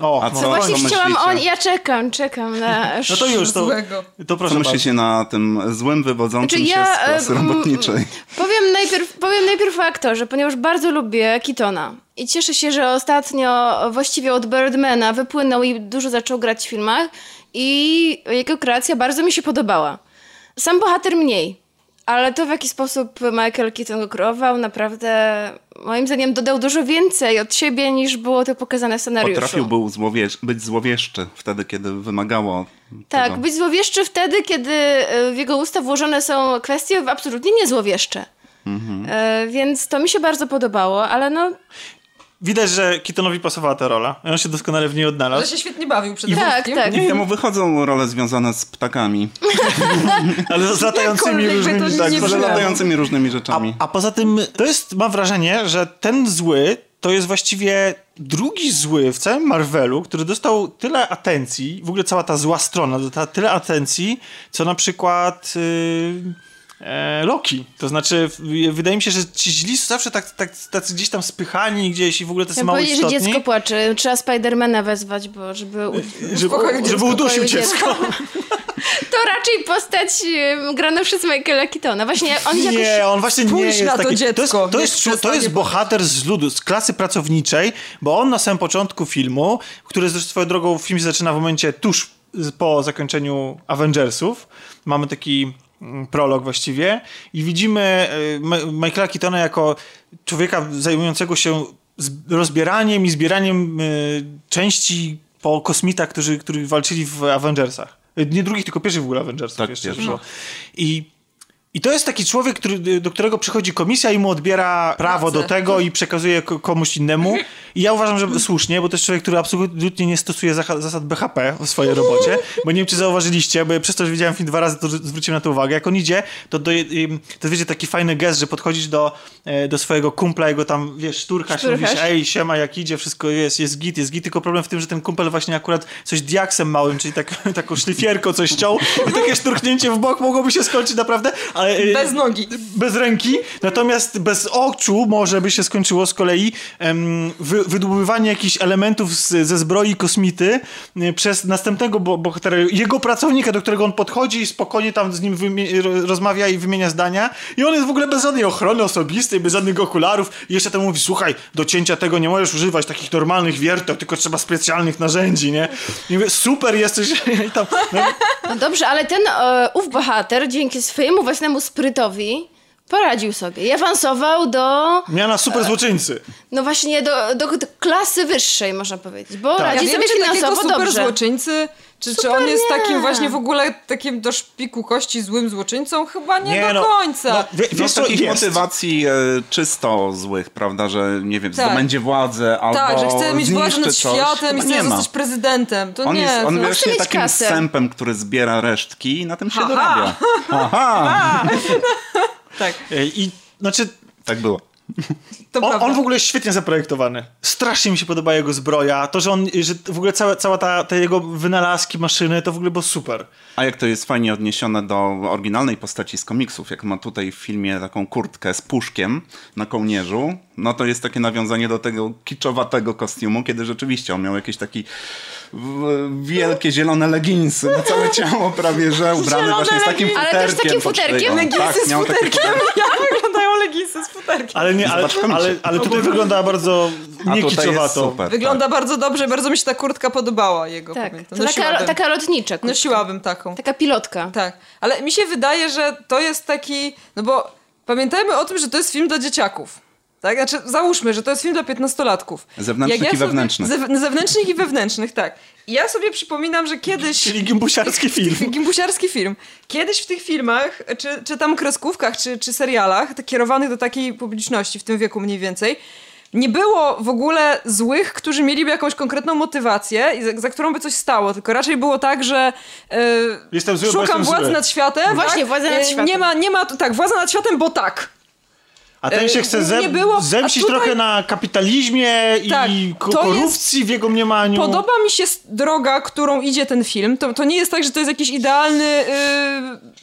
O, A no, co No właśnie co chciałam, on, ja czekam, czekam na... (laughs) no to już, to, Złego. to proszę Co bardzo. myślicie na tym złym wywodzącym Znaczy się ja, z klasy e, mm, robotniczej? Powiem najpierw, powiem najpierw o aktorze, ponieważ bardzo lubię Kitona. I cieszę się, że ostatnio właściwie od Birdmana wypłynął i dużo zaczął grać w filmach. I jego kreacja bardzo mi się podobała. Sam bohater mniej. Ale to, w jaki sposób Michael Keaton go kreował, naprawdę moim zdaniem dodał dużo więcej od siebie, niż było to pokazane w scenariuszu. Potrafił był złowiesz- być złowieszczy wtedy, kiedy wymagało Tak, tego. być złowieszczy wtedy, kiedy e, w jego usta włożone są kwestie absolutnie niezłowieszcze. Mhm. E, więc to mi się bardzo podobało, ale no Widać, że Keatonowi pasowała ta rola. I on się doskonale w niej Ale odnalazł. się świetnie bawił przede Tak, wszystkim. tak. Nie, jemu wychodzą role związane z ptakami, (laughs) Ale z latającymi różnymi... nie Tak, z latającymi różnymi a, rzeczami. a poza tym, to jest, mam wrażenie, że ten zły to jest właściwie drugi zły w całym Marvelu, który dostał tyle atencji, w ogóle cała ta zła strona dostała tyle atencji, co na przykład... Yy... e, Loki. To znaczy, wydaje mi się, że ci źli są zawsze tak, tak, tacy gdzieś tam spychani gdzieś i w ogóle tacy Chciałam mało powiedzieć, że istotni. dziecko płacze. Trzeba Spidermana wezwać, bo żeby... u- żeby, Uspokoił żeby dziecko, udusił dziecko. To raczej postać grana przez Michaela Keatona. Właśnie on jakoś... Nie, on właśnie nie jest na to taki... dziecko, to jest, to jest, to przestanie jest bohater z ludu, z klasy pracowniczej, bo on na samym początku filmu, który zresztą swoją drogą film się zaczyna w momencie tuż po zakończeniu Avengersów, mamy taki prolog właściwie i widzimy y, Michaela Keatona jako człowieka zajmującego się rozbieraniem i zbieraniem y, części po kosmitach, którzy, którzy walczyli w Avengersach. Y, Nie drugich, tylko pierwszych w ogóle Avengersów. Tak, jeszcze. I i to jest taki człowiek, który, do którego przychodzi komisja i mu odbiera prawo Pracę. do tego i przekazuje ko- komuś innemu. I ja uważam, że słusznie, bo to jest człowiek, który absolutnie nie stosuje zasad BHP w swojej robocie. Bo nie wiem, czy zauważyliście, bo przez to, że widziałem film dwa razy, to zwróciłem na to uwagę. Jak on idzie, to, do, to wiecie, taki fajny gest, że podchodzisz do, e, do swojego kumpla, jego tam, wiesz, szturchasz, Szturchasz. mówisz, ej, siema, jak idzie, wszystko jest, jest git, jest git, tylko problem w tym, że ten kumpel właśnie akurat coś diaksem małym, czyli tak, (laughs) taką szlifierką coś ciął i takie szturchnięcie w bok mogłoby się skończyć naprawdę. E, Bez nogi. bez ręki, natomiast bez oczu może by się skończyło z kolei em, wy, wydoby, wydobywanie jakichś elementów z, ze zbroi kosmity y, przez następnego bo, bohatera, jego pracownika, do którego on podchodzi i spokojnie tam z nim rozmawia i wymienia zdania i on jest w ogóle bez żadnej ochrony osobistej, bez żadnych okularów i jeszcze temu mówi, słuchaj, do cięcia tego nie możesz używać takich normalnych wierteł, tylko trzeba specjalnych narzędzi, nie? I mówię, super jesteś (laughs) i tam, no, No dobrze, ale ten e, ów bohater dzięki swojemu własnemu sprytowi poradził sobie i awansował do, miana super złoczyńcy. no właśnie, do, do, do klasy wyższej, można powiedzieć, bo Tak. radzi Ja wiem, sobie czy takiego finansowo super dobrze. złoczyńcy, czy, czy on jest nie. takim właśnie w ogóle takim do szpiku kości złym złoczyńcą? Chyba nie, Nie, do no, końca. no, wie- No, wiesz co, takich jest. motywacji e, czysto złych, prawda, że nie wiem, Tak. zdobędzie władzę albo tak, że chce mieć władzę nad światem i Chyba chce zostać prezydentem. To On nie. jest, on to... właśnie takim kasę. sępem, który zbiera resztki i na tym się Aha. dorabia. (laughs) Aha! Tak, E, I znaczy, Tak było. To on, on w ogóle jest świetnie zaprojektowany. Strasznie mi się podoba jego zbroja. To, że on, że w ogóle cała, cała ta, te jego wynalazki, maszyny, to w ogóle było super. A jak to jest fajnie odniesione do oryginalnej postaci z komiksów, jak ma tutaj w filmie taką kurtkę z puszkiem na kołnierzu, no to jest takie nawiązanie do tego kiczowatego kostiumu, kiedy rzeczywiście on miał jakieś taki wielkie zielone leginsy na całe ciało prawie, że ubrany Zielone właśnie z takim futerkiem. Ale też takim futerkiem? szpilą. Leginsy Tak, z takie futerkiem. Wyglądają leginsy z futerkiem? Ale, nie, ale, ale, ale tutaj wygląda bardzo niekiczowato. super. Wygląda tak. bardzo dobrze, bardzo mi się ta kurtka podobała jego. Tak, pamiętam. to taka, taka lotnicza kurtka. Nosiłabym taką. Taka pilotka. Tak, ale mi się wydaje, że to jest taki, no bo pamiętajmy o tym, że to jest film dla dzieciaków. Tak? Znaczy, załóżmy, że to jest film dla piętnastolatków. Zewnętrznych Jak i wewnętrznych. Sobie, zew- zewnętrznych i wewnętrznych, tak. I ja sobie przypominam, że kiedyś... Czyli gimbusiarski (laughs) film. Gimbusiarski film. Kiedyś w tych filmach, czy, czy tam kreskówkach, czy, czy serialach, tak kierowanych do takiej publiczności, w tym wieku mniej więcej, nie było w ogóle złych, którzy mieliby jakąś konkretną motywację, za, za którą by coś stało, tylko raczej było tak, że e, Jestem zły, szukam jestem władzy zły. nad światem. Właśnie, tak? władza nad E, światem. Nie ma, nie ma, tak, władza nad światem, bo tak. A ten się E, chce zem, było, zemścić tutaj- trochę na kapitalizmie Tak, i korupcji w jego mniemaniu. Podoba mi się droga, którą idzie ten film. To, to nie jest tak, że to jest jakiś idealny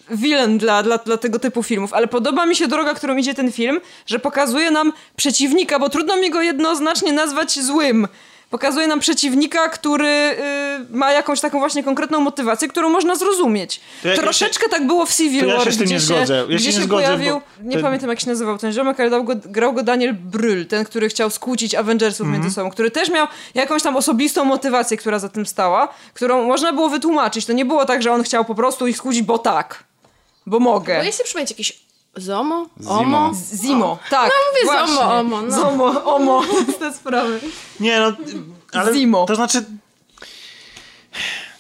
yy, villain dla, dla, dla tego typu filmów, ale podoba mi się droga, którą idzie ten film, że pokazuje nam przeciwnika, bo trudno mi go jednoznacznie nazwać złym. Pokazuje nam przeciwnika, który yy, ma jakąś taką właśnie konkretną motywację, którą można zrozumieć. Ja- ja Troszeczkę tak było w Civil to ja się War, z tym gdzie nie zgodzę. Ja się się, nie zgodzę, pojawił, nie ten- pamiętam jak się nazywał ten ziomek, ale go, grał go Daniel Brühl, ten, który chciał skłócić Avengersów Mhm. między sobą, który też miał jakąś tam osobistą motywację, która za tym stała, którą można było wytłumaczyć. To nie było tak, że on chciał po prostu ich skłócić, bo tak. Bo mogę. Bo sobie przypomnieć jakieś Zomo? Zimo. Omo? Zimo, tak. No mówię właśnie. Zomo, Omo, no. Zomo, Omo, (laughs) te sprawy. Nie no, ale Zimo. to znaczy...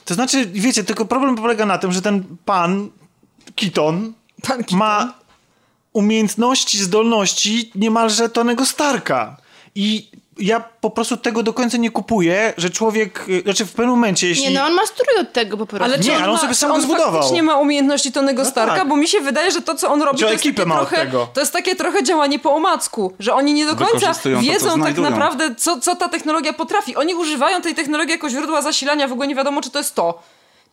To znaczy, wiecie, tylko problem polega na tym, że ten pan, Keaton, Pan Keaton. ma umiejętności, zdolności niemalże Tonego Starka. I ja po prostu tego do końca nie kupuję, że człowiek, y, znaczy w pewnym momencie, jeśli... Nie, no on ma strój od tego po prostu. Ale Nie, on, ale on ma, sobie sam go on zbudował. faktycznie ma umiejętności Tonego Starka, tak. bo mi się wydaje, że to, co on robi, Że to jest, takie trochę, to jest takie trochę działanie po omacku, że oni nie do końca Wykorzystują to, wiedzą tak naprawdę, co, co ta technologia potrafi. Oni używają tej technologii jako źródła zasilania, w ogóle nie wiadomo, czy to jest to.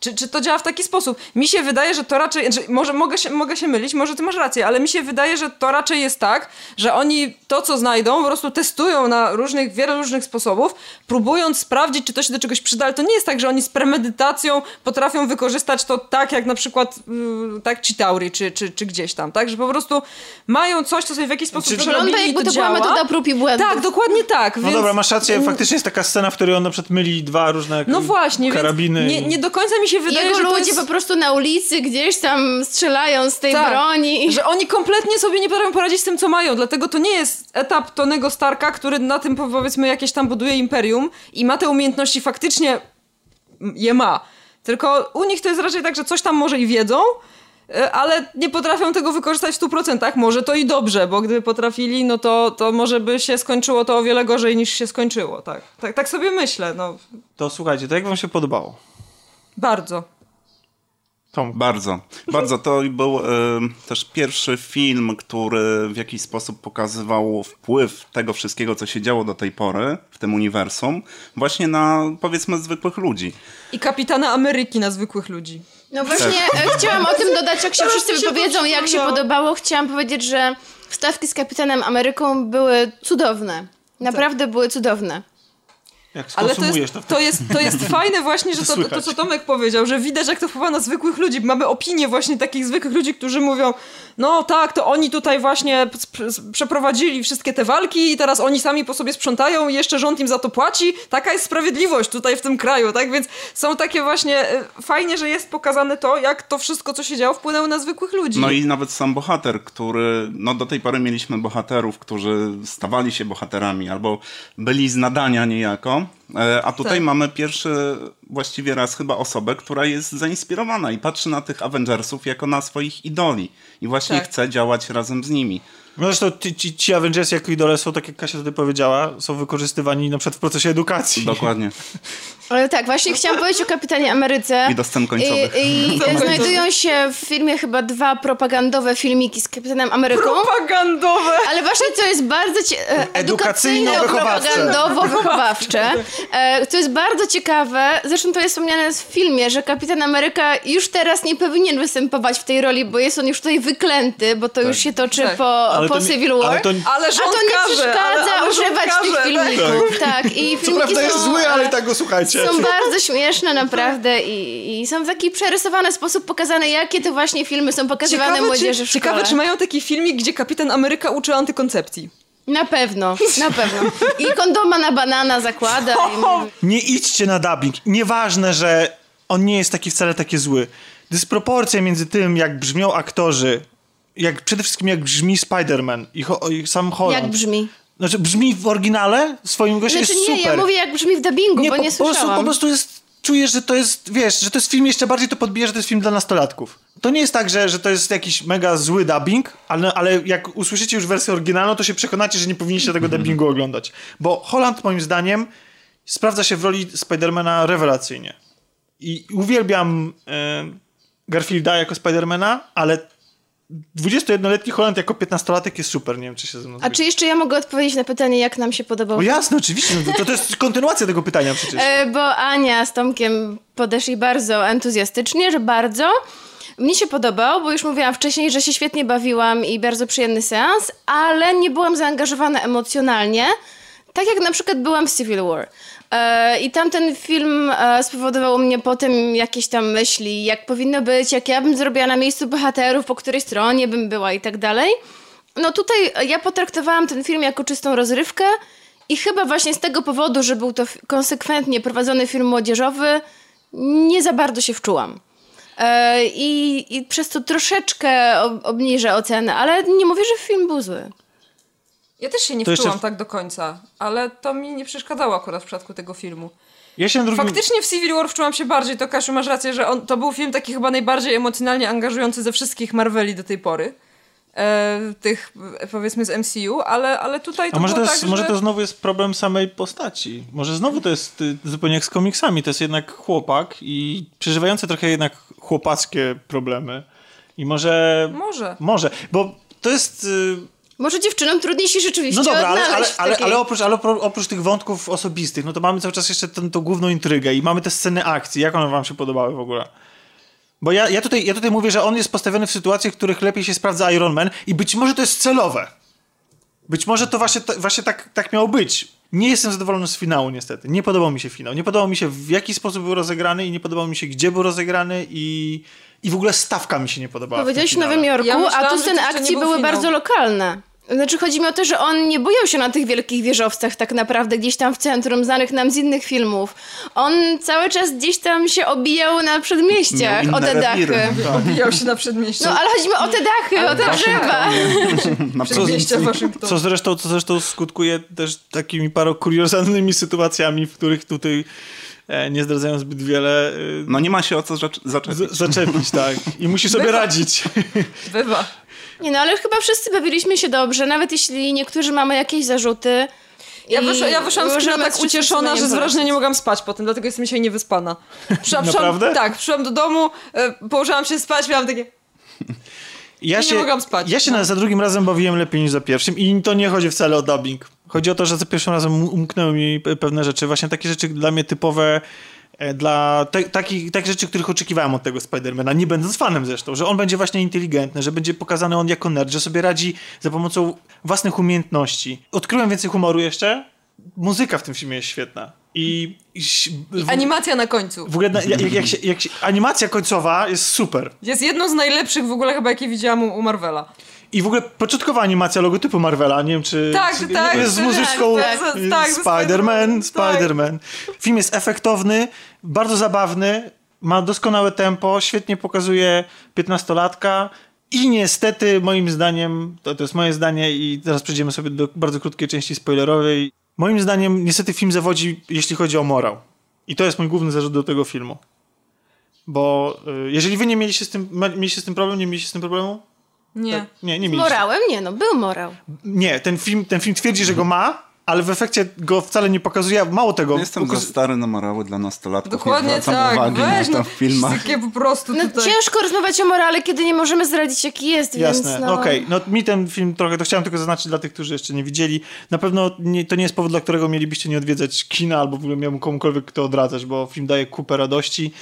Czy, czy to działa w taki sposób? Mi się wydaje, że to raczej, znaczy, może mogę się, mogę się mylić, może ty masz rację, ale mi się wydaje, że to raczej jest tak, że oni to, co znajdą, po prostu testują na różnych, wiele różnych sposobów, próbując sprawdzić, czy to się do czegoś przyda, ale to nie jest tak, że oni z premedytacją potrafią wykorzystać to tak, jak na przykład yy, tak Chitauri, czy, czy, czy gdzieś tam, tak? Że po prostu mają coś, co sobie w jakiś sposób Czy- przerobili jakby to to była działa. metoda prób i błędów. Tak, dokładnie tak. No więc... dobra, masz rację, faktycznie jest taka scena, w której on na przykład myli dwa różne No właśnie, karabiny. więc nie, nie do końca mi się wydaje, Jego że ludzie jest... po prostu na ulicy gdzieś tam strzelają z tej Tak, broni. Że oni kompletnie sobie nie potrafią poradzić z tym, co mają. Dlatego to nie jest etap Tonego Starka, który na tym powiedzmy jakieś tam buduje imperium i ma te umiejętności faktycznie je ma. Tylko u nich to jest raczej tak, że coś tam może i wiedzą, e, ale nie potrafią tego wykorzystać w 100%. Może to i dobrze, bo gdyby potrafili, no to, to może by się skończyło to o wiele gorzej niż się skończyło. Tak, tak, tak sobie myślę. No, To słuchajcie, to jak wam się podobało? Bardzo. Tom. Bardzo, bardzo. To był e, też pierwszy film, który w jakiś sposób pokazywał wpływ tego wszystkiego, co się działo do tej pory w tym uniwersum, właśnie na powiedzmy zwykłych ludzi. I kapitana Ameryki na zwykłych ludzi. No właśnie, e, chciałam o tym dodać, jak się wszyscy wypowiedzą, jak się podobało. Chciałam powiedzieć, że wstawki z Kapitanem Ameryką były cudowne. Naprawdę były cudowne. Jak Ale to jest, to, to, jest, to jest (laughs) fajne właśnie, że to, to, to, co Tomek powiedział, że widać jak to wpływa na zwykłych ludzi. Mamy opinie właśnie takich zwykłych ludzi, którzy mówią, no tak, to oni tutaj właśnie przeprowadzili wszystkie te walki i teraz oni sami po sobie sprzątają i jeszcze rząd im za to płaci. Taka jest sprawiedliwość tutaj w tym kraju, tak? Więc są takie właśnie, e, fajnie, że jest pokazane to, jak to wszystko, co się działo, wpłynęło na zwykłych ludzi. No i nawet sam bohater, który, no do tej pory mieliśmy bohaterów, którzy stawali się bohaterami albo byli z nadania niejako, e, a tutaj Tak. mamy pierwszy właściwie raz chyba osobę, która jest zainspirowana i patrzy na tych Avengersów jako na swoich idoli i właśnie Tak. chce działać razem z nimi. No zresztą ci, ci, ci Avengers jako idole są, tak jak Kasia tutaj powiedziała, są wykorzystywani na przykład w procesie edukacji. Dokładnie. (laughs) Ale tak, właśnie chciałam powiedzieć o Kapitanie Ameryce. I do scen końcowych. I, (laughs) i znajdują się w filmie chyba dwa propagandowe filmiki z Kapitanem Ameryką. Propagandowe! Ale właśnie co jest bardzo cie- e, edukacyjno-propagandowo-wychowawcze, e, co jest bardzo ciekawe, zresztą to jest wspomniane w filmie, że Kapitan Ameryka już teraz nie powinien występować w tej roli, bo jest on już tutaj wyklęty, bo to już się toczy Tak. po, Ale po to Civil War. ale to- Ale A rząd to nie każe, przeszkadza ale, ale używać każe, tych tak. filmików. Tak, i Co filmiki prawda jest są, zły, ale i tak go słuchajcie. Są bardzo śmieszne naprawdę i, i są w taki przerysowany sposób pokazane, jakie to właśnie filmy są pokazywane młodzieży w szkole. ciekawe, czy mają taki filmik, gdzie kapitan Ameryka uczy antykoncepcji. Na pewno, na pewno. I kondoma na banana zakłada. I... (laughs) Nie idźcie na dubbing. Nieważne, że on nie jest taki wcale taki zły. Dysproporcja między tym, jak brzmią aktorzy, jak przede wszystkim jak brzmi Spider-Man i, ho- i sam Holland. Jak brzmi? Znaczy brzmi w oryginale swoim gościem Znaczy jest nie, super. ja mówię jak brzmi w dubbingu, bo po, nie po, prostu, słyszałam. po prostu jest, czujesz, że to jest, wiesz, że to jest film jeszcze bardziej to podbija, że to jest film dla nastolatków. To nie jest tak, że, że to jest jakiś mega zły dubbing, ale, ale jak usłyszycie już wersję oryginalną, to się przekonacie, że nie powinniście tego dubbingu oglądać. Bo Holland moim zdaniem sprawdza się w roli Spidermana rewelacyjnie. I uwielbiam e, Garfielda jako Spidermana, ale 21-letni Holland jako 15-latek jest super, nie wiem czy się ze mną A czy jeszcze ja mogę odpowiedzieć na pytanie, jak nam się podobał? No jasne, oczywiście, no to, to jest kontynuacja tego pytania przecież. E, bo Ania z Tomkiem podeszli bardzo entuzjastycznie, że bardzo. Mnie się podobał, bo już mówiłam wcześniej, że się świetnie bawiłam i bardzo przyjemny seans, ale nie byłam zaangażowana emocjonalnie, tak jak na przykład byłam w Civil War. E, I tamten film e, spowodował u mnie potem jakieś tam myśli, jak powinno być, jak ja bym zrobiła na miejscu bohaterów, po której stronie bym była i tak dalej. No tutaj ja potraktowałam ten film jako czystą rozrywkę i chyba właśnie z tego powodu, że był to konsekwentnie prowadzony film młodzieżowy, nie za bardzo się wczułam. E, I, I przez to troszeczkę ob- obniżę ocenę, ale nie mówię, że film był zły. Ja też się nie To wczułam w- tak do końca, ale to mi nie przeszkadzało akurat w przypadku tego filmu. Ja drugim... Faktycznie w Civil War wczułam się bardziej, to Kasiu masz rację, że on, to był film taki chyba najbardziej emocjonalnie angażujący ze wszystkich Marveli do tej pory. E, tych e, powiedzmy z MCU, ale, ale tutaj to A może to, było jest, tak, może że... to znowu jest problem samej postaci. Może znowu to jest y, zupełnie jak z komiksami. To jest jednak chłopak i przeżywający trochę jednak chłopackie problemy. I może... Może. Może, bo to jest... y, Może dziewczynom trudniej się rzeczywiście No dobra, ale, ale, ale, ale, oprócz, ale oprócz tych wątków osobistych, no to mamy cały czas jeszcze tę główną intrygę i mamy te sceny akcji. Jak one wam się podobały w ogóle? Bo ja, ja, tutaj, ja tutaj mówię, że on jest postawiony w sytuacjach, w których lepiej się sprawdza Iron Man i być może to jest celowe. Być może to właśnie, właśnie tak, tak miało być. Nie jestem zadowolony z finału niestety. Nie podobał mi się finał. Nie podobał mi się w jaki sposób był rozegrany i nie podobał mi się gdzie był rozegrany i, i w ogóle stawka mi się nie podobała. Powiedziałeś w. Nowym Jorku, Ja a myślałam, tu że sceny akcji był były finał. bardzo lokalne. Znaczy chodzi mi o to, że on nie bujał się na tych wielkich wieżowcach tak naprawdę gdzieś tam w centrum, znanych nam z innych filmów. On cały czas gdzieś tam się obijał na przedmieściach, Miał o te dachy. rewiry. Obijał się na przedmieściu. No ale chodzi mi o te dachy, o te drzewa. (laughs) Na Przedmieścia prowincji. Waszyngtonu. Co zresztą, co zresztą skutkuje też takimi parokuriozalnymi sytuacjami, w których tutaj nie zdradzają zbyt wiele, e, No nie ma się o co zacz- zaczepić. z- zaczepić, tak. I musi sobie Bywa. radzić. (laughs) Bywa. Nie no, ale chyba wszyscy bawiliśmy się dobrze, nawet jeśli niektórzy mamy jakieś zarzuty. Ja, I wyszła, ja wyszłam z kina tak ucieszona, że z wrażenia nie mogłam spać potem, dlatego jestem dzisiaj niewyspana. Przyszłam, Naprawdę? tak, przyszłam do domu, e, położyłam się spać, miałam takie... Ja nie mogłam spać. Ja się No. na, za drugim razem bawiłem lepiej niż za pierwszym i to nie chodzi wcale o dubbing. Chodzi o to, że za pierwszym razem um- umknęły mi pe- pewne rzeczy, właśnie takie rzeczy dla mnie typowe e, dla te, takich, takich rzeczy, których oczekiwałem od tego Spidermana, nie będąc fanem zresztą, że on będzie właśnie inteligentny, że będzie pokazany on jako nerd, że sobie radzi za pomocą własnych umiejętności. Odkryłem więcej humoru jeszcze. Muzyka w tym filmie jest świetna. I, i, w, Animacja na końcu. w ogóle na- jak, jak, się, jak się, animacja końcowa jest super. Jest jedną z najlepszych w ogóle chyba, jakie widziałam u, u Marvela. I w ogóle początkowa animacja logotypu Marvela, nie wiem czy... Tak, czy, tak, Jest z tak, muzyczką tak, tak, tak, Spider-Man, Spider-Man. Film jest efektowny, bardzo zabawny, ma doskonałe tempo, świetnie pokazuje 15-latka i niestety moim zdaniem, to, to jest moje zdanie i teraz przejdziemy sobie do bardzo krótkiej części spoilerowej. Moim zdaniem niestety film zawodzi, jeśli chodzi o morał. I to jest mój główny zarzut do tego filmu. Bo y, jeżeli wy nie mieliście z tym, mieliście z tym problem, nie mieliście z tym problemu? Nie. Tak. Nie, nie mieliście. Morałem? Nie, no był morał. Nie, ten film, ten film twierdzi, że go ma, ale w efekcie go wcale nie pokazuje. Mało tego. Jestem pokaz- za stary na morały dla nastolatków. Dokładnie nie tak. uwagi Weź, na to no, w filmach. Takie po prostu No tutaj. ciężko rozmawiać o morale, kiedy nie możemy zdradzić jaki jest, Jasne, więc no okej. No mi ten film trochę, to chciałem tylko zaznaczyć dla tych, którzy jeszcze nie widzieli. Na pewno nie, to nie jest powód, dla którego mielibyście nie odwiedzać kina, albo w ogóle miałbym komukolwiek to odradzać, bo film daje kupę radości.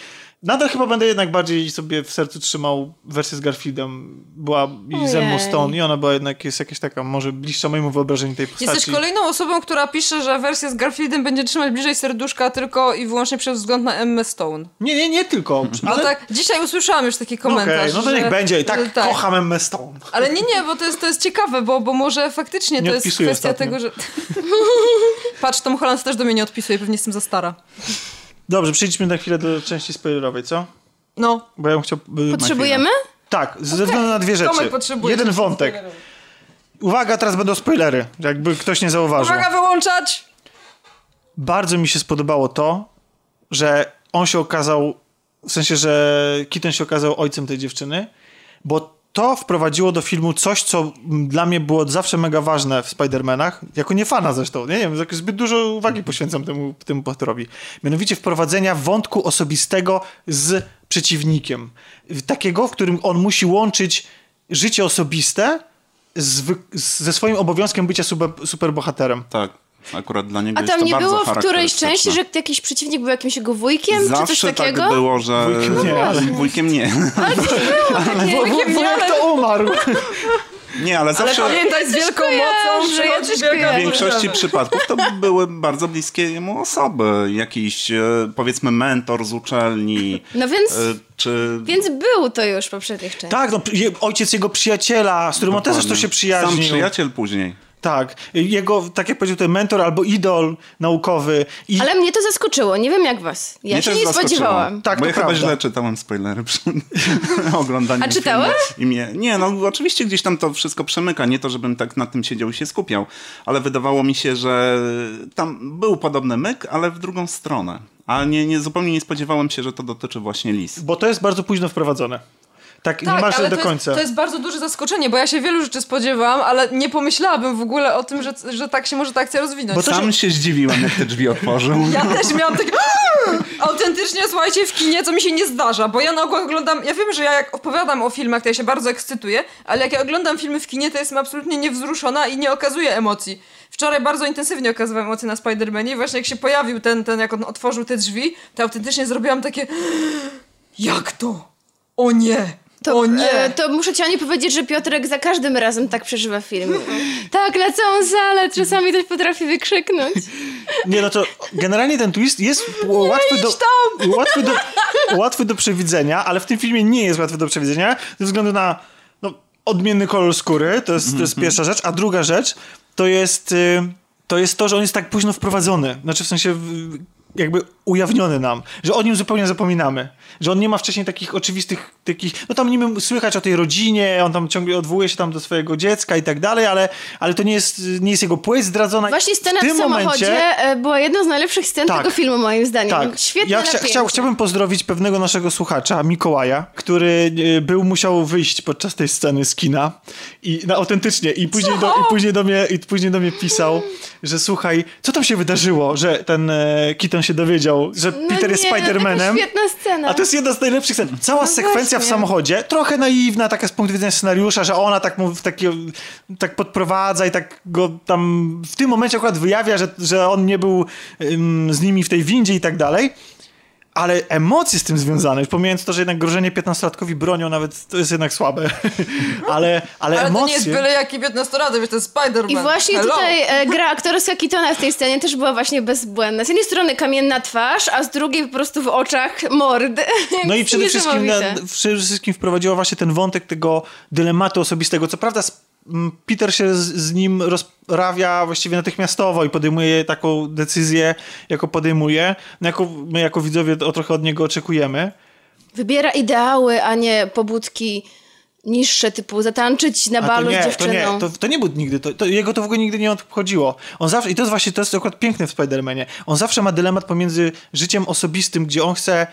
Nadal chyba będę jednak bardziej sobie w sercu trzymał wersję z Garfieldem. Była i z Emma Ojej. Stone i ona była jednak, jest jakaś taka, może bliższa mojemu wyobrażeniu tej postaci. Jesteś kolejną osobą, która pisze, że wersja z Garfieldem będzie trzymać bliżej serduszka tylko i wyłącznie przez wzgląd na Emma Stone. Nie, nie, nie tylko. (laughs) No Ale... tak, dzisiaj usłyszałam już taki No okej, komentarz. no to że- niech będzie. I tak, że tak. kocham Emma Stone. Ale nie, nie, bo to jest, to jest ciekawe, bo, bo może faktycznie Nie to jest kwestia ostatnio. tego, że... (laughs) Patrz, Tom Holland też do mnie nie odpisuje, pewnie jestem za stara. Dobrze, przejdźmy na chwilę do części spoilerowej, co? No. Bo ja bym chciał... y, Potrzebujemy? Tak, ze względu na dwie rzeczy. Jeden wątek. Uwaga, teraz będą spoilery, jakby ktoś nie zauważył. Uwaga, wyłączać! Bardzo mi się spodobało to, że on się okazał, w sensie, że Keaton się okazał ojcem tej dziewczyny, bo to wprowadziło do filmu coś, co dla mnie było zawsze mega ważne w Spider-Manach, jako nie fana zresztą, nie, nie wiem, zbyt dużo uwagi poświęcam temu, temu bohaterowi. Mianowicie wprowadzenia wątku osobistego z przeciwnikiem. Takiego, w którym on musi łączyć życie osobiste z, ze swoim obowiązkiem bycia super, superbohaterem. Tak, akurat dla niego A jest tam to nie było w którejś części, że jakiś przeciwnik był jakimś jego wujkiem, czy coś Zawsze takiego? tak było, że... Wujkiem nie, ale- Wujkiem nie. Wo- wo- (laughs) Wujek to umarł. Nie, ale Ale zawsze... pamiętaj, z wielką mocą kojarzę, ja W większości przypadków to były bardzo bliskie jemu osoby. Jakiś, e, powiedzmy, mentor z uczelni. No więc, e, Czy... więc był to już w poprzednich częściach. Tak, no, ojciec jego przyjaciela, z którym on też zresztą się Sam przyjaźnił. przyjaciel później. Tak, jego, tak jak powiedział, ten mentor albo idol naukowy. I Ale mnie to zaskoczyło, nie wiem jak was. Ja Mnie się też nie zaskoczyło. spodziewałam. Tak, Bo to ja chyba prawda. źle czytałem spoilery przy (laughs) oglądaniu A czytałeś? I mnie... Nie, no oczywiście gdzieś tam to wszystko przemyka. Nie to, żebym tak nad tym siedział i się skupiał, ale wydawało mi się, że tam był podobny myk, ale w drugą stronę. A nie, nie, zupełnie nie spodziewałem się, że to dotyczy właśnie lis. Bo to jest bardzo późno wprowadzone. Tak, Tak, niemalże ale do to końca. Jest, to jest bardzo duże zaskoczenie, bo ja się wielu rzeczy spodziewałam, ale nie pomyślałabym w ogóle o tym, że, że tak się może ta akcja rozwinąć. Bo to Sam się zdziwiłem, jak te drzwi otworzył. Ja też miałam takie... Autentycznie, słuchajcie, w kinie, co mi się nie zdarza, bo ja na ogół oglądam... Ja wiem, że ja jak opowiadam o filmach, to ja się bardzo ekscytuję, ale jak ja oglądam filmy w kinie, to jestem absolutnie niewzruszona i nie okazuję emocji. Wczoraj bardzo intensywnie okazywałem emocje na Spider-Manie i właśnie jak się pojawił ten, ten, jak on otworzył te drzwi, to autentycznie zrobiłam takie... Jak to? O nie! To, o nie! e, to muszę ci Ani powiedzieć, że Piotrek za każdym razem tak przeżywa film. (laughs) tak, na całą salę, czasami też potrafi wykrzyknąć. Nie, no to generalnie ten twist jest łatwy, do, łatwy, do, łatwy do przewidzenia, ale w tym filmie nie jest łatwy do przewidzenia ze względu na no, odmienny kolor skóry, to jest, to jest pierwsza rzecz, a druga rzecz to jest, y, to jest to, że on jest tak późno wprowadzony, znaczy w sensie jakby ujawniony nam, że o nim zupełnie zapominamy, że on nie ma wcześniej takich oczywistych, takich, no tam niby słychać o tej rodzinie, on tam ciągle odwołuje się tam do swojego dziecka i tak dalej, ale, ale to nie jest, nie jest jego płeć zdradzona. Właśnie scena w, tym samochodzie momencie- e, była jedną z najlepszych scen Tak. tego filmu, moim zdaniem. tak. Świetnie ja chcia, chciał, chciałbym pozdrowić pewnego naszego słuchacza, Mikołaja, który e, był, musiał wyjść podczas tej sceny z kina i no, autentycznie i później, do, i, później do mnie, i później do mnie pisał, że słuchaj, co tam się wydarzyło, że ten e, Keaton się dowiedział, że No Peter jest nie, no, taka Spider-Manem. Świetna scena. A to jest jedna z najlepszych scen. Cała No sekwencja w właśnie. samochodzie, trochę naiwna, taka z punktu widzenia scenariusza, że ona tak mu w takie, tak podprowadza i tak go tam w tym momencie akurat wyjawia, że, że on nie był ym, z nimi w tej windzie i tak dalej. Ale emocje z tym związane, pomijając to, że jednak grożenie 15-latkowi bronią nawet to jest jednak słabe, (laughs) ale, ale, Ale emocje... to nie jest byle jaki 15-latek, wiesz, to jest Spider-Man. I właśnie Hello. tutaj e, gra aktorska Kitona w tej scenie też była właśnie bezbłędna. Z jednej strony kamienna twarz, a z drugiej po prostu w oczach mord. (laughs) No i przede wszystkim, na, Niesamowite. przede wszystkim wprowadziła właśnie ten wątek tego dylematu osobistego. Co prawda Peter się z, z nim rozprawia właściwie natychmiastowo i podejmuje taką decyzję, jaką podejmuje. No jako, my jako widzowie o trochę od niego oczekujemy. Wybiera ideały, a nie pobudki niższe, typu zatańczyć na balu to nie, z to dziewczyną. nie, to, to nie był nigdy, to, to, jego to w ogóle nigdy nie obchodziło. On zawsze, i to jest właśnie, to jest akurat piękne w Spider-Manie, on zawsze ma dylemat pomiędzy życiem osobistym, gdzie on chce,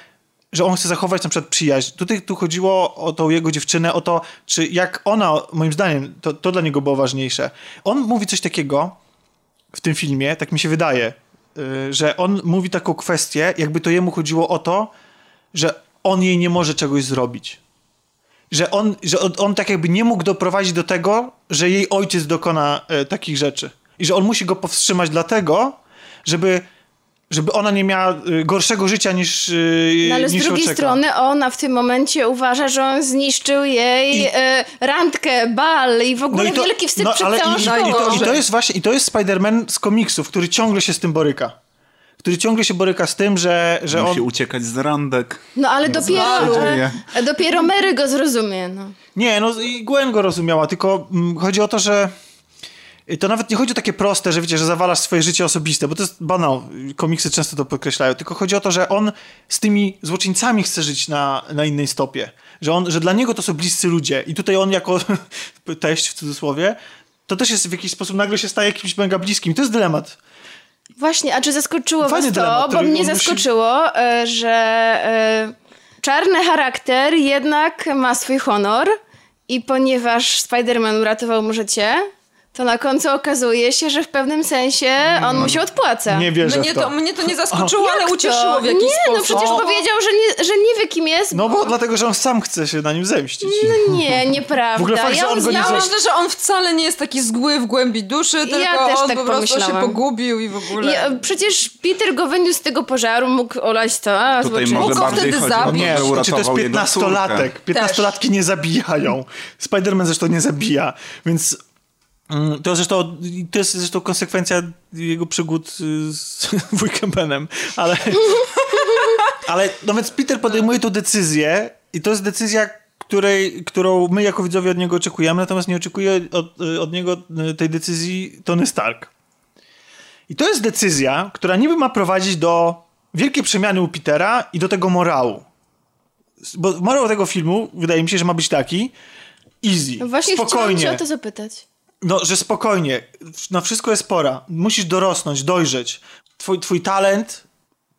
że on chce zachować na przykład przyjaźń. Tutaj tu chodziło o tą jego dziewczynę, o to, czy jak ona, moim zdaniem, to, to dla niego było ważniejsze. On mówi coś takiego w tym filmie, tak mi się wydaje, y, że on mówi taką kwestię, jakby to jemu chodziło o to, że on jej nie może czegoś zrobić że on, że on, on tak jakby nie mógł doprowadzić do tego, że jej ojciec dokona e, takich rzeczy. I że on musi go powstrzymać dlatego, żeby, żeby ona nie miała e, gorszego życia niż, e, No ale z niż drugiej oczeka. strony ona w tym momencie uważa, że on zniszczył jej I- e, randkę, bal i w ogóle wielki wstyd przed ale całą i, szkołą. i, to, I to jest właśnie, i to jest Spider-Man z komiksów, który ciągle się z tym boryka. Który ciągle się boryka z tym, że, że Musi on... uciekać z randek. No ale dopiero, dzieje. e, dopiero Mary go zrozumie. No. Nie, no i Gwen go rozumiała, tylko mm, chodzi o to, że to nawet nie chodzi o takie proste, że wiecie, że zawalasz swoje życie osobiste, bo to jest banał. Komiksy często to podkreślają. Tylko chodzi o to, że on z tymi złoczyńcami chce żyć na, na innej stopie. Że, on, że dla niego to są bliscy ludzie. I tutaj on jako (laughs) teść w cudzysłowie, to też jest w jakiś sposób nagle się staje kimś mega bliskim. To jest dylemat. Właśnie, a czy zaskoczyło Fajny was to? dylemat, Bo mnie on musi- zaskoczyło, e, że e, czarny charakter jednak ma swój honor i ponieważ Spider-Man uratował mu życie, to na końcu okazuje się, że w pewnym sensie on mu się odpłaca. Nie wierzę Mnie w to. to, mnie to nie zaskoczyło, ale Jak ucieszyło w jakiś nie, sposób. no przecież powiedział, że nie, że nie wie kim jest. No bo dlatego, że on sam chce się na nim zemścić. No nie, (laughs) nieprawda. W ogóle fakt, że ja on go nie Ja myślę, że on wcale nie jest taki zgły w głębi duszy, tylko też on tak po prostu się pomyślałam. pogubił i w ogóle... E, przecież Peter go wyniósł z tego pożaru, mógł olać to, a Tutaj Mógł go bardziej wtedy o zabić. Nie, że znaczy to jest uratował jego 15-latek. córkę. 15-latki nie zabijają. Spider-Man zresztą nie zabija, więc to zresztą to jest zresztą konsekwencja jego przygód y, z (laughs) wujkiem Benem, ale (laughs) ale no więc Peter podejmuje tę decyzję i to jest decyzja, której, którą my jako widzowie od niego oczekujemy, natomiast nie oczekuje od, y, od niego y, tej decyzji Tony Stark. I to jest decyzja, która niby ma prowadzić do wielkiej przemiany u Petera i do tego morału. Bo morał tego filmu, wydaje mi się, że ma być taki easy, No Właśnie chciałam spokojnie. cię o to zapytać. No, że spokojnie, na wszystko jest pora. Musisz dorosnąć, dojrzeć. Twój, twój talent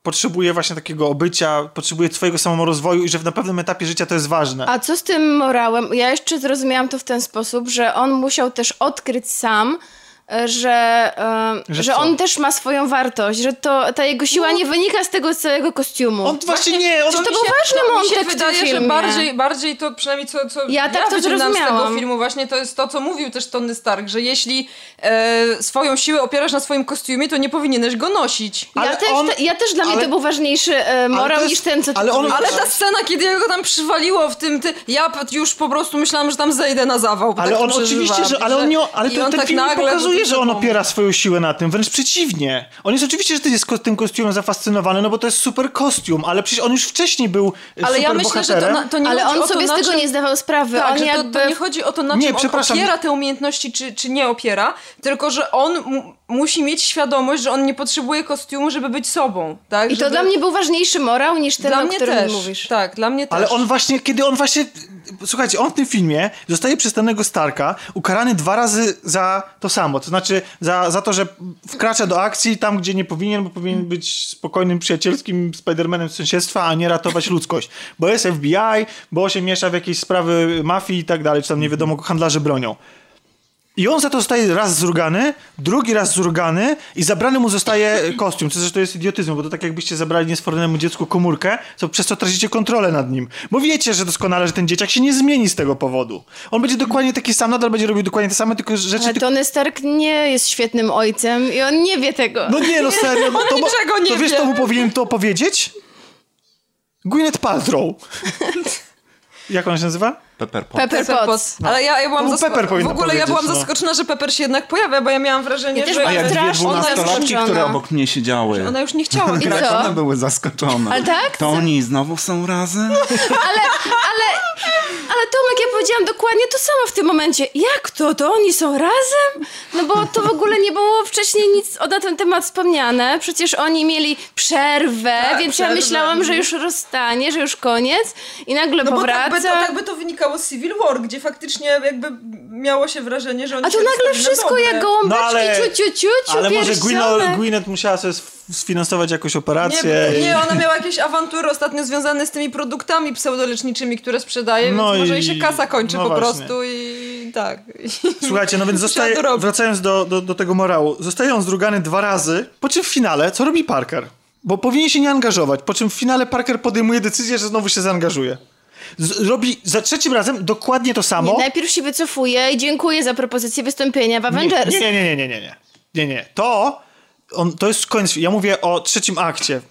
potrzebuje właśnie takiego obycia, potrzebuje twojego samorozwoju i że na pewnym etapie życia to jest ważne. A co z tym morałem? Ja jeszcze zrozumiałam to w ten sposób, że on musiał też odkryć sam, że, e, Że że, co? on też ma swoją wartość, że to, ta jego siła nie wynika z tego całego kostiumu. on właśnie nie, on to mi był się- ważny to mi się wydaje, że bardziej, bardziej to przynajmniej co, co Ja tak to wyciągnęłam z tego filmu właśnie to jest to, co mówił też Tony Stark, że jeśli e, swoją siłę opierasz na swoim kostiumie, to nie powinieneś go nosić. ja, ale też, on- ja też dla mnie ale- to był ważniejszy e, morał to jest- niż ten, co ty ale on-. Ale ta scena, kiedy jego tam przywaliło w tym, ty, ja już po prostu myślałam, że tam zejdę na zawał. Ale tak on to oczywiście, że, ale on nie, ale I ten, on ten tak film nagle pokazuje, że on opiera swoją siłę na tym, wręcz przeciwnie. On jest oczywiście, że ty jest tym kostiumem zafascynowany, no bo to jest super kostium, ale przecież on już wcześniej był e, Ale super ja myślę, że to, bohaterem. na, to nie Ale chodzi on o to, sobie na z tego czym... nie zdawał sprawy. Tak, on że jakby... to, to nie chodzi o to, na Nie, czym on opiera te umiejętności, czy, czy nie opiera, tylko że on mu, musi mieć świadomość, że on nie potrzebuje kostiumu, żeby być sobą. Tak? I to żeby... dla mnie był ważniejszy morał niż ten, Dla o mnie którym też. mówisz. Tak, dla mnie też. Ale on właśnie, kiedy on właśnie. Słuchajcie, on w tym filmie zostaje przez danego Starka ukarany dwa razy za to samo. To znaczy za, za to, że wkracza do akcji tam, gdzie nie powinien, bo powinien być spokojnym, przyjacielskim Spider-Manem z sąsiedztwa, a nie ratować ludzkość. Bo jest FBI, bo się miesza w jakieś sprawy mafii i tak dalej, czy tam nie wiadomo, handlarze bronią. I on za to zostaje raz zrugany, drugi raz zrugany i zabrany mu zostaje kostium, co zresztą jest idiotyzmem, bo to tak jakbyście zabrali niesfornemu dziecku komórkę, co przez co tracicie kontrolę nad nim. Bo wiecie, że doskonale, że ten dzieciak się nie zmieni z tego powodu. On będzie dokładnie taki sam, nadal będzie robił dokładnie te same, tylko rzeczy... Ale Tony Stark nie jest świetnym ojcem i on nie wie tego. No nie, no (laughs) serio. No, to, niczego nie to wiesz, wie. to mu powinien to powiedzieć? Gwyneth Paltrow. (laughs) Jak ona się nazywa? Pepper Pot. Pepper Potts. Potts. Ale ja, ja byłam No, zaskoczona. Pepper W ogóle ja byłam no. zaskoczona, że Pepper się jednak pojawia, bo ja miałam wrażenie, Ja też że... A jak dwie dwunastolatki, które obok mnie siedziały. Ona już nie chciała I grać. co? One były zaskoczone. Ale tak? To oni znowu są razem? (laughs) Ale, ale, ale Tomek, ja powiedziałam dokładnie to samo w tym momencie. Jak to? To oni są razem? No bo to w ogóle nie było wcześniej nic o- na ten temat wspomniane. Przecież oni mieli przerwę, Tak, więc przerwę. ja myślałam, że już rozstanie, że już koniec i nagle No bo powraca. tak by, to, tak by to wynikało z Civil War, gdzie faktycznie jakby miało się wrażenie, że oni A się tu nagle na wszystko dobre. jak gołąbeczki, No ale- ciu, ciu, ciu, ciu, Ale może. Gwyneth, Gwyneth musiała sobie sf- sfinansować jakąś operację. Nie, i- nie, ona miała jakieś awantury ostatnio związane z tymi produktami pseudoleczniczymi, które sprzedaje, No więc może i- jej się kasa kończy no po właśnie. prostu i tak. Słuchajcie, no więc zostaje, to wracając do, do, do tego morału, zostaje on zdrugany dwa razy, po czym w finale, co robi Parker? Bo powinien się nie angażować, po czym w finale Parker podejmuje decyzję, że znowu się zaangażuje. Robi za trzecim razem dokładnie to samo. Nie, najpierw się wycofuje i dziękuję za propozycję wystąpienia w Avengers. Nie, nie, nie, nie, nie, nie, nie. Nie, nie. To, on, to jest koniec. Ja mówię o trzecim akcie.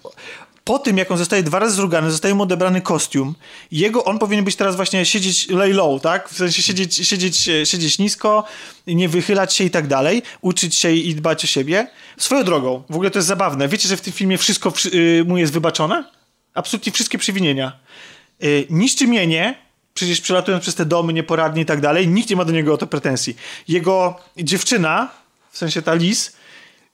Po tym, jak on zostaje dwa razy zrugany, zostaje mu odebrany kostium. Jego, on powinien być teraz właśnie siedzieć lay low, tak? W sensie siedzieć, siedzieć, siedzieć nisko, nie wychylać się i tak dalej, uczyć się i dbać o siebie. Swoją drogą, w ogóle to jest zabawne. Wiecie, że w tym filmie wszystko wszy- y, mu jest wybaczone? Absolutnie wszystkie przewinienia. Y, niszczy mienie, przecież przelatując przez te domy nieporadnie i tak dalej, nikt nie ma do niego o to pretensji. Jego dziewczyna, w sensie ta Liz,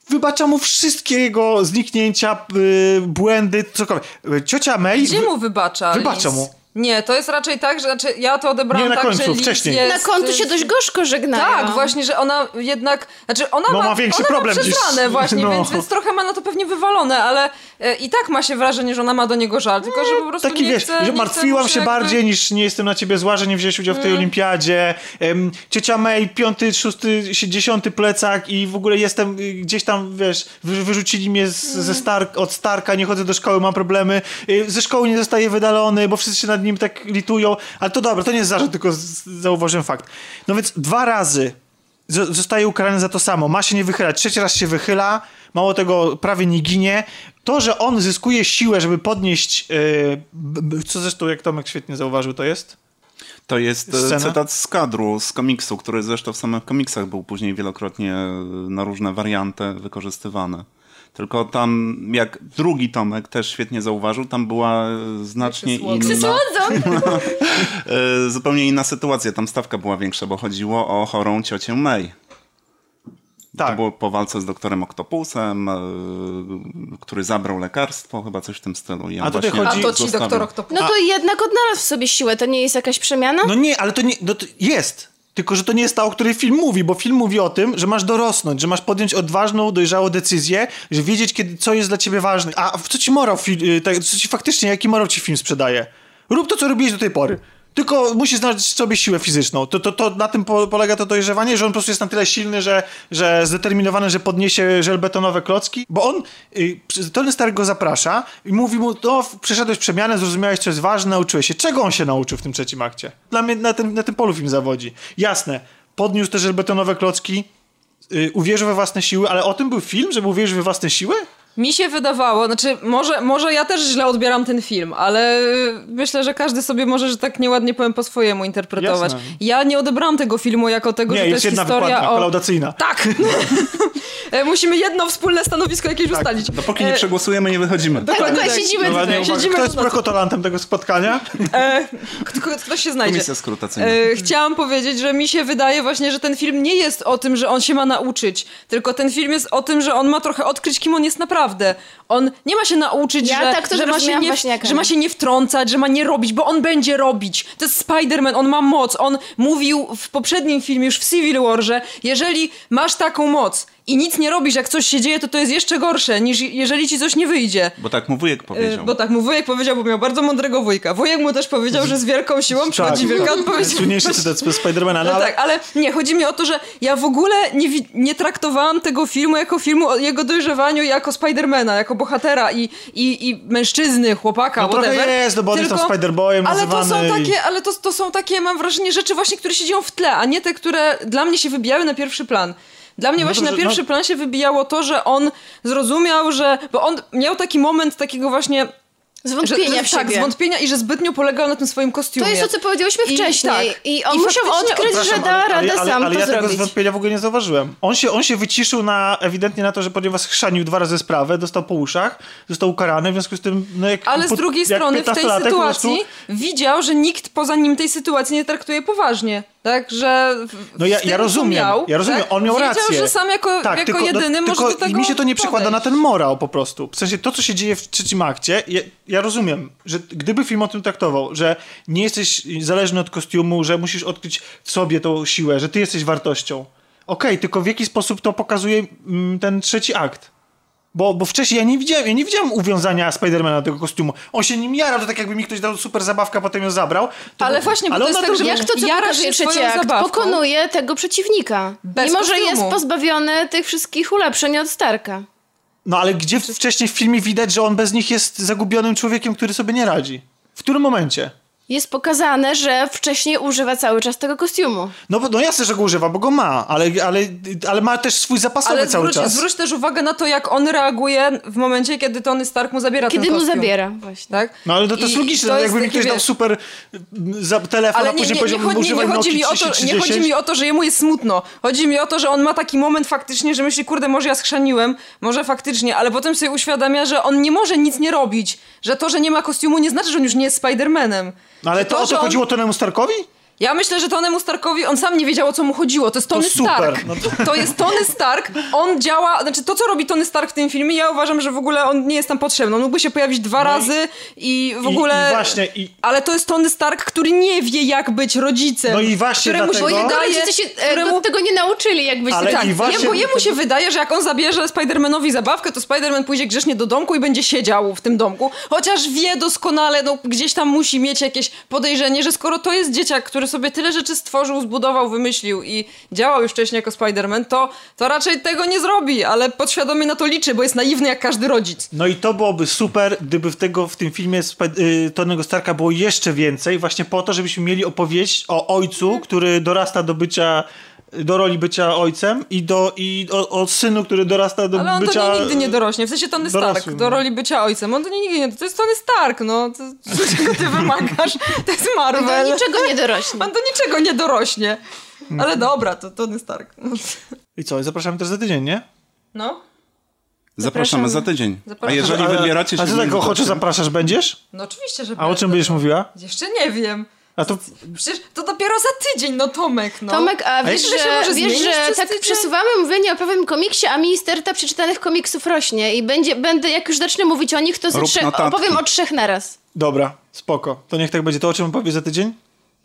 wybacza mu wszystkie jego zniknięcia, y, błędy, cokolwiek. Y, Ciocia May... Gdzie mu wybacza Wybacza Liz? mu. Nie, to jest raczej tak, że znaczy, ja to odebrałam Nie, na tak, końcu, że Liz wcześniej. jest... Na kontu się dość gorzko żegnają. Tak, właśnie, że ona jednak, znaczy ona No, ma, ma większy ona problem ma przesrane właśnie, (laughs) no. więc, więc trochę ma na to pewnie wywalone, ale e, i tak ma się wrażenie, że ona ma do niego żal, tylko że po prostu Taki nie wiesz, chce, że martwiłam chce się jakby- bardziej niż nie jestem na ciebie zła, że nie wziąłeś udziału w tej olimpiadzie. Em, ciocia May, piąty, szósty, si- dziesiąty plecak i w ogóle jestem y, gdzieś tam, wiesz, wy, wyrzucili mnie z, ze Stark, od Starka, nie chodzę do szkoły, mam problemy. Y, ze szkoły nie zostaję wydalony, bo wszyscy się nad nim tak litują. Ale to dobra, to nie jest zarzut, tylko zauważyłem fakt. No więc dwa razy zostaje ukarany za to samo. Ma się nie wychylać. Trzeci raz się wychyla, mało tego prawie nie ginie. To, że on zyskuje siłę, żeby podnieść, yy, co zresztą jak Tomek świetnie zauważył, to jest? To jest e, Scena? cytat z kadru, z komiksu, który zresztą w samych komiksach był później wielokrotnie e, na różne warianty wykorzystywany. Tylko tam, jak drugi Tomek też świetnie zauważył, tam była znacznie inna, Słodzą. (laughs) e, zupełnie inna sytuacja. Tam stawka była większa, bo chodziło o chorą ciocię May. To Tak. było po walce z doktorem Oktopusem, e, który zabrał lekarstwo, chyba coś w tym stylu. A tutaj chodzi- A to ci zostawił. doktor Octopus. No to jednak odnalazł w sobie siłę, to nie jest jakaś przemiana? No nie, ale to nie, no to jest. Tylko, że to nie jest ta, o której film mówi, bo film mówi o tym, że masz dorosnąć, że masz podjąć odważną, dojrzałą decyzję, że wiedzieć, kiedy, co jest dla ciebie ważne. A co ci morał, y, tak, co ci faktycznie, jaki morał ci film sprzedaje? Rób to, co robiłeś do tej pory. Tylko musisz znaleźć sobie siłę fizyczną. To, to, to na tym po, polega to dojrzewanie, że on po prostu jest na tyle silny, że, że zdeterminowany, że podniesie żelbetonowe klocki, bo on, y, Tony Stark go zaprasza i mówi mu, no przeszedłeś przemianę, zrozumiałeś, co jest ważne, nauczyłeś się. Czego on się nauczył w tym trzecim akcie? Dla mnie na tym, na tym polu film zawodzi. Jasne, podniósł te żelbetonowe klocki, y, uwierzył we własne siły, ale o tym był film, żeby uwierzyć we własne siły? Mi się wydawało, znaczy może, może ja też źle odbieram ten film, ale myślę, że każdy sobie może, że tak nieładnie powiem po swojemu interpretować. Jasne. Ja nie odebrałam tego filmu jako tego, Nie, że to jest jest jedna historia o... kolaudacyjna. Tak! E, Musimy jedno wspólne stanowisko jakieś ustalić. Dopóki nie E, przegłosujemy, nie wychodzimy. Dokładnie tak. siedzimy Ładnie tutaj. uwaga. siedzimy Kto jest prokotolantem tego spotkania? E, kto, ktoś się znajdzie. Komisja skrutacyjna. E, chciałam powiedzieć, że mi się wydaje właśnie, że ten film nie jest o tym, że on się ma nauczyć, tylko ten film jest o tym, że on ma trochę odkryć, kim on jest naprawdę. On nie ma się nauczyć, Ja że, tak że, ma się nie, że ma się nie wtrącać, że ma nie robić, bo on będzie robić. To jest Spider-Man, on ma moc. On mówił w poprzednim filmie, już w Civil War, że jeżeli masz taką moc i nic nie robisz, jak coś się dzieje, to to jest jeszcze gorsze, niż jeżeli ci coś nie wyjdzie. Bo tak mu wujek E, powiedział. Bo tak, mu wujek powiedział, bo miał bardzo mądrego wujka. Wujek mu też powiedział, że z wielką siłą przychodzi wielka odpowiedzialność. Słynniejszy cytat z Spidermana, no No ale... tak, ale nie, chodzi mi o to, że ja w ogóle nie, nie traktowałam tego filmu jako filmu o jego dojrzewaniu jako Spidermana, jako bohatera i, i, i mężczyzny, chłopaka, No trochę whatever. jest, no bo on jest tam Spider-Boyem Ale to są i- takie, ale to, to są takie, mam wrażenie, rzeczy właśnie, które się dzieją w tle, a nie te, które dla mnie się wybijały na pierwszy plan. Dla mnie No właśnie dobrze, na pierwszy no- plan się wybijało to, że on zrozumiał, że... Bo on miał taki moment takiego właśnie Zwątpienia że, że, w Tak, siebie. zwątpienia i że zbytnio polegał na tym swoim kostiumie. To jest to, co powiedziałyśmy I wcześniej. tak. I, on I musiał odkryć, że da ale- radę ale, ale, sam ale to ja tego zrobić. zwątpienia w ogóle nie zauważyłem. On się, on się wyciszył na, ewidentnie na to, że ponieważ chrzanił dwa razy sprawę, dostał po uszach, został ukarany, w związku z tym... No jak, Ale z po- drugiej jak strony w tej 15-latek po prostu- sytuacji widział, że nikt poza nim tej sytuacji nie traktuje poważnie. Tak, że No ja, ja rozumiem, miał, ja rozumiem, tak, on miał wiedział, rację. że sam jako, tak, jako tylko, no, jedyny może tylko do mi się to nie przekłada na ten morał po prostu. W sensie to, co się dzieje w trzecim akcie, ja, ja rozumiem, że gdyby film o tym traktował, że nie jesteś zależny od kostiumu, że musisz odkryć w sobie tą siłę, że ty jesteś wartością. Okej, tylko w jaki sposób to pokazuje mm, ten trzeci akt? Bo, bo wcześniej ja nie widziałem, ja nie widziałem uwiązania Spidermana do tego kostiumu. On się nim jarał, to tak jakby mi ktoś dał super zabawkę, a potem ją zabrał. To Ale był- właśnie, bo ale to jest tak, że Jak to, co się akt? zabawką. Pokonuje tego przeciwnika. Bez mimo, że kostiumu. jest pozbawiony tych wszystkich ulepszeń od Starka. No ale gdzie wcześniej w filmie widać, że on bez nich jest zagubionym człowiekiem, który sobie nie radzi? W którym momencie? Jest pokazane, że wcześniej używa cały czas tego kostiumu. No, bo- no jasne, że go używa, bo go ma, ale, ale, ale ma też swój zapasowy Ale cały zwróć, czas. zwróć też uwagę na to, jak on reaguje w momencie, kiedy Tony Stark mu zabiera Kiedy ten mu kostium. zabiera, właśnie. Tak? No ale to, to jest logiczne, to no, jest jakby mi ktoś dał super mm, za telefon, Ale a nie, później nie, nie, powiedział, chodzi, nie, używaj nie, chodzi mi o to, 30, nie chodzi mi o to, że jemu jest smutno. Chodzi mi o to, że on ma taki moment faktycznie, że myśli, kurde, może ja schrzaniłem, może faktycznie, ale potem sobie uświadamia, że on nie może nic nie robić. Że to, że nie ma kostiumu nie znaczy, że on już nie jest Spidermanem. No ale Że to, o to on- chodziło Tonemu Starkowi? Ja myślę, że Tonemu Starkowi, on sam nie wiedział o co mu chodziło. To jest Tony super, Stark. no to... jest Tony Stark. On działa, znaczy to, co robi Tony Stark w tym filmie, ja uważam, że w ogóle on nie jest tam potrzebny. On mógłby się pojawić dwa razy i w i- ogóle. i właśnie, i- Ale to jest Tony Stark, który nie wie, jak być rodzicem. No i właśnie któremu dlatego- się wydaje, rodzice się e, któremu... go tego nie nauczyli, jak być Ale tak. i właśnie- Jemu, jemu się wydaje, że jak on zabierze Spidermanowi zabawkę, to Spiderman pójdzie grzecznie do domku i będzie siedział w tym domku. Chociaż wie doskonale, no gdzieś tam musi mieć jakieś podejrzenie, że skoro to jest dzieciak, który sobie tyle rzeczy stworzył, zbudował, wymyślił i działał już wcześniej jako Spiderman, to, to raczej tego nie zrobi, ale podświadomie na to liczy, bo jest naiwny jak każdy rodzic. No i to byłoby super, gdyby w, tego, w tym filmie y, Tonego Starka było jeszcze więcej, właśnie po to, żebyśmy mieli opowieść o ojcu, który dorasta do bycia do roli bycia ojcem i, do, i o, o synu, który dorasta do Ale on bycia... do niej nigdy nie dorośnie. W sensie Tony Stark, dorosłym, do no. roli bycia ojcem. On do niej nigdy nie... To jest Tony Stark, no. To, (laughs) czego ty wymagasz? To jest Marvel. Do niczego nie dorośnie. On do niczego nie dorośnie. Ale dobra, to Tony Stark. I co, zapraszamy też za tydzień, nie? No. Zapraszamy za tydzień. A Zapraszamy. jeżeli A- wybieracie się... A ty tak ochoczo zapraszasz będziesz? No oczywiście, że A o czym będziesz no. mówiła? Jeszcze nie wiem. A to Przecież to dopiero za tydzień, no Tomek, no. Tomek, a wiesz, myślę, że się że, może wiesz, zmienić że tak tydzień? przesuwamy mówienie o pewnym komiksie, a mi sterta przeczytanych komiksów rośnie i będzie, będę, jak już zacznę mówić o nich, to trzech, opowiem o trzech naraz. Dobra, spoko. To niech tak będzie. To o czym powie za tydzień?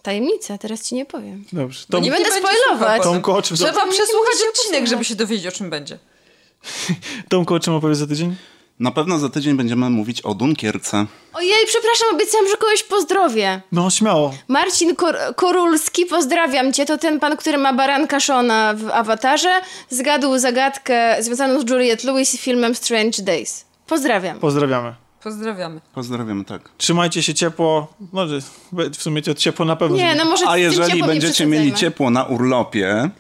Tajemnica, teraz ci nie powiem. Dobrze. No Tom, nie będę będzie spoilować. Tomku, o czym, Trzeba nie przesłuchać odcinek, żeby się dowiedzieć, o czym będzie. (laughs) Tomku, o czym opowie za tydzień? Na pewno za tydzień będziemy mówić o Dunkierce. Ojej, przepraszam, obiecałam, że kogoś pozdrowię. No, śmiało. Marcin Kor Korulski, pozdrawiam cię. To ten pan, który ma baranka Shona w awatarze. Zgadł zagadkę związaną z Juliette Lewis i filmem Strange Days. Pozdrawiam. Pozdrawiamy. Pozdrawiamy. Pozdrawiamy, tak. Trzymajcie się ciepło. Może w sumie to ciepło na pewno. Nie, no może A jeżeli będziecie mieli ciepło na urlopie,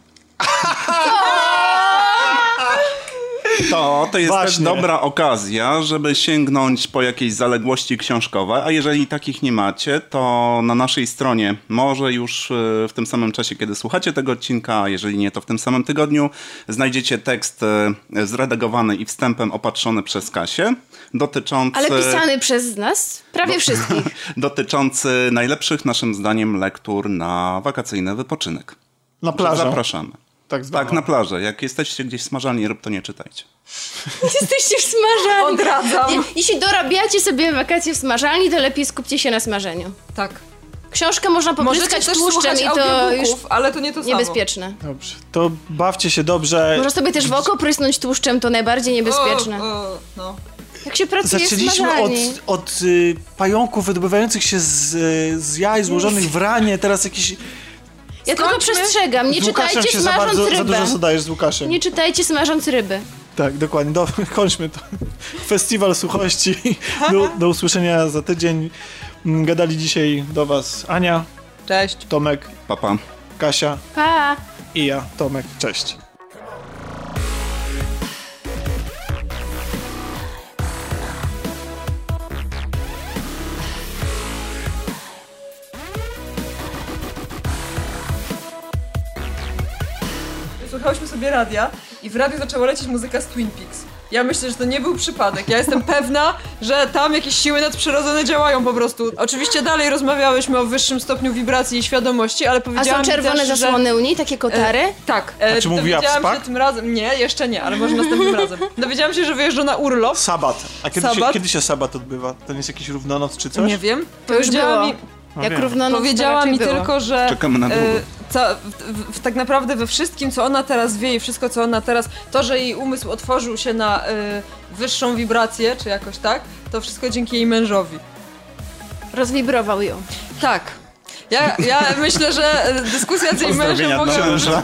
to to jest też Właśnie. dobra okazja, żeby sięgnąć po jakieś zaległości książkowe, a jeżeli takich nie macie, to na naszej stronie, może już e, w tym samym czasie, kiedy słuchacie tego odcinka, a jeżeli nie, to w tym samym tygodniu, znajdziecie tekst e, zredagowany i wstępem opatrzony przez Kasię, dotyczący... Ale pisany przez nas, prawie wszystkich. (laughs) dotyczący najlepszych naszym zdaniem lektur na wakacyjny wypoczynek. Na plażę. Zapraszamy. Tak zwana. Tak, na plażę. Jak jesteście gdzieś smażalni ryb, to nie czytajcie. (laughs) Jesteście w smażalni. Odradzam. Je- Jeśli dorabiacie sobie wakacje w smażalni, to lepiej skupcie się na smażeniu. Tak. Książkę można popryskać tłuszczem i to już ale to nie to samo. niebezpieczne. Dobrze. To bawcie się dobrze. Można sobie też w oko prysnąć tłuszczem, to najbardziej niebezpieczne. O, o, no. Jak się pracuje w Zaczęliśmy od, od y, pająków wydobywających się z, y, z jaj złożonych w ranie, teraz jakiś... Ja tylko przestrzegam, nie czytajcie się za, smażąc bardzo, za rybę. dużo zadajesz z Łukaszem. Nie czytajcie smażąc ryby. Tak, dokładnie. Do, (laughs) kończmy to. Festiwal suchości. Do, do usłyszenia za tydzień. Gadali dzisiaj do was Ania, Cześć. Tomek, Papa. Kasia Pa! i ja, Tomek. Cześć. Słuchałyśmy sobie radia i w radiu zaczęła lecieć muzyka z Twin Peaks. Ja myślę, że to nie był przypadek. Ja jestem pewna, że tam jakieś siły nadprzyrodzone działają po prostu. Oczywiście dalej rozmawiałyśmy o wyższym stopniu wibracji i świadomości, ale A powiedziałam są czerwone też, że... zasłony Unii, takie kotary? E, tak. E, A czy mówiła się tym razem. Nie, jeszcze nie, ale może następnym razem. Dowiedziałam się, że wyjeżdża na urlop. Sabat. A kiedy, Się, Sabat? kiedy się sabat odbywa? To nie jest jakiś równonoc czy coś? Nie wiem. To już było. Mi, No Jak powiedziała mi było. tylko, że Czekamy na e, drugą. ca, w, w, w, tak naprawdę we wszystkim, co ona teraz wie i wszystko, co ona teraz, to, że jej umysł otworzył się na e, wyższą wibrację, czy jakoś tak, to wszystko dzięki jej mężowi. Rozwibrował ją. Tak. Ja, ja myślę, że e, dyskusja z jej mężem mogła męża.